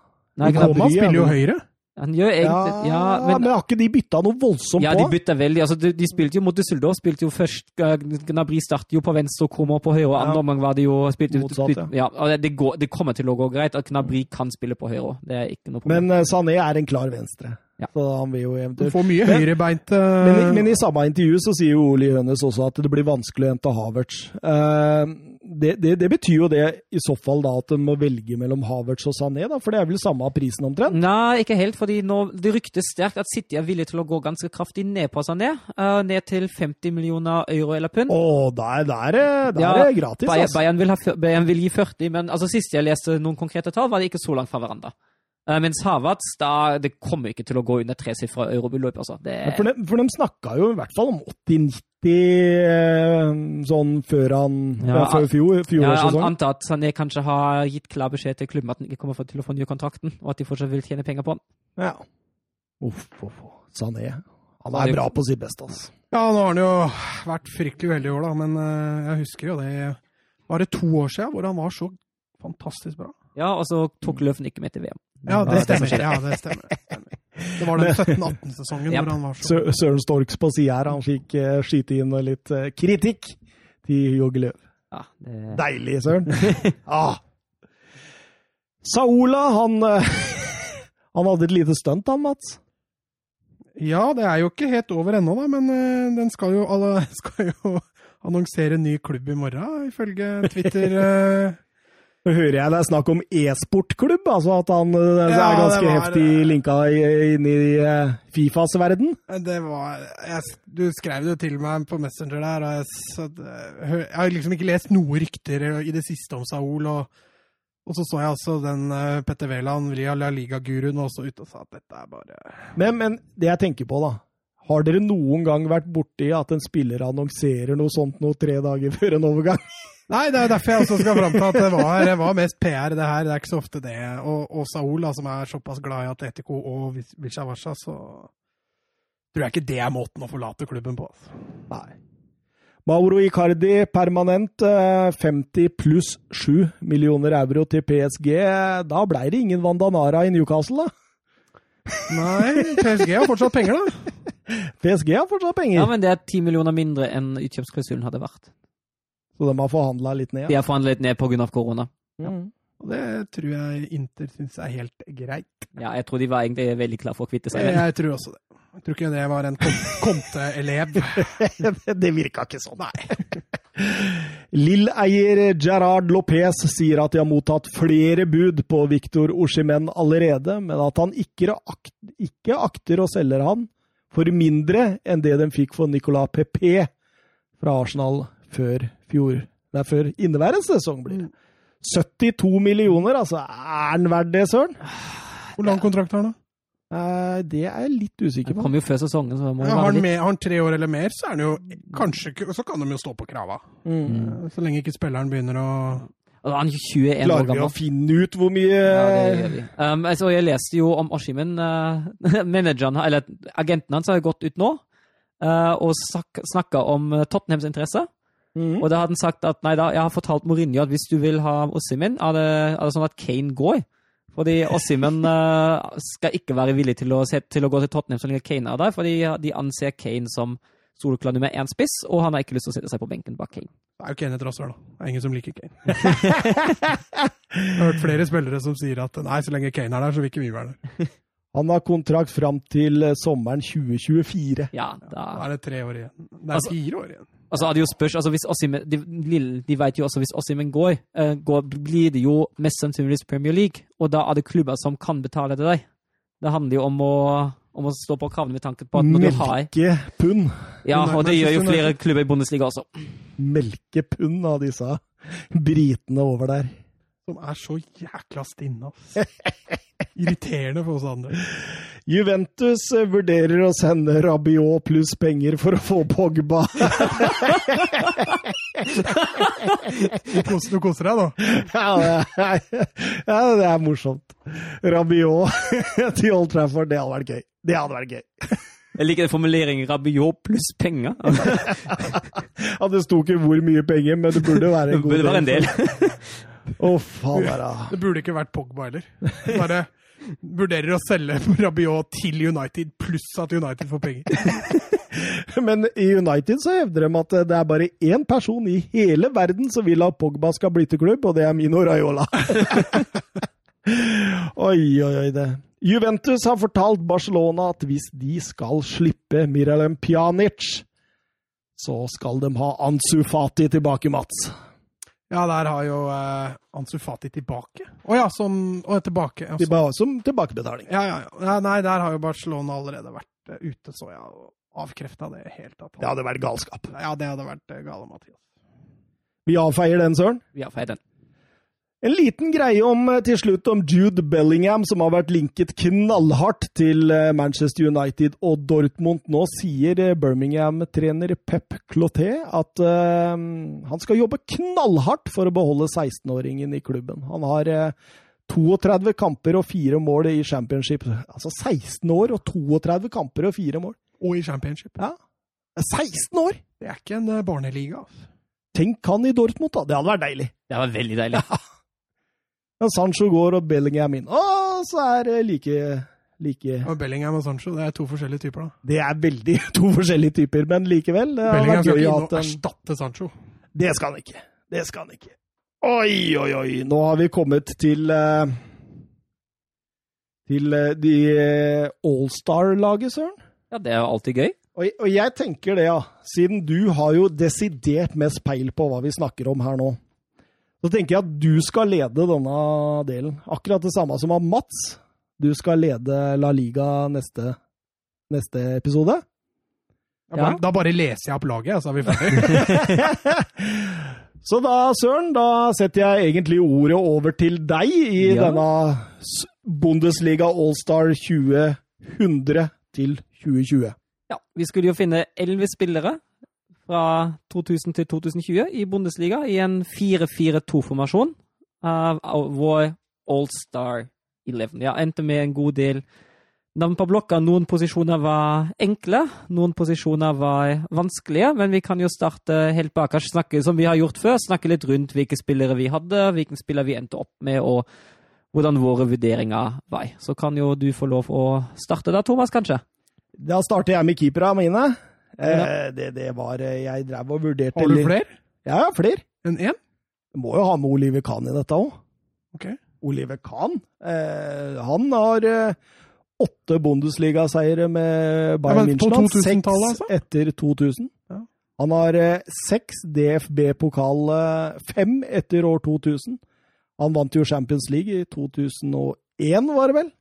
Nei, Koman spiller jo høyre. Han gjør egentlig Ja, ja men, men, har ikke de bytta noe voldsomt på? Ja, de bytta veldig. Altså, de, de, spilte jo mot Düsseldorf. Spilte jo først uh, Gnabry startet jo på venstre og kommer på høyre. og Andre omgang var det jo spilte, Motsatt, spilte, ja. ja det, går, det, kommer til å gå greit at Gnabry kan spille på høyre. Det er ikke noe problem. Men uh, Sané er en klar venstre. Ja. Så han vil jo eventuelt Får mye høyrebeint uh... men, men, i samme intervju så sier jo Ole Jønnes også at det blir vanskelig å hente Havertz. Uh, det, det, det, betyr jo det i så fall da at en må velge mellom Havertz og Sané, da, for det er vel samme prisen omtrent? Nei, ikke helt, fordi nå, det ryktes sterkt at City er villig til å gå ganske kraftig ned på Sané. Uh, ned til 50 millioner euro eller pund. Å, der, der, er, der ja, er gratis, Bayern, altså. Bayern, vil ha, Bayern vil gi 40, men altså, sist jeg leste noen konkrete tall, var det ikke så langt fra hverandre. Uh, mens Havertz, da, det kommer ikke til å gå under tresifra eurobeløp. Altså. Det... For, de, for de snakka jo i hvert fall om 80-90 sånn før han ja, før fjor, fjorårssesongen. Ja, antar at Sané kanskje har gitt klar beskjed til klubben at han ikke kommer til å få ny kontrakten, og at de fortsatt vil tjene penger på han. Ja. Uff, uff, Sané. Han er bra på sitt beste, altså. Ja, nå har han jo vært fryktelig uheldig i år, da, men uh, jeg husker jo det Var det to år siden hvor han var så fantastisk bra? Ja, og så tok Løven ikke med til VM. Ja, det stemmer. Ja, det stemmer. Det var den 17-18-sesongen Yep. hvor han var så Søren Storks på sida her, han fikk uh, skyte inn litt uh, kritikk til Jogge Løv. Ja, det... Deilig, Søren! ah. Saola, han uh, Han hadde et lite stunt, han, Mats. Ja, det er jo ikke helt over ennå, da, men uh, den skal jo, alle, skal jo annonsere ny klubb i morgen, ifølge Twitter. Nå hører jeg det er snakk om e-sportklubb, altså at han ja, er ganske var, heftig linka inn i Fifas verden? Det var jeg, Du skrev det jo til meg på Messenger der, og jeg, så, jeg, har liksom ikke lest noe rykter i det siste om Saul. og, og så så jeg også den Petter Wæland, La Liga-guruen, også ute og sa at dette er bare men, men det jeg tenker på, da. Har dere noen gang vært borti at en spiller annonserer noe sånt noe tre dager før en overgang? Nei, det er derfor jeg også skal fram til at det var, det var, mest PR, det her. Det er ikke så ofte det. Og, og Saul, da, som er såpass glad i Atletico og Vichavacha, så tror jeg ikke det er måten å forlate klubben på. Altså. Nei. Mauro Icardi permanent, 50 eh, pluss 7 millioner euro til PSG. Da blei det ingen Vandanara i Newcastle, da? Nei, PSG har fortsatt penger, da. PSG har fortsatt penger. Ja, men det er 10 millioner mindre enn utkjøpsklausulen hadde vært. Så de har forhandla litt ned? De har forhandlet litt ned pga. korona. Ja. Mm. Og det tror jeg Inter syns er helt greit. Ja, jeg tror de var egentlig veldig klar for å kvitte seg med Jeg tror også det. Jeg tror ikke det var en Conte-elev. det virka ikke sånn. Nei. Lill-eier Gerard Lopez sier at de har mottatt flere bud på Victor Oshimen allerede, men at han ikke, akt, ikke akter å selge han for mindre enn det de fikk for Nicolas Pepe fra Arsenal før fjor. Det er før inneværende sesong blir. 72 millioner, altså. Er han verdt det, søren? Hvor lang kontrakt har han? da? Eh, det er jeg litt usikker på. kom jo før sesongen, så må Ja, har, han med, har han tre år eller mer, så er han jo kanskje Så kan de jo stå på krava. Mm. Så lenge ikke spilleren begynner å altså, Han er jo 21 år gammel. Klarer vi å finne ut hvor mye Ja, det gjør vi. Um, altså, jeg leste jo om Oshimen. Uh, manageren, eller agenten hans har gått ut nå uh, og snakka om uh, Tottenhams interesse. Mhm. Og da hadde han sagt at nei da, jeg har fortalt Mourinho at hvis du vil ha Oshimen, er er det sånn at Kane går. Fordi Oshimen uh, skal ikke være villig til å, til å gå til Tottenham så lenge Kane er der, fordi de anser Kane som soleklar nummer én spiss, og han har ikke lyst til å sette seg på benken bak Kane. Det er jo Kane et rasshøl, da. Det er ingen som liker Kane. Jeg har hørt flere spillere som sier at nei, så lenge Kane er der, så vil ikke vi være der. Han har kontrakt fram til eh, sommeren 2024. Ja, Da da er det tre år igjen. Det er Altså- fire år igjen. Altså, jo spørs, altså hvis Ossimen, de, de vet jo også hvis Ossimen går, eh, går, blir det jo mest sannsynligvis Premier League, og da er det klubber som kan betale til deg. Det handler jo om å, om å stå på kravene med tanke på at når du har Melkepund. Ja, og det gjør jo flere klubber i Bundesliga også. Melkepund av disse britene over der. Som er så jækla stinne, ass. Irriterende for oss andre. Juventus vurderer å sende Rabiot pluss penger for å få Pogba. Du koser, du koser deg, da. Ja, det er, ja, det er morsomt. Rabiot til Old Trafford, det hadde vært gøy. Det hadde vært gøy. Jeg liker formuleringen Rabiot pluss penger. Ja, det sto ikke hvor mye penger, men det burde være en god burde være en del. Å, faen. Det burde ikke vært Pogba heller. Bare vurderer å selge Rabiot til United, pluss at United får penger. Men i United så hevder de at det er bare én person i hele verden som vil at Pogba skal bli til klubb, og det er Mino Raiola. oi, oi, oi, det. Juventus har fortalt Barcelona at hvis de skal slippe Miralem Pjanic, så skal de ha Ansu Fati tilbake, Mats. Ja, der har jo eh, Ansu Fati tilbake. Å ja, som oh, tilbake. Ja, Tilba som tilbakebetaling. ja, ja, ja. ja. Nei, der har jo Barcelona allerede vært uh, ute, så jeg har avkrefta det helt. At Det hadde vært galskap. Ja, det hadde vært uh, gale, Mathias. Vi avfeier den, Søren. Vi avfeier den. En liten greie om, eh, til slutt om Jude Bellingham, som har vært linket knallhardt til eh, Manchester United og Dortmund. Nå sier eh, Birmingham-trener Pep Cloté at uh, han skal jobbe knallhardt for å beholde 16-åringen i klubben. Han har uh, 32 kamper og fire mål i championship. Altså 16 år og 32 kamper og fire mål. Og i championship. Ja. 16 år! Det er ikke en barneliga. Altså. Tenk han i Dortmund, da. Det hadde vært deilig. Det var veldig deilig. Men Sancho går og Bellingham inn. Og så er det like, like Og Bellingham og Sancho, det er to forskjellige typer, da. Det er veldig to forskjellige typer, men likevel. Bellingham skal ikke inn og erstatte Sancho. det skal han ikke. Det skal han ikke. Oi, oi, oi. Nå har vi kommet til eh, Til eh, de eh, Allstar-laget, Søren. Ja, det er alltid gøy. Og, og jeg tenker det, ja. Siden du har jo desidert mest peil på hva vi snakker om her nå. Så tenker jeg at du skal lede denne delen. Akkurat det samme som av Mats. Du skal lede La Liga neste, neste episode. Da bare, Ja. da bare leser jeg opp laget, så er vi ferdige. Så da, Søren, da setter jeg egentlig ordet over til deg i Ja. denne Bundesliga Allstar 2000 til 2020. Ja, vi skulle jo finne elleve spillere fra 2000 til 2020 i Bundesliga i en 4-4-2-formasjon av av vår All-Star 11. Ja, endte med en god del navn på blokka. Noen posisjoner var enkle, noen posisjoner var vanskelige, men vi kan jo starte helt bakerst, snakke som vi har gjort før, snakke litt rundt hvilke spillere vi hadde, hvilke spillere vi endte opp med, og hvordan våre vurderinger var. Så kan jo du få lov å starte da, Thomas, kanskje? Da starter jeg med keepera mine. Eh, det, det var eh, Jeg drev og vurderte Har du flere Ja, ja, flere. enn én? Må jo ha med Oliver Kahn i dette òg. Ok. Oliver Kahn. Eh, han har åtte Bundesliga-seiere med Bayern Ja, München. 2000-tallet, Seks altså? etter 2000. Ja. Han har seks DFB-pokal, fem etter år 2000. Han vant jo Champions League i 2001, var det vel?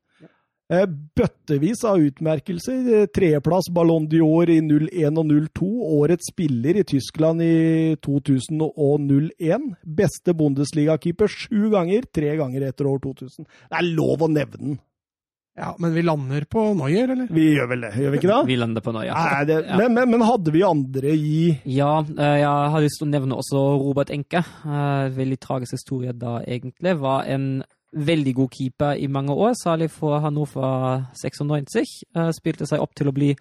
Eh, Bøttevis av utmerkelser. Eh, Tredjeplass Ballon d'Or i 01 og 02. Årets spiller i Tyskland i 2000 og 01. Beste Bundesliga-keeper sju ganger, tre ganger etter år 2000. Det er lov å nevne den. Ja, Men vi lander på Noyer, eller? Vi gjør vel det, gjør vi ikke det? Vi lander på Noyer. Nei, det Ja. men, men, men hadde vi andre i Ja, eh, jeg har lyst til å nevne også Robert Enke. Eh, Veldig tragisk historie da, egentlig. Var en veldig god keeper i mange år, særlig for Hannover 96. Eh, Spilte seg opp til å bli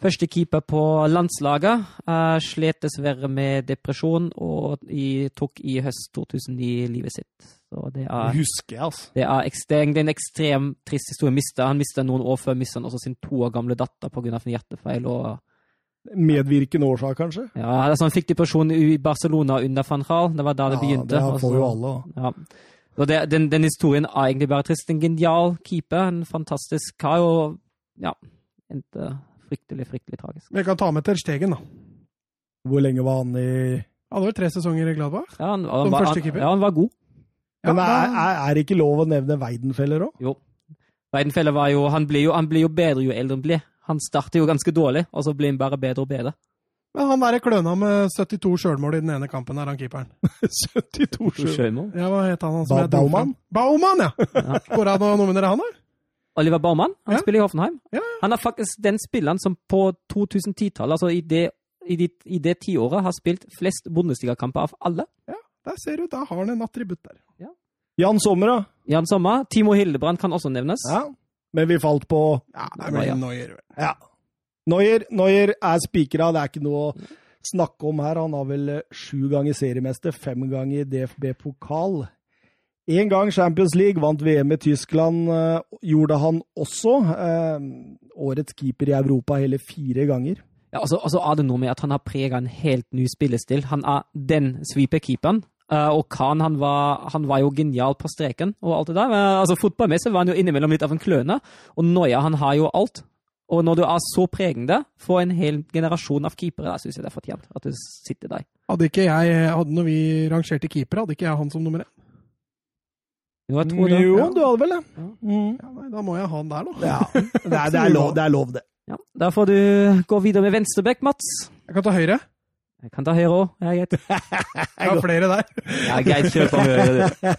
første keeper på landslaget. Eh, Slet dessverre med depresjon og i, tok i høst 2009 livet sitt. Så det er Husker altså. det er, ekstrem, det er en ekstrem trist historie. Mister, han mista noen år før mista han også sin to år gamle datter pga. en hjertefeil. og Medvirkende årsak, kanskje? ja, altså Han fikk depresjon i Barcelona under van Gaal. Det var da det begynte. Ja, det får jo alle. Ja. Og det, den, den historien er egentlig bare trist. En genial keeper, en fantastisk kar, og ja Endte fryktelig, fryktelig tragisk. Vi kan ta med Ter Stegen, da. Hvor lenge var han i Hadde vel tre sesonger i Gladbach? Ja, han, Som han, var, han, førstekeeper? ja, han var god. Ja, Men er, er, er det ikke lov å nevne Weidenfeller òg? Jo. Weidenfeller var jo Han blir jo, han blir jo bedre jo eldre han blir. Han starter jo ganske dårlig, og så blir han bare bedre og bedre. Men han derre kløna med 72 sjølmål i den ene kampen, er han keeperen. 72 sjølmål? Ja, hva het han? Ba- dro Baumann? Baumann, ja! Ja. det han å nominere han, da? Oliver Baumann han Ja. spiller i Hoffenheim. Ja. Han er faktisk den spilleren som på 2010-tallet, altså i det, i, de, i det tiåret, har spilt flest Bundesligakamper av alle. Ja, Der ser du, da har han en attributt der. Ja. Jan Sommer, da? Jan Sommer. Timo Hildebrand kan også nevnes. Ja. Men vi falt på Ja, det er vel ja. Neuer. Ja. Neuer, Noyer er spikra, det er ikke noe å snakke om her. Han har vel eh, sju ganger seriemester, fem ganger DFB-pokal. Én gang Champions League, vant VM i Tyskland, eh, gjorde han også. Eh, årets keeper i Europa hele fire ganger. Ja, og så er det noe med at han har prega en helt ny spillestil. Han er den sweeper-keeperen. Og Khan han var, han var jo genial på streken og alt det der. Altså, Fotballmessig var han jo innimellom litt av en kløne. Og Noya han har jo alt. Og når du er så pregende for en hel generasjon av keepere, da syns jeg det er fortjent at du sitter der. Hadde ikke jeg, hadde Når vi rangerte keepere, hadde ikke jeg han som nummer én. Jo, jeg tror det. Jo, ja. du hadde vel det. Ja. Mm. Ja, nei, da må jeg ha han der, da. Ja. Det, er, det, er lov, det er lov, det. Ja, da får du gå videre med venstreback, Mats. Jeg kan ta høyre. Jeg kan ta høyre òg. Ja, greit. Jeg har flere der. Ja, greit, kjør på høyre. du.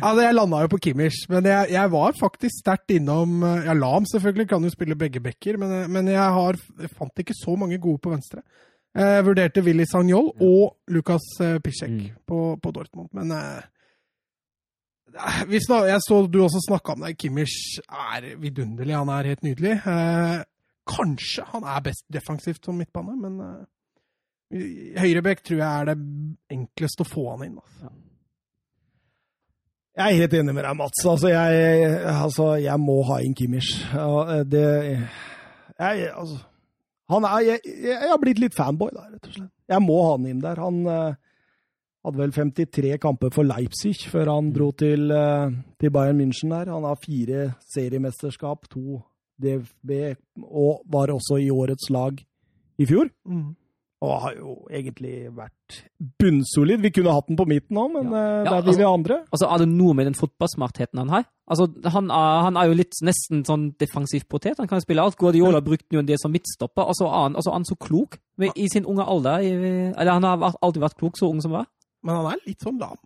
Altså, jeg landa jo på Kimmich, men jeg, jeg var faktisk sterkt innom eh, Ja, Lam selvfølgelig kan jo spille begge bekker, men, eh, men jeg, har, jeg fant ikke så mange gode på venstre. Jeg vurderte Willy Sagnol og Lukas eh, Piszek Mm. på, på Dortmund, men eh, snak, Jeg så du også snakka om det. Kimmich er vidunderlig, han er helt nydelig. Eh, kanskje han er best defensivt som midtbane, men eh, Høyrebekk tror jeg er det enkleste å få han inn. Altså. Jeg er helt enig med deg, Mats. Altså, jeg, altså, jeg må ha inn Kimmich. Det jeg, altså, han er, jeg, jeg har blitt litt fanboy, da, rett og slett. Jeg må ha han inn der. Han uh, hadde vel 53 kamper for Leipzig før han dro til, uh, til Bayern München der. Han har fire seriemesterskap, to DFB, og var også i årets lag i fjor. Og har jo egentlig vært bunnsolid. Vi kunne hatt den på midten òg, men Ja. eh, Ja, der vil vi altså- andre. Altså, er det noe med den fotballsmartheten han har? Altså, han er, han er jo litt nesten sånn defensiv potet. Han kan jo spille alt. Guardiola brukte jo en del som midtstopper, og så er han, altså, så er han så klok med, i sin unge alder. I, eller han har vært, alltid vært klok, så ung som han var. Men han er litt sånn lam.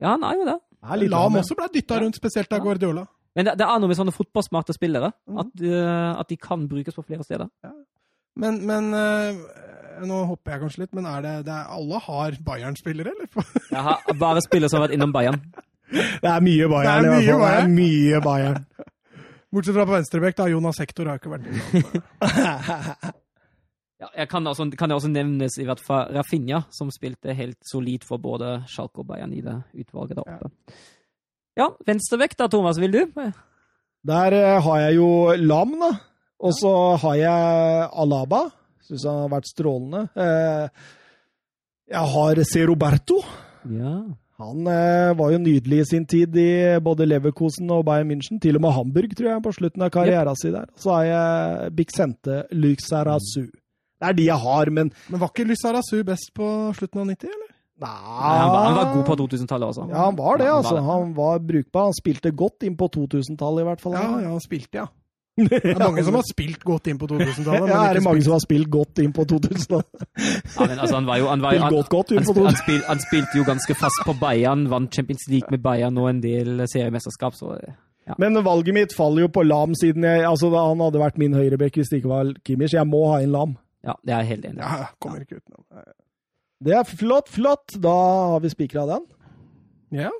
Ja, han er jo det. Er litt Lam lam, også ble dytta rundt, spesielt av Ja. Guardiola. Men det, det er noe med sånne fotballsmarte spillere, Mhm. at, uh, at de kan brukes på flere steder. Men, men øh, Nå hopper jeg kanskje litt, men er det, det er, alle har Bayern-spillere, eller? Jeg har bare spillere som har vært innom Bayern. Det er mye Bayern. Det er i hvert fall. mye Det er mye Bayern. Bortsett fra på venstrebekk, da. Jonas Hector har ikke vært innom. Ja, jeg kan, også, kan jeg også nevnes i hvert fall Rafinha, som spilte helt solid for både Schalke og Bayern i det utvalget der oppe. Ja, venstrevekk da, Thomas, vil du? Der eh, har jeg jo Lam, da. Og så har jeg Alaba. Syns han har vært strålende. Eh, Jeg har C. Roberto. Ja. Han eh, var jo nydelig i sin tid i både Leverkosen og Bayern München. Til og med Hamburg, tror jeg, på slutten av karrieren sin der. Så har jeg Bixente Luxarazu. Det er de jeg har, men Men var ikke Luxarazu best på slutten av 90, eller? Nei, han, var, han var god på 2000-tallet også. Ja, han var det, Ja, han var altså. det. Han var brukbar. Han spilte godt inn på 2000-tallet, i hvert fall. Ja, ja, han spilte, ja. Det er mange som har spilt godt inn på 2000-tallet. Ja, er det mange spilt- som har spilt godt inn på 2000-tallet? Ja, men altså, han var jo han, var, han, godt, godt han, spil, han, spil, han spilte jo ganske fast på Bayern, vant Champions League med Bayern og en del seriemesterskap, så ja. Men valget mitt faller jo på Lam, siden jeg, altså, da han hadde vært min høyrebekk hvis det ikke var Kimmich. Jeg må ha inn Lam. ja, det er jeg helt enig i. Ja, kommer ikke utenom. Det er flott, flott. Da har vi spikra den. Ja.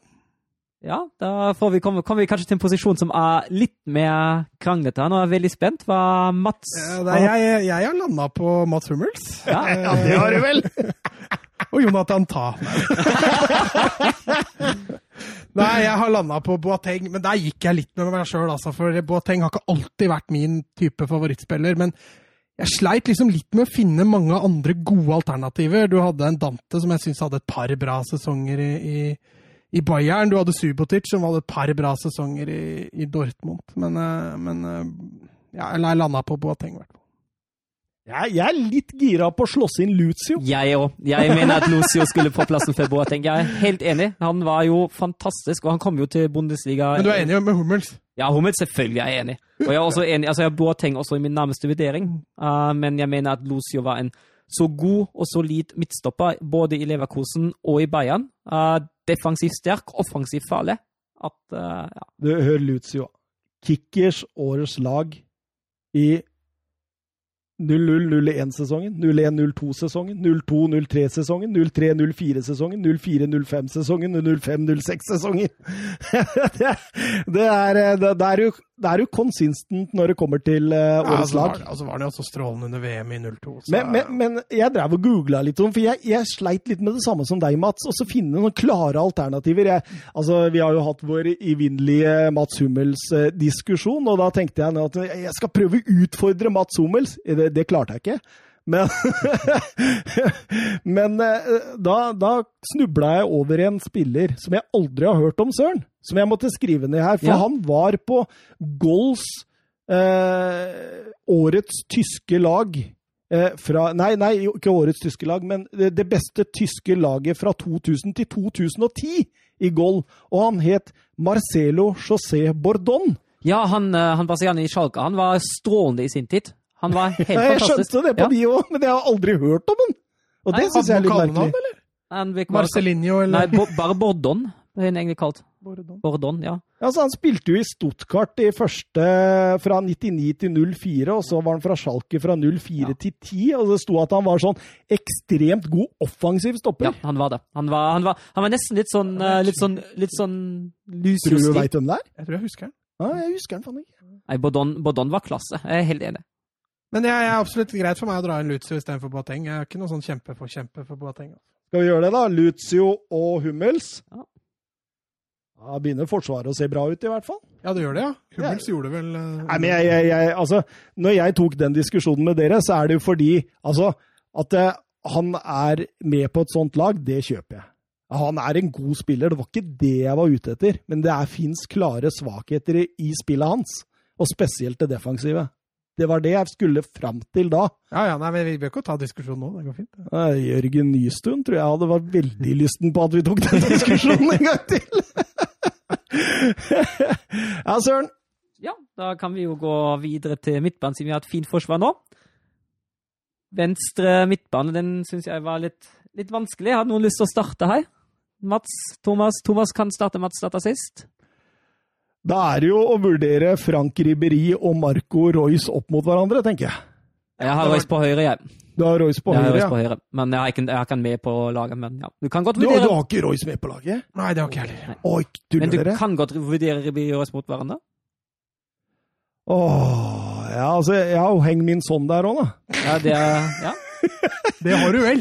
Ja, da får vi, kommer, kommer vi kanskje til en posisjon som er litt mer kranglete. Nå er jeg veldig spent hva Mats Eh, er, jeg, jeg har landa på Mats Hummels. Ja. Ja, det har du vel! Og Jonathan Ta. Nei, jeg har landa på Boateng, men der gikk jeg litt med meg sjøl, altså. For Boateng har ikke alltid vært min type favorittspiller. Men jeg sleit liksom litt med å finne mange andre gode alternativer. Du hadde en Dante som jeg syns hadde et par bra sesonger i, i, i Bayern. Du hadde Subotic som hadde et par bra sesonger i, i Dortmund. Men, eh, men eh, ja, jeg landa på Boateng, i hvert fall. Jeg, jeg er litt gira på å slåss inn Lucio. Jeg òg. Jeg mener at Lucio skulle få plassen for Boateng. Jeg er helt enig. Han var jo fantastisk, og han kom jo til Bundesliga Men du er enig med Hummels? Ja, Hummels selvfølgelig er jeg enig. Og jeg er også enig, altså jeg har Boateng også i min nærmeste vurdering, uh, men jeg mener at Lucio var en så god og solid midtstopper både i Leverkusen og i Bayern. Uh, defensivt sterk, offensivt farlig. At, uh, ja. Du, hører Lucio. Kickers årets lag i 00-01-sesongen, 01-02-sesongen, 02-03-sesongen, 03-04-sesongen, 04-05-sesongen og 05-06-sesongen. det, det, det er jo det er jo consistent når det kommer til uh, Ja, årets lag. var, lag. altså var det jo også strålende under VM i 02. Så, Men, men, men jeg drev og googla litt om, for jeg, jeg sleit litt med det samme som deg, Mats. Og så finne noen klare alternativer. Jeg, altså, vi har jo hatt vår evinnelige Mats Hummels-diskusjon, og da tenkte jeg at jeg skal prøve å utfordre Mats Hummels. Det, det klarte jeg ikke. Men, men eh, da, da snubla jeg over en spiller som jeg aldri har hørt om, Søren. Som jeg måtte skrive ned her. For Ja. han var på Golls eh, årets tyske lag. Eh, fra, nei, nei, ikke årets tyske lag, men det, det beste tyske laget fra 2000 til 2010 i Goll. Og han het Marcelo José Bordon. ja, han, uh, han brasilianeren i Schalke, han var strålende i sin tid. Han var helt fantastisk. Jeg fantastisk. skjønte det på Ja. de òg, men jeg har aldri hørt om han. Og det syns jeg er litt merkelig. Marcelinho, eller? Nei, bare Bordon, er han egentlig kalt. Bordon. Bordon, ja. Altså, han spilte jo i Stuttgart i første fra 99 til 04, og så var han fra Schalke fra 04 Ja. til 10. Og det sto at han var sånn ekstremt god offensiv stopper. Ja, han var det. Han var, han var, han var nesten litt sånn uh, Litt sånn, litt sånn Tror du du veit hvem det er? Jeg tror jeg husker den. Ja, jeg husker den faen ikke. Nei, Bordon, Bordon var klasse. Jeg er helt enig. Men det er absolutt greit for meg å dra inn Lucio istedenfor Boateng. Jeg er ikke noe sånn kjempe for kjempe for Boateng. Skal vi gjøre det, da? Lucio og Hummels. Ja. Da begynner Forsvaret å se bra ut, i hvert fall. Ja, det gjør det, ja. Hummels gjorde vel eh, Nei, men jeg, jeg, jeg, altså, når jeg tok den diskusjonen med dere, så er det jo fordi altså, at eh, han er med på et sånt lag, det kjøper jeg. Han er en god spiller, det var ikke det jeg var ute etter. Men det fins klare svakheter i, spillet hans, og spesielt det defensive. Det var det jeg skulle fram til da. Ja, ja, nei, men Vi bør ikke ta diskusjonen nå. Det går fint. Eh, Jørgen Nystuen tror jeg hadde vært veldig lysten på at vi tok den diskusjonen en gang til. Ja, Søren. Ja, da kan vi jo gå videre til midtbanen, siden vi har et fint forsvar nå. Venstre midtbane, den syns jeg var litt, litt vanskelig. hadde noen lyst til å starte her? Mats, Thomas, Thomas kan starte. Mats starta sist. Da er det jo å vurdere Frank Ribberi og Marco Royce opp mot hverandre, tenker jeg. Jeg har Royce på høyre, jeg. Du har Royce på Jeg har høyre, Royce på ja. høyre. Men jeg har ikke, jeg har ikke han med på laget. Men ja, du kan godt Du, du har ikke Royce med på laget? Nei, det har ikke jeg heller. Oi, men du dere? kan godt vurdere Ribéry og Royce mot hverandre. Åh, ja, altså, jeg har jo hengt min sånn der òg, da. Ja, det er, ja. Det har du vel.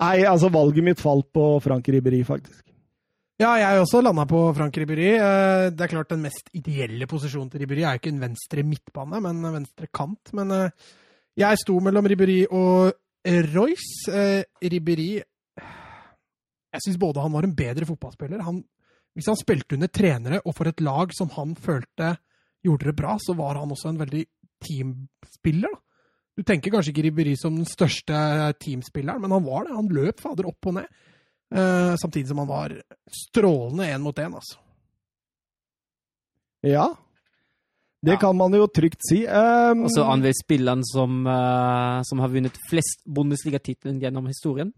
Nei, altså, valget mitt falt på Frank Ribberi, faktisk. Ja, jeg også landa på Frank Ribéry. Eh, Det er klart Den mest ideelle posisjonen til Ribéry er jo ikke en venstre midtbane, men en venstre kant. Men eh, jeg sto mellom Ribéry og Royce. Eh, Ribéry Jeg syns både han var en bedre fotballspiller. Han, hvis han spilte under trenere og for et lag som han følte gjorde det bra, så var han også en veldig teamspiller. da. Du tenker kanskje ikke Ribéry som den største teamspilleren, men han var det. Han løp fader opp og ned. Eh, samtidig som han var strålende én mot én, altså. Ja. Det Ja. kan man jo trygt si. Um, Og så anvender spilleren som, uh, som har vunnet flest Bundesliga-titler gjennom historien.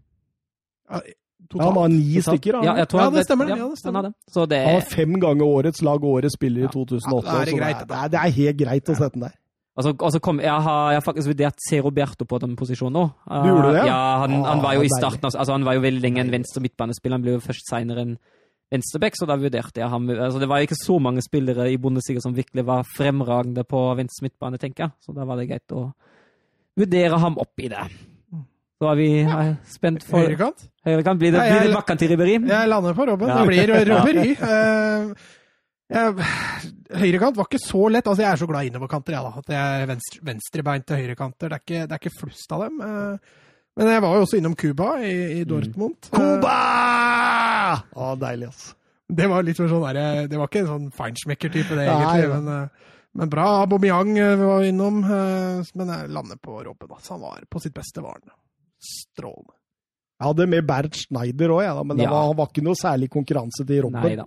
Ja, ja, han har ni stykker. Han, Ja, jeg tror Ja, det stemmer det. Ja, det stemmer. han har det. er... han var fem ganger årets lag og årets spiller i 2008. Ja, da er det greit, det, er, det er helt greit å sette den der. Altså, så, kom, jeg, har, jeg har faktisk vurdert C. Roberto på den posisjonen nå. Uh, Du gjorde det, ja? Han, han var jo i starten altså Han var jo veldig lenge en venstre midtbanespiller. Han ble jo først senere en venstreback, så da vurderte jeg ham. Altså, det var ikke så mange spillere i Bundesliga som virkelig var fremragende på venstre midtbane, tenker jeg. Så da var det greit å vurdere ham opp i det. Så er vi ja. spent for Høyrekant? høyrekant. Blir det, Ja, jeg- blir det bakken til Ribberi? Jeg lander på Robben. Ja. Det blir Robberi. Uh, høyrekant var ikke så lett. Altså, jeg er så glad i innoverkanter, jeg, da. At jeg er venstre, venstrebeinte høyrekanter. Det er ikke, det er ikke flust av dem. Eh, men jeg var jo også innom Cuba i, i Dortmund. Cuba! Mm. Å, deilig, ass. Det var litt sånn der, det var ikke en sånn feinschmecker-type, det, egentlig. Nei, Men, eh, men bra. Aubameyang eh, var innom. eh, Men jeg lander på Robben. Altså. Han var på sitt beste, varen. Strålende. Jeg hadde med Bernt Schneider òg, ja, men det Ja. var, var ikke noe særlig konkurranse til Robben. Nei da.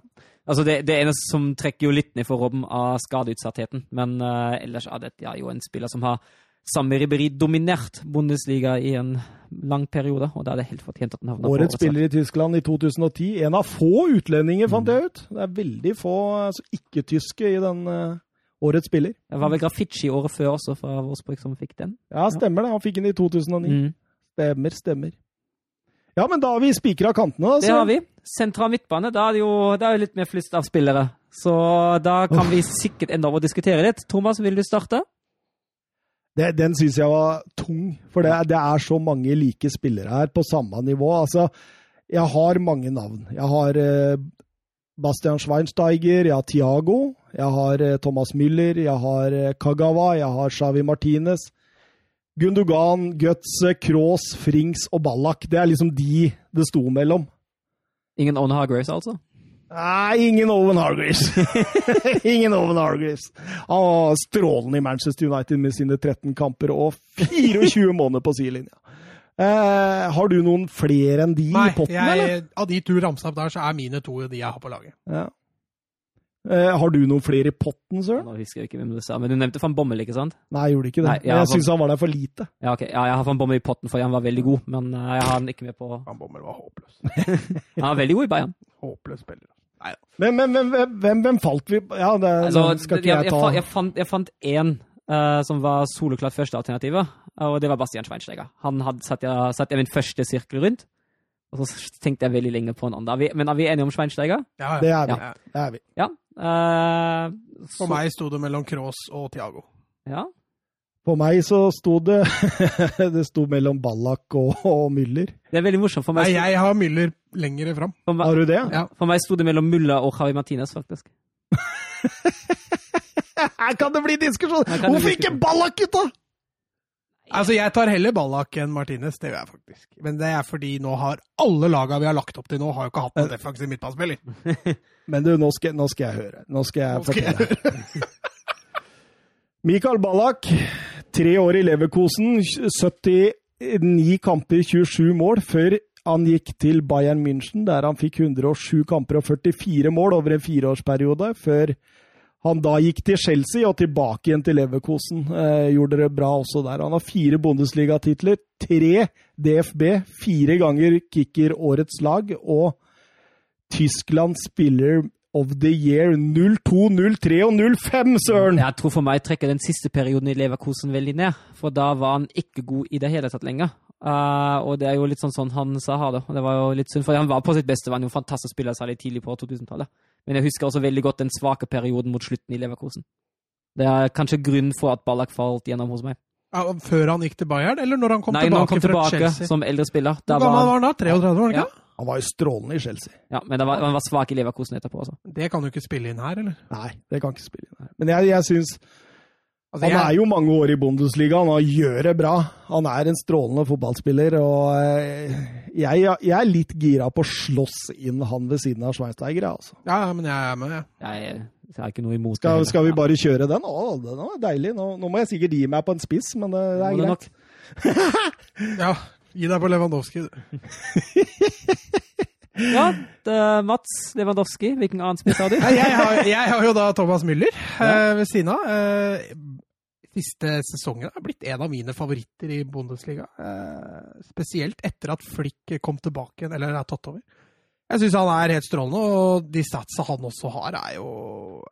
Altså det, det eneste som trekker jo litt ned for Robben av skadeutsattheten. Men uh, ellers er det ja, jo en spiller som har sammen Riberi dominert Bundesliga i en lang periode, og da er det helt fortjent at den havner Årets spiller i Tyskland i 2010. En av få utlendinger, fant Mm. jeg ut. Det er veldig få altså, ikke-tyske i den uh, årets spiller. Det var vel Graffiti året før også, fra Vårsborg, som fikk den. Ja, stemmer det. Han fikk den i 2009. Mm. Stemmer, stemmer. Ja, men da har vi spikra kantene, da. Det har vi. Sentral midtbane, da er det jo er jo litt mer flust av spillere. Så da kan vi sikkert enda over diskutere litt. Thomas, vil du starte? Det, den syns jeg var tung, for det, det er så mange like spillere her på samme nivå. Altså, jeg har mange navn. Jeg har eh, Bastian Schweinsteiger, jeg har Thiago, jeg har eh, Thomas Müller, jeg har eh, Kagawa, jeg har Xavi Martinez. Gundogan, Götze, Kroos, Frings og Ballack. Det er liksom de det sto mellom. Ingen Owen Hargraves, altså? Nei, ingen Owen Hargreaves. ingen Owen Hargreaves. Han var strålende i Manchester United med sine 13 kamper og 24 måneder på sidelinja. Eh, har du noen flere enn de Nei, i potten, eller? jeg, av de to ramsa opp der, så er mine to de jeg har på laget. Ja. Eh, har du noen flere i potten, Søren? Nå husker jeg ikke hvem du sa, men du nevnte van Bommel, ikke sant? Nei, jeg gjorde ikke det. Nei, jeg jeg syns han var der for lite. Ja, okay. Ja, jeg har van Bommel i potten fordi han var veldig god, men eh, jeg har han ikke med på Van Bommel var håpløs. Han var veldig god i Bayern. Håpløs spiller. Men, men, men hvem, hvem, falt vi på? Ja, det Altså, skal ikke jeg, jeg ta jeg, fant, jeg fant én uh, som var soleklart førstealternativet, og det var Bastian Schweinsteiger. Han hadde satt jeg, satt jeg min første sirkel rundt, og så tenkte jeg veldig lenge på en annen. Er vi- Men er vi enige om Schweinsteiger? Ja, ja. Det er vi. Ja. Det er vi. Ja. Uh, For så- meg sto det mellom Kroos og Thiago. Ja. For meg så sto det Det sto mellom Ballack og, og Müller. Det er veldig morsomt. For meg, Nei, jeg har Müller lenger fram. for meg, Har du det? Ja. for meg sto det mellom Mulla og Javi Martinez, faktisk. Her kan det bli diskusjon! Hvorfor ikke Ballak, Ballack, gutta? Altså, Jeg tar heller Ballack enn Martinez, det gjør jeg faktisk. Men det er fordi nå har alle laga vi har lagt opp til nå, har jo ikke hatt noen defensiv midtbanespiller. Men du, nå skal, nå skal jeg høre. Nå skal jeg Nå skal jeg fortelle. Mikael Ballack, tre år i Leverkosen, 79 kamper, 27 mål, før han gikk til Bayern München, der han fikk 107 kamper og 44 mål over en fireårsperiode, før han da gikk til Chelsea og tilbake igjen til Leverkosen. Eh, gjorde det bra også der. Han har fire Bundesliga-titler, tre DFB, fire ganger kicker årets lag, og Tyskland spiller of the year 02, 03 og 05, søren! Jeg tror for meg trekker den siste perioden i Leverkosen veldig ned, for da var han ikke god i det hele tatt lenger. Uh, og det er jo litt sånn sånn han sa ha det. Og det var jo litt synd, for han var på sitt beste, var han jo en fantastisk spiller særlig tidlig på 2000-tallet. Men jeg husker også veldig godt den svake perioden mot slutten i Leverkosen. Det er kanskje grunnen for at Ballack falt gjennom hos meg. Ja, før han gikk til Bayern, eller når han kom Nei, tilbake han kom fra tilbake Chelsea? som eldre spiller. Da Hvor gammel var, var han da? 33, var han Ja. Han var jo strålende i Chelsea. ja, men det var, han var svak i Leverkosen etterpå. Altså. Det kan du ikke spille inn her, eller? Nei, det kan ikke spille inn her. Men jeg, jeg syns Altså, Han jeg- er jo mange år i Bundesliga, han gjør det bra. Han er en strålende fotballspiller, og eh, jeg, jeg er litt gira på å slåss inn han ved siden av Schweinsteiger, jeg, altså. Ja, men jeg er med, jeg. Jeg er ikke noe imot Skal, det. skal vi bare kjøre den? Å, den var deilig. Nå, nå må jeg sikkert gi meg på en spiss, men det, det er greit. det greit. Ja, gi deg på Lewandowski. du. Ja, det, Mats Lewandowski, hvilken annen spiss har du? Jeg, har, jeg har jo da Thomas Müller eh, ved siden av. Eh, siste sesongen har blitt en av mine favoritter i Bundesliga. Eh, spesielt etter at Flick kom tilbake igjen, eller er tatt over. Jeg syns han er helt strålende, og de statsa han også har, er jo,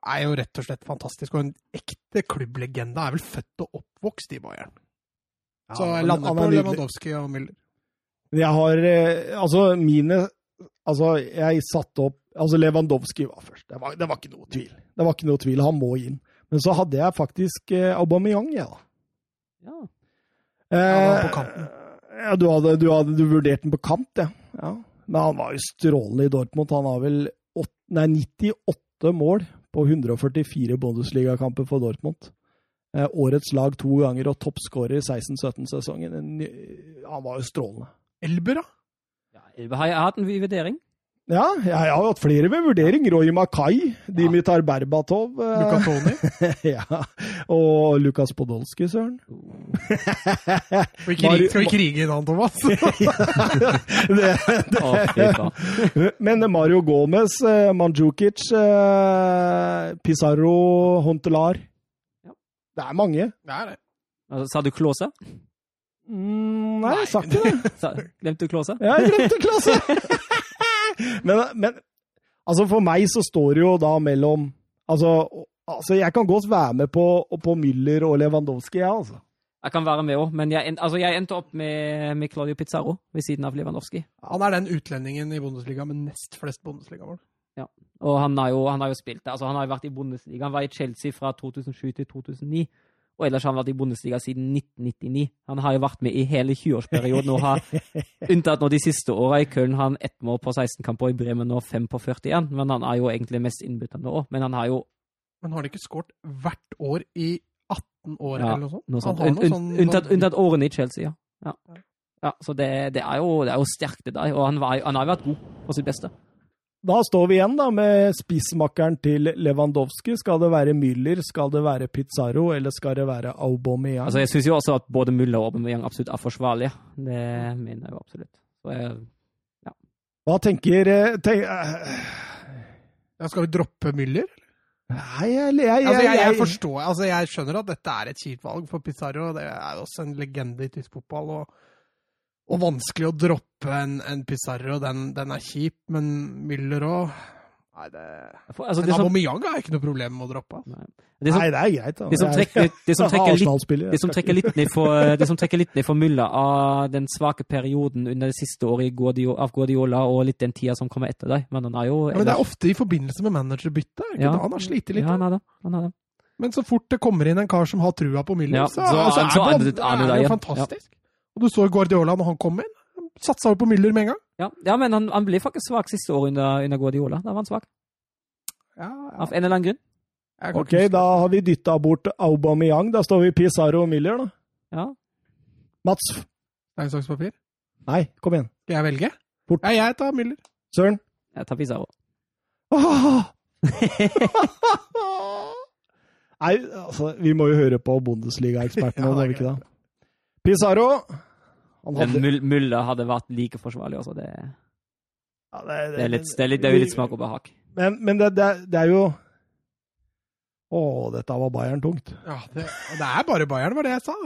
er jo rett og slett fantastisk. Og en ekte klubblegende er vel født og oppvokst i Bayern. Så jeg lander på. Lewandowski og Müller. Jeg har eh, Altså, mine Altså, jeg satte opp Altså, Lewandowski var først. Det var, det var ikke noe tvil. Det var ikke noe tvil. Han må inn. Men så hadde jeg faktisk eh, Aubameyang, jeg, da. Ja. Eh, han var på kanten. Ja, du hadde, du hadde du vurdert den på kant, ja. ja. Men han var jo strålende i Dortmund. Han har vel 8, nei, 98 mål på 144 Bundesligakamper for Dortmund. Eh, årets lag to ganger og toppskårer i 16-17-sesongen. Han var jo strålende. Elber, da? Ja, har jeg hatt en vurdering. Ja, jeg har hatt flere ved vurdering. Roy Makai, Dimitar Berbatov eh, Luca Toni? ja, og Lukas Podolsky, søren. Skal vi krige, skal vi krige inn han, Thomas? det, det. Men Mario Gomez, Manjukic, eh, Pizarro, Hontelar. Det er mange. Det er det. Altså, Sa du Klåse? Mm, nei, jeg har sagt det. Sa- Glemte du Klåse? Ja, jeg glemte Klåse! men, men altså for meg så står det jo da mellom Altså, altså jeg kan godt være med på, på Müller og Lewandowski, ja, altså. Jeg kan være med òg, men jeg, altså, jeg endte opp med, med Claudio Pizarro ved siden av Lewandowski. Han er den utlendingen i Bundesliga med nest flest Bundesligamål. Og han har jo, han har jo spilt det. Altså, han har jo vært i Bundesliga. Han var i Chelsea fra 2007 til 2009. Og ellers har han vært i Bundesliga siden 1999. Han har jo vært med i hele 20-årsperioden og har unntatt nå de siste åra. I Köln har han ett mål på 16 kamper, i Bremen nå fem på 41. Men han er jo egentlig mest innbyttende òg. Men han har jo Men har han ikke skåret hvert år i 18 år, Ja, eller noe sånt? noe sånt. Un, un, sånn- unntatt, unntatt årene i Chelsea, ja. ja. ja så det, det, er jo, det er jo sterkt, det der. Og han, var, han har jo vært god på sitt beste. Da står vi igjen da med spissmakkeren til Lewandowski. Skal det være Müller, skal det være Pizarro, eller skal det være Aubameyang? Altså, jeg syns jo også at både Müller og Aubameyang absolutt er forsvarlige. Det mener jeg jo absolutt. Så jeg, Hva tenker, eh, tenk, eh, Ja, skal vi droppe Müller? Nei, jeg, jeg, jeg, Altså, jeg, jeg jeg- forstår, altså, jeg skjønner at dette er et kjipt valg for Pizarro. Det er jo også en legende i tysk fotball. Og, og vanskelig å droppe en, en Pizarro. Den, den er kjip, men Müller òg Nei, det for, altså, Men det, Aubameyang har jeg ikke noe problem med å droppe. altså. det, som, Nei, det er greit. Da. det som trekker, det som trekker litt Det som trekker litt ned for, det som trekker litt ned for Müller av den svake perioden under det siste året i av Guardiola og litt den tida som kommer etter deg. Men den er jo Ja, men det er ofte i forbindelse med managerbytte. er det Ja. Han har slitt litt. Ja, han da? er det. Han er det. Men så fort det kommer inn en kar som har trua på Müller, Ja, så, så- altså, så er, er det, det- er det er det jo igjen. fantastisk. Og du så Guardiola når han kom inn. Satsa jo på Müller med en gang. Ja, ja men han, han ble faktisk svak siste år under, under Guardiola. Da var han svak. Ja, Av en eller annen grunn. Ok, da har vi dytta bort Aubameyang. Da står vi Pizarro og Müller, da. Ja. Mats? Stein, saks, papir. Nei, kom igjen. Skal jeg velge? Bort. Ja, jeg tar Müller. Søren? Jeg tar Pizarro. Nei, altså, vi må jo høre på Bundesliga-eksperten Ja, må vi ikke det? Pizarro Men hadde, Mulla hadde vært like forsvarlig også. Det, ja, det, det, er, litt, det, er, litt, det er jo litt smak og behag. Men, men det, det, det er jo Å, dette var Bayern tungt. Ja, det, det er bare Bayern, var det jeg sa.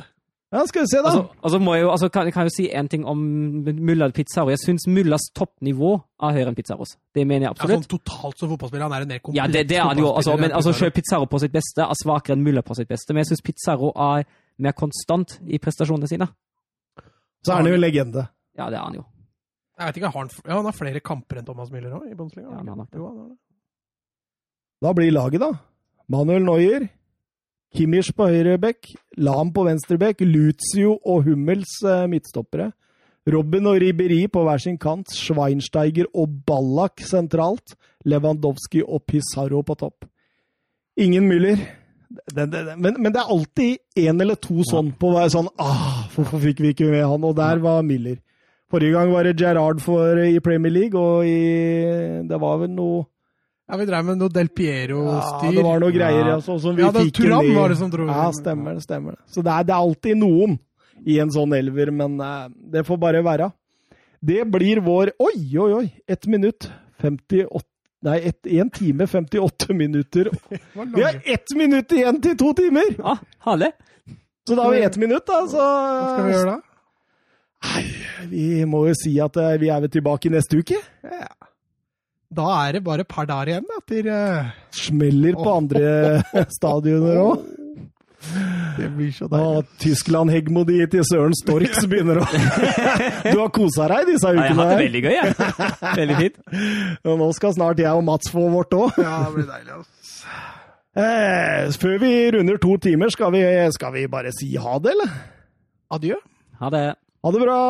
Ja, skal vi se, da. Altså, altså må jeg jo, altså kan, kan jeg jo si en ting om Mulla Pizzaro. Jeg syns Mullas toppnivå er høyere enn Pizzaros. Det mener jeg Ja, sånn absolutt. totalt som fotballspiller. Han er en mer komplett Ja, det, det er han jo. Altså, men altså, selv Pizzaro på sitt beste er svakere enn Mulla på sitt beste. Men jeg syns Pizzaro er mer konstant i prestasjonene sine. Så er han jo en legende. Ja, det er han jo. Jeg vet ikke, har han, ja, han har flere kamper enn Thomas Müller òg, i Bundesliga. Ja, han har det. Jo, han har det. Da blir laget, da. Manuel Neuer, Kimmich på høyre bekk, Lam på venstre bekk, Lucio og Hummels eh, midtstoppere. Robin og Ribberi på hver sin kant, Schweinsteiger og Ballack sentralt, Lewandowski og Pizarro på topp. Ingen Müller. Den, det, men, men det er alltid én eller to sånn på hver sånn ah, Hvorfor fikk vi ikke med han? Og der var Miller. Forrige gang var det Gerrard for, i Premier League, og i, det var vel noe Ja, vi drev med noe Del Piero-styr. Ja, det var noe greier, ja, Altså, som vi Ja, det fikk Turam ned. var det som dro Ja, stemmer det. stemmer det. Så det er, det er alltid noen i en sånn elver, men uh, det får bare være. Det blir vår Oi, oi, oi! Ett minutt 58 Nei, 1 time 58 minutter. Vi har ett minutt igjen til to timer! Ja, herlig. Så da har vi ett minutt, da. Så Hva skal vi gjøre da? Vi må jo si at eh, vi er vel tilbake neste uke. Ja. Da er det bare et par dager igjen da, til uh... Smeller på andre stadioner òg. Det blir så deilig. Tyskland-hegmodi til Søren Storks begynner å Du har kosa deg disse Ja, jeg har hatt det veldig gøy, jeg. Veldig fint. Og nå skal snart jeg og Mats få vårt òg. Ja, det blir deilig. ass. Eh, før vi runder to timer, skal vi, skal vi bare si ha det, eller? Adjø. Ha det. Ha det bra!